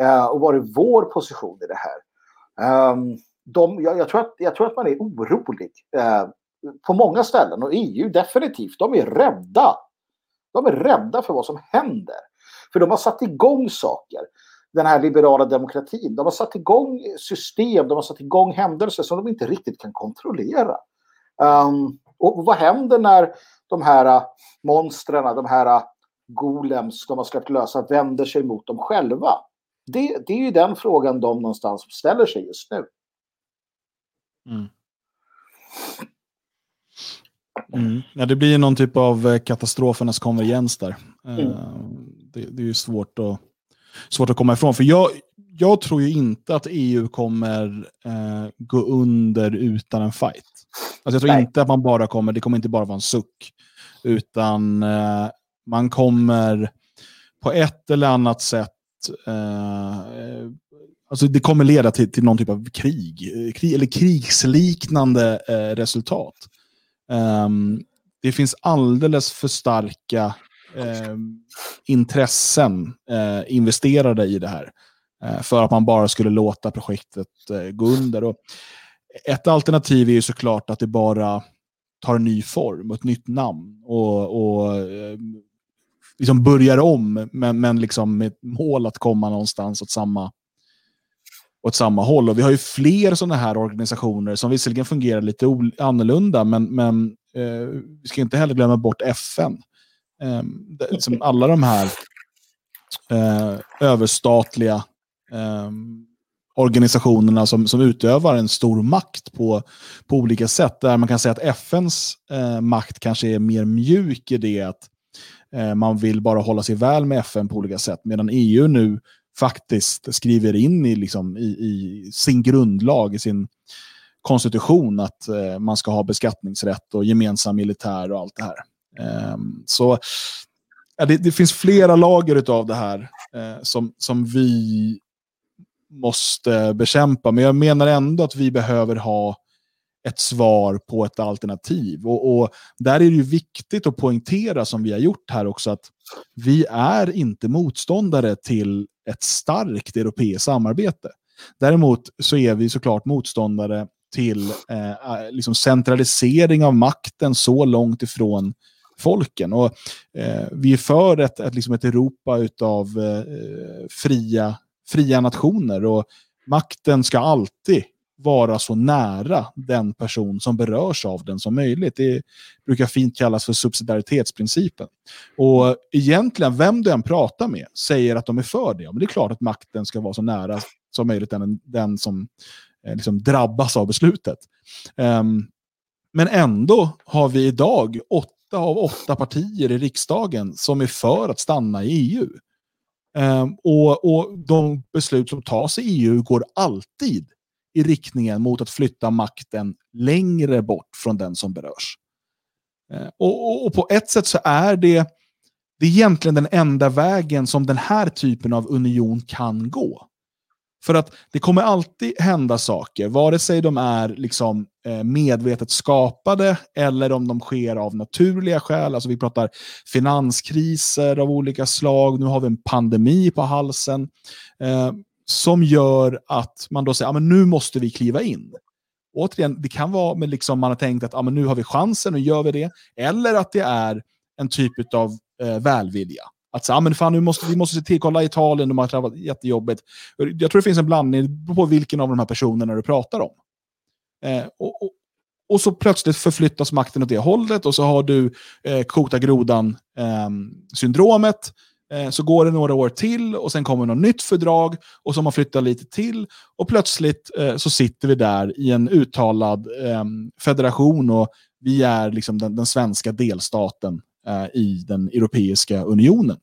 Uh, och vad är vår position i det här? Um, de, jag, jag, tror att, jag tror att man är orolig uh, på många ställen. Och EU definitivt. De är rädda. De är rädda för vad som händer. För de har satt igång saker den här liberala demokratin. De har satt igång system, de har satt igång händelser som de inte riktigt kan kontrollera. Um, och vad händer när de här monstren, de här golems de har släppt lösa vänder sig mot dem själva? Det, det är ju den frågan de någonstans ställer sig just nu. Mm. Mm. Ja, det blir någon typ av eh, katastrofernas konvergens där. Mm. Uh, det, det, är ju svårt att svårt att komma ifrån. För jag, jag tror ju inte att EU kommer eh, gå under utan en fight. Alltså jag tror Nej. inte att man bara kommer, det kommer inte bara vara en suck. Utan eh, man kommer på ett eller annat sätt eh, Alltså det kommer leda till, till någon typ av krig, krig eller krigsliknande eh, resultat. Um, det finns alldeles för starka Eh, intressen eh, investerade i det här. Eh, för att man bara skulle låta projektet eh, gå under. Och ett alternativ är ju såklart att det bara tar en ny form och ett nytt namn. Och, och eh, liksom börjar om, men, men liksom med mål att komma någonstans åt samma, åt samma håll. Och vi har ju fler sådana här organisationer som visserligen fungerar lite annorlunda, men, men eh, vi ska inte heller glömma bort FN. Eh, som liksom alla de här eh, överstatliga eh, organisationerna som, som utövar en stor makt på, på olika sätt. Där man kan säga att FNs eh, makt kanske är mer mjuk i det att eh, man vill bara hålla sig väl med FN på olika sätt. Medan EU nu faktiskt skriver in i, liksom, i, i sin grundlag, i sin konstitution att eh, man ska ha beskattningsrätt och gemensam militär och allt det här. Ehm, så ja, det, det, finns flera lager av det här eh, som, som vi måste bekämpa. Men jag menar ändå att vi behöver ha ett svar på ett alternativ. Och, och, Där är det ju viktigt att poängtera, som vi har gjort här också, att vi är inte motståndare till ett starkt europeiskt samarbete. Däremot så är vi såklart motståndare till eh, eh liksom centralisering av makten så långt ifrån folken. Och, eh, vi är för ett, ett, liksom ett Europa av eh, fria, fria nationer och makten ska alltid vara så nära den person som berörs av den som möjligt. Det brukar fint kallas för subsidiaritetsprincipen. Och egentligen, vem du än pratar med säger att de är för det. Men det är klart att makten ska vara så nära som möjligt den, den som eh, liksom drabbas av beslutet. Um, men ändå har vi idag åtta av åtta partier i riksdagen som är för att stanna i EU. Um, ehm, och, och de beslut som tas i EU går alltid i riktningen mot att flytta makten längre bort från den som berörs. Uh, och, och, och, på ett sätt så är det, det är egentligen den enda vägen som den här typen av union kan gå. För att det kommer alltid hända saker, vare sig de är liksom, eh, medvetet skapade eller om de sker av naturliga skäl. Alltså vi pratar finanskriser av olika slag, nu har vi en pandemi på halsen. Eh, som gör att man då säger att nu måste vi kliva in. Återigen, det kan vara med liksom man har tänkt att ah, nu har vi chansen, nu gör vi det. Eller att det är en typ av eh, välvilja. Att säga, ah, men fan, nu måste, vi måste se till, kolla Italien, de har träffat jättejobbigt. Jag tror det finns en blandning på vilken av de här personerna du pratar om. Eh, och, och, och, så plötsligt förflyttas makten åt det hållet och så har du eh, kota grodan-syndromet. Ehm, eh, så går det några år till och sen kommer något nytt fördrag och så har man flyttat lite till och plötsligt eh, så sitter vi där i en uttalad ehm, federation och vi är liksom den, den svenska delstaten i den Europeiska unionen.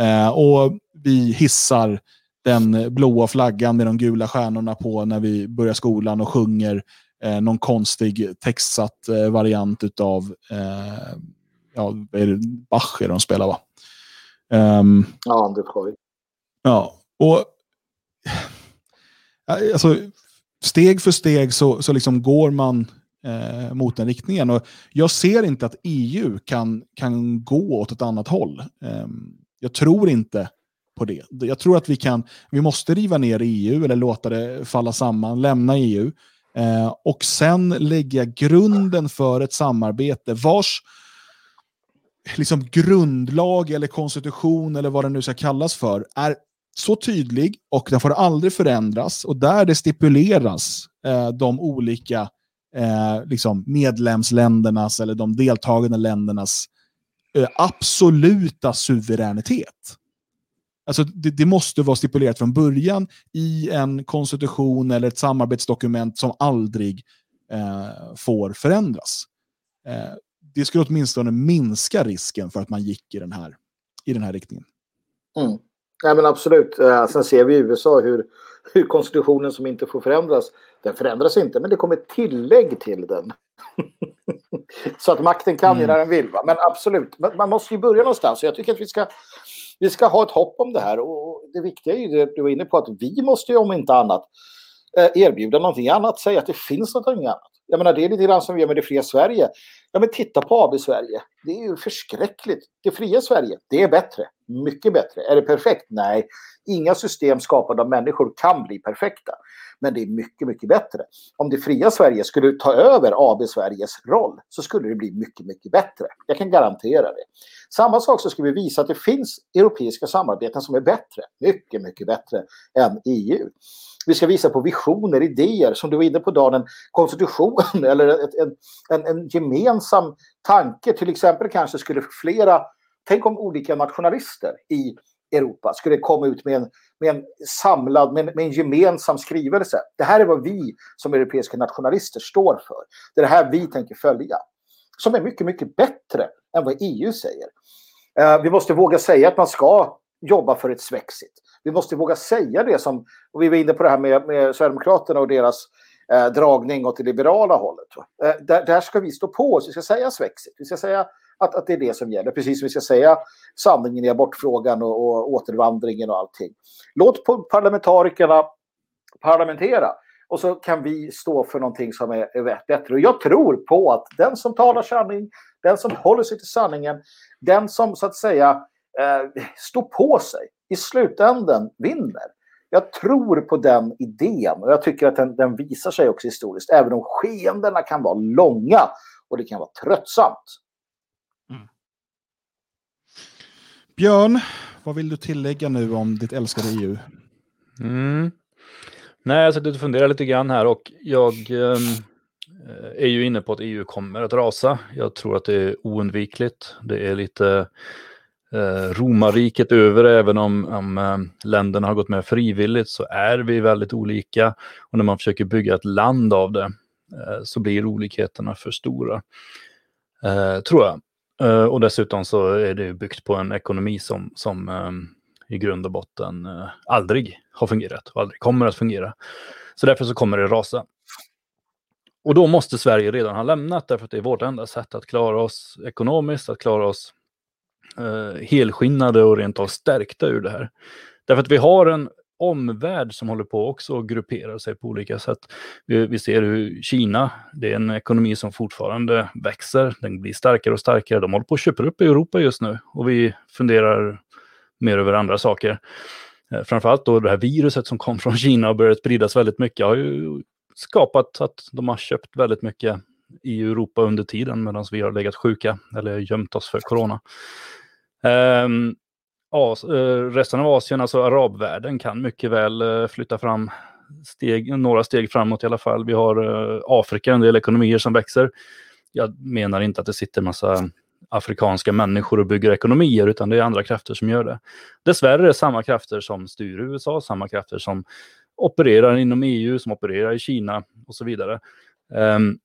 Eh, och vi hissar den blåa flaggan med de gula stjärnorna på när vi börjar skolan och sjunger eh, någon konstig textsatt eh, variant av eh, ja, är det Bach är de spelar va? Um, ja, det får vi. Ja, och alltså, steg för steg så, så liksom går man eh, mot den riktningen. Och jag ser inte att EU kan, kan gå åt ett annat håll. Eh, jag tror inte på det. Jag tror att vi kan, vi måste riva ner EU eller låta det falla samman, lämna EU. Eh, och sen lägga grunden för ett samarbete vars liksom grundlag eller konstitution eller vad det nu ska kallas för är så tydlig och den får aldrig förändras och där det stipuleras eh, de olika eh, liksom medlemsländernas eller de deltagande ländernas eh, absoluta suveränitet. Alltså det, det, måste vara stipulerat från början i en konstitution eller ett samarbetsdokument som aldrig eh, får förändras. Eh, det skulle åtminstone minska risken för att man gick i den här, i den här riktningen. Mm. Ja, men absolut. Eh, sen ser vi i USA hur, hur konstitutionen som inte får förändras, den förändras inte, men det kommer tillägg till den. *laughs* så att makten kan mm. göra den vill. Va? Men absolut, man måste ju börja någonstans. jag tycker att vi ska, vi ska ha ett hopp om det här. Och det viktiga är ju det du var inne på, att vi måste ju om inte annat Eh, erbjuda någonting annat, säga att det finns någonting annat. Jag menar, det är lite grann som vi gör med det fria Sverige. Ja, men titta på AB Sverige. Det är ju förskräckligt. Det fria Sverige, det är bättre. Mycket bättre. Är det perfekt? Nej. Inga system skapade av människor kan bli perfekta. Men det är mycket, mycket bättre. Om det fria Sverige skulle ta över AB Sveriges roll så skulle det bli mycket, mycket bättre. Jag kan garantera det. Samma sak så ska vi visa att det finns europeiska samarbeten som är bättre. Mycket, mycket bättre än EU. Vi ska visa på visioner, idéer, som du var inne på Dan, en konstitution *laughs* eller ett, en, en, en gemensam tanke. Till exempel kanske skulle flera, tänk om olika nationalister i Europa skulle komma ut med en, med en samlad, med, med en gemensam skrivelse. Det här är vad vi som europeiska nationalister står för. Det är det här vi tänker följa. Som är mycket, mycket bättre än vad EU säger. Eh, vi måste våga säga att man ska jobba för ett svexit. Vi måste våga säga det som, och vi var inne på det här med, med Sverigedemokraterna och deras eh, dragning åt det liberala hållet. Eh, där, där, ska vi stå på oss, vi ska säga svexit, vi ska säga att, att det är det som gäller, precis som vi ska säga sanningen i abortfrågan och, och återvandringen och allting. Låt parlamentarikerna parlamentera och så kan vi stå för någonting som är, är bättre. Och jag tror på att den som talar sanning, den som håller sig till sanningen, den som så att säga eh, står på sig i slutändan vinner. Jag tror på den idén och jag tycker att den, den visar sig också historiskt, även om skeendena kan vara långa och det kan vara tröttsamt. Mm. Björn, vad vill du tillägga nu om ditt älskade EU? Mm. Nej, jag satt och funderade lite grann här och jag eh, är ju inne på att EU kommer att rasa. Jag tror att det är oundvikligt. Det är lite eh, romarriket över, även om, om eh, länderna har gått med frivilligt så är vi väldigt olika. Och när man försöker bygga ett land av det eh, så blir olikheterna för stora. Eh, tror jag. Eh, och dessutom så är det byggt på en ekonomi som, som eh, i grund och botten aldrig har fungerat och aldrig kommer att fungera. Så därför så kommer det rasa. Och då måste Sverige redan ha lämnat därför att det är vårt enda sätt att klara oss ekonomiskt, att klara oss eh, helskinnade och rent av stärkta ur det här. Därför att vi har en omvärld som håller på också att gruppera sig på olika sätt. Vi, vi, ser hur Kina, det är en ekonomi som fortfarande växer, den blir starkare och starkare. De håller på att köpa upp Europa just nu och vi funderar mer över andra saker. Eh, framförallt då det här viruset som kom från Kina och börjat spridas väldigt mycket har ju skapat att de har köpt väldigt mycket i Europa under tiden medan vi har legat sjuka eller gömt oss för corona. Um, As, uh, resten av Asien, alltså arabvärlden, kan mycket väl uh, flytta fram steg, några steg framåt i alla fall. Vi har uh, Afrika, en del ekonomier som växer. Jag menar inte att det sitter massa afrikanska människor och bygger ekonomier, utan det är andra krafter som gör det. Dessvärre är det samma krafter som styr USA, samma krafter som opererar inom EU, som opererar i Kina och så vidare. Um,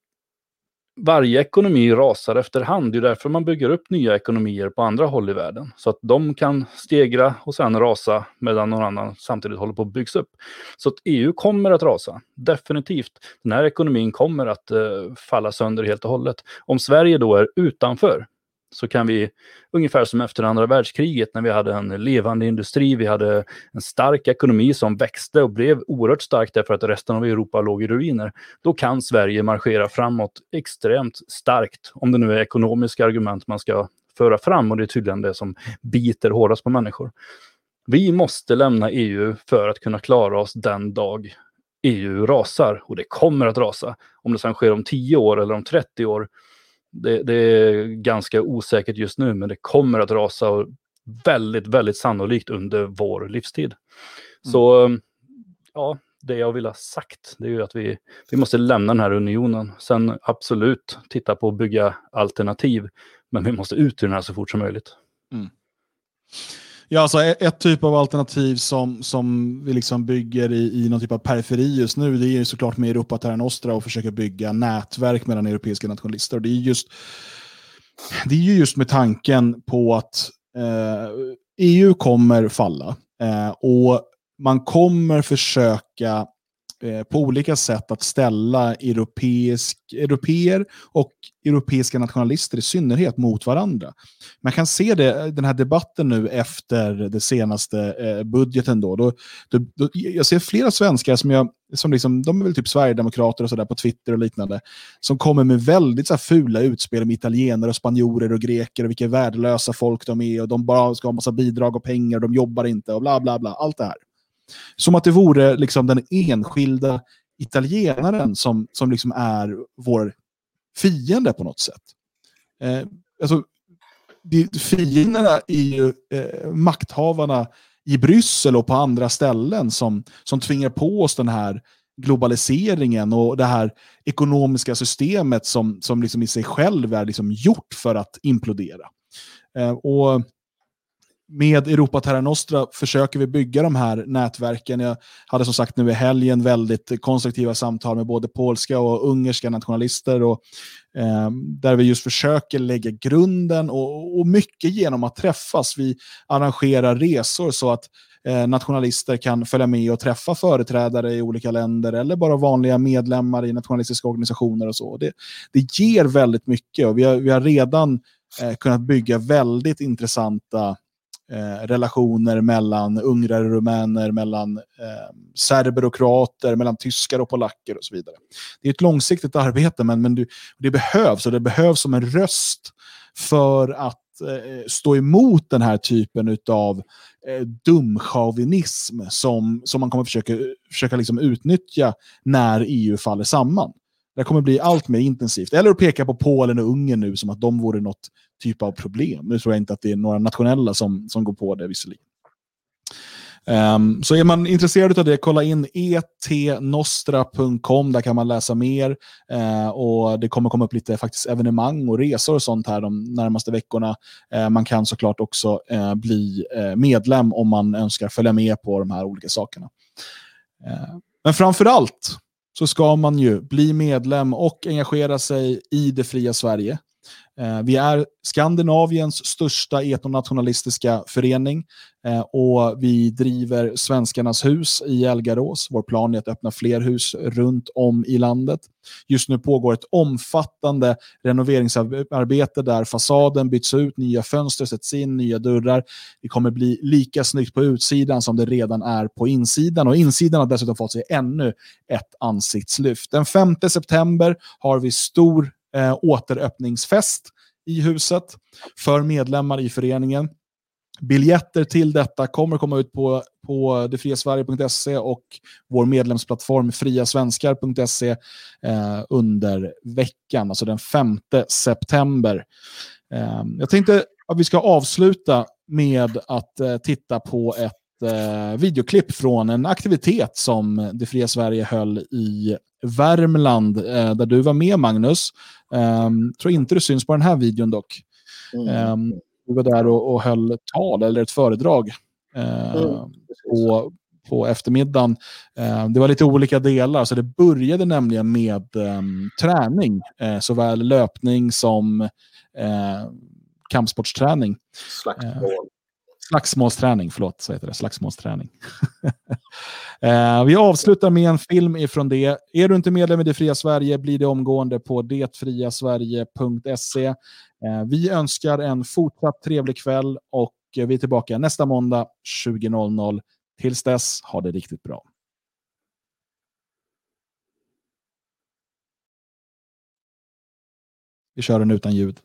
varje ekonomi rasar efterhand. Det är därför man bygger upp nya ekonomier på andra håll i världen. Så att de kan stegra och sen rasa medan någon annan samtidigt håller på att byggs upp. Så att EU kommer att rasa, definitivt. Den här ekonomin kommer att uh, falla sönder helt och hållet. Om Sverige då är utanför, så kan vi, ungefär som efter andra världskriget när vi hade en levande industri, vi hade en stark ekonomi som växte och blev oerhört stark därför att resten av Europa låg i ruiner. Då kan Sverige marschera framåt extremt starkt, om det nu är ekonomiska argument man ska föra fram och det är tydligen det som biter hårdast på människor. Vi måste lämna EU för att kunna klara oss den dag EU rasar och det kommer att rasa. Om det sedan sker om 10 år eller om 30 år, det, det, är ganska osäkert just nu, men det kommer att rasa och väldigt, väldigt sannolikt under vår livstid. Mm. Så ja, det jag vill ha sagt, det är ju att vi, vi måste lämna den här unionen. Sen absolut titta på att bygga alternativ, men vi måste ut ur den här så fort som möjligt. Mm. Ja, alltså ett typ av alternativ som, som vi liksom bygger i, i någon typ av periferi just nu, det är ju såklart med Europa Terra Nostra och försöka bygga nätverk mellan europeiska nationalister. Och det är just, det är just med tanken på att eh, EU kommer falla eh, och man kommer försöka Eh, på olika sätt att ställa europeisk, europeer och europeiska nationalister i synnerhet mot varandra. Man kan se det, den här debatten nu efter den senaste eh, budgeten. Då, då, då, då, jag ser flera svenskar som, jag, som liksom, de är väl typ sverigedemokrater och sådär på Twitter och liknande, som kommer med väldigt så här, fula utspel om italienare, och spanjorer och greker och vilka värdelösa folk de är och de bara ska ha massa bidrag och pengar och de jobbar inte och bla bla bla, allt det här. Som att det vore liksom den enskilda italienaren som, som liksom är vår fiende på något sätt. Eh, alltså, fienderna är ju eh, makthavarna i Bryssel och på andra ställen som, som tvingar på oss den här globaliseringen och det här ekonomiska systemet som, som liksom i sig själv är liksom gjort för att implodera. Eh, och med Europa Terra Nostra försöker vi bygga de här nätverken. Jag hade som sagt nu i helgen väldigt konstruktiva samtal med både polska och ungerska nationalister. Och, eh, där vi just försöker lägga grunden och, och, mycket genom att träffas. Vi arrangerar resor så att eh, nationalister kan följa med och träffa företrädare i olika länder eller bara vanliga medlemmar i nationalistiska organisationer och så. Det, det ger väldigt mycket och vi har, vi har redan eh, kunnat bygga väldigt intressanta Eh, relationer mellan ungrare och rumäner, mellan eh, serber och kroater, mellan tyskar och polacker och så vidare. Det är ett långsiktigt arbete, men, men det, det behövs och det behövs som en röst för att eh, stå emot den här typen av eh, dumchauvinism som, som man kommer försöka, försöka liksom utnyttja när EU faller samman. Det kommer bli allt mer intensivt. Eller att peka på Polen och Ungern nu som att de vore något typ av problem. Nu tror jag inte att det är några nationella som, som går på det visserligen. Um, så är man intresserad av det, kolla in etnostra.com. Där kan man läsa mer. Uh, och Det kommer komma upp lite faktiskt evenemang och resor och sånt här de närmaste veckorna. Uh, man kan såklart också uh, bli eh, medlem om man önskar följa med på de här olika sakerna. men framför allt så ska man ju bli medlem och engagera sig i det fria Sverige. Eh, vi är Skandinaviens största etnonationalistiska förening eh, och vi driver Svenskarnas hus i Elgarås. Vår plan är att öppna fler hus runt om i landet. Just nu pågår ett omfattande renoveringsarbete där fasaden byts ut, nya fönster sätts in, nya dörrar. Det kommer bli lika snyggt på utsidan som det redan är på insidan och insidan har dessutom fått sig ännu ett ansiktslyft. Den 5 september har vi stor eh, återöppningsfest i huset för medlemmar i föreningen. Biljetter till detta kommer komma ut på, på detfriasverige.se och vår medlemsplattform friasvenskar.se eh, under veckan, alltså den 5 september. Eh, jag tänkte att vi ska avsluta med att eh, titta på ett eh, videoklipp från en aktivitet som Det fria Sverige höll i Värmland, eh, där du var med Magnus. Um, tror inte det syns på den här videon dock. Mm. Um, du var där och, och höll tal eller ett föredrag uh, mm. på, på eftermiddagen. Uh, det var lite olika delar, så det började nämligen med um, träning, uh, såväl löpning som uh, kampsportsträning. Slagsmål. Slagsmålsträning, förlåt, så heter det. Slagsmålsträning. *laughs* eh, vi avslutar med en film ifrån det. Är du inte medlem i Det fria Sverige, blir det omgående på detfriasverige.se. Eh, vi önskar en fortsatt trevlig kväll och vi är tillbaka nästa måndag 20.00. Tills dess, ha det riktigt bra. Vi kör den utan ljud.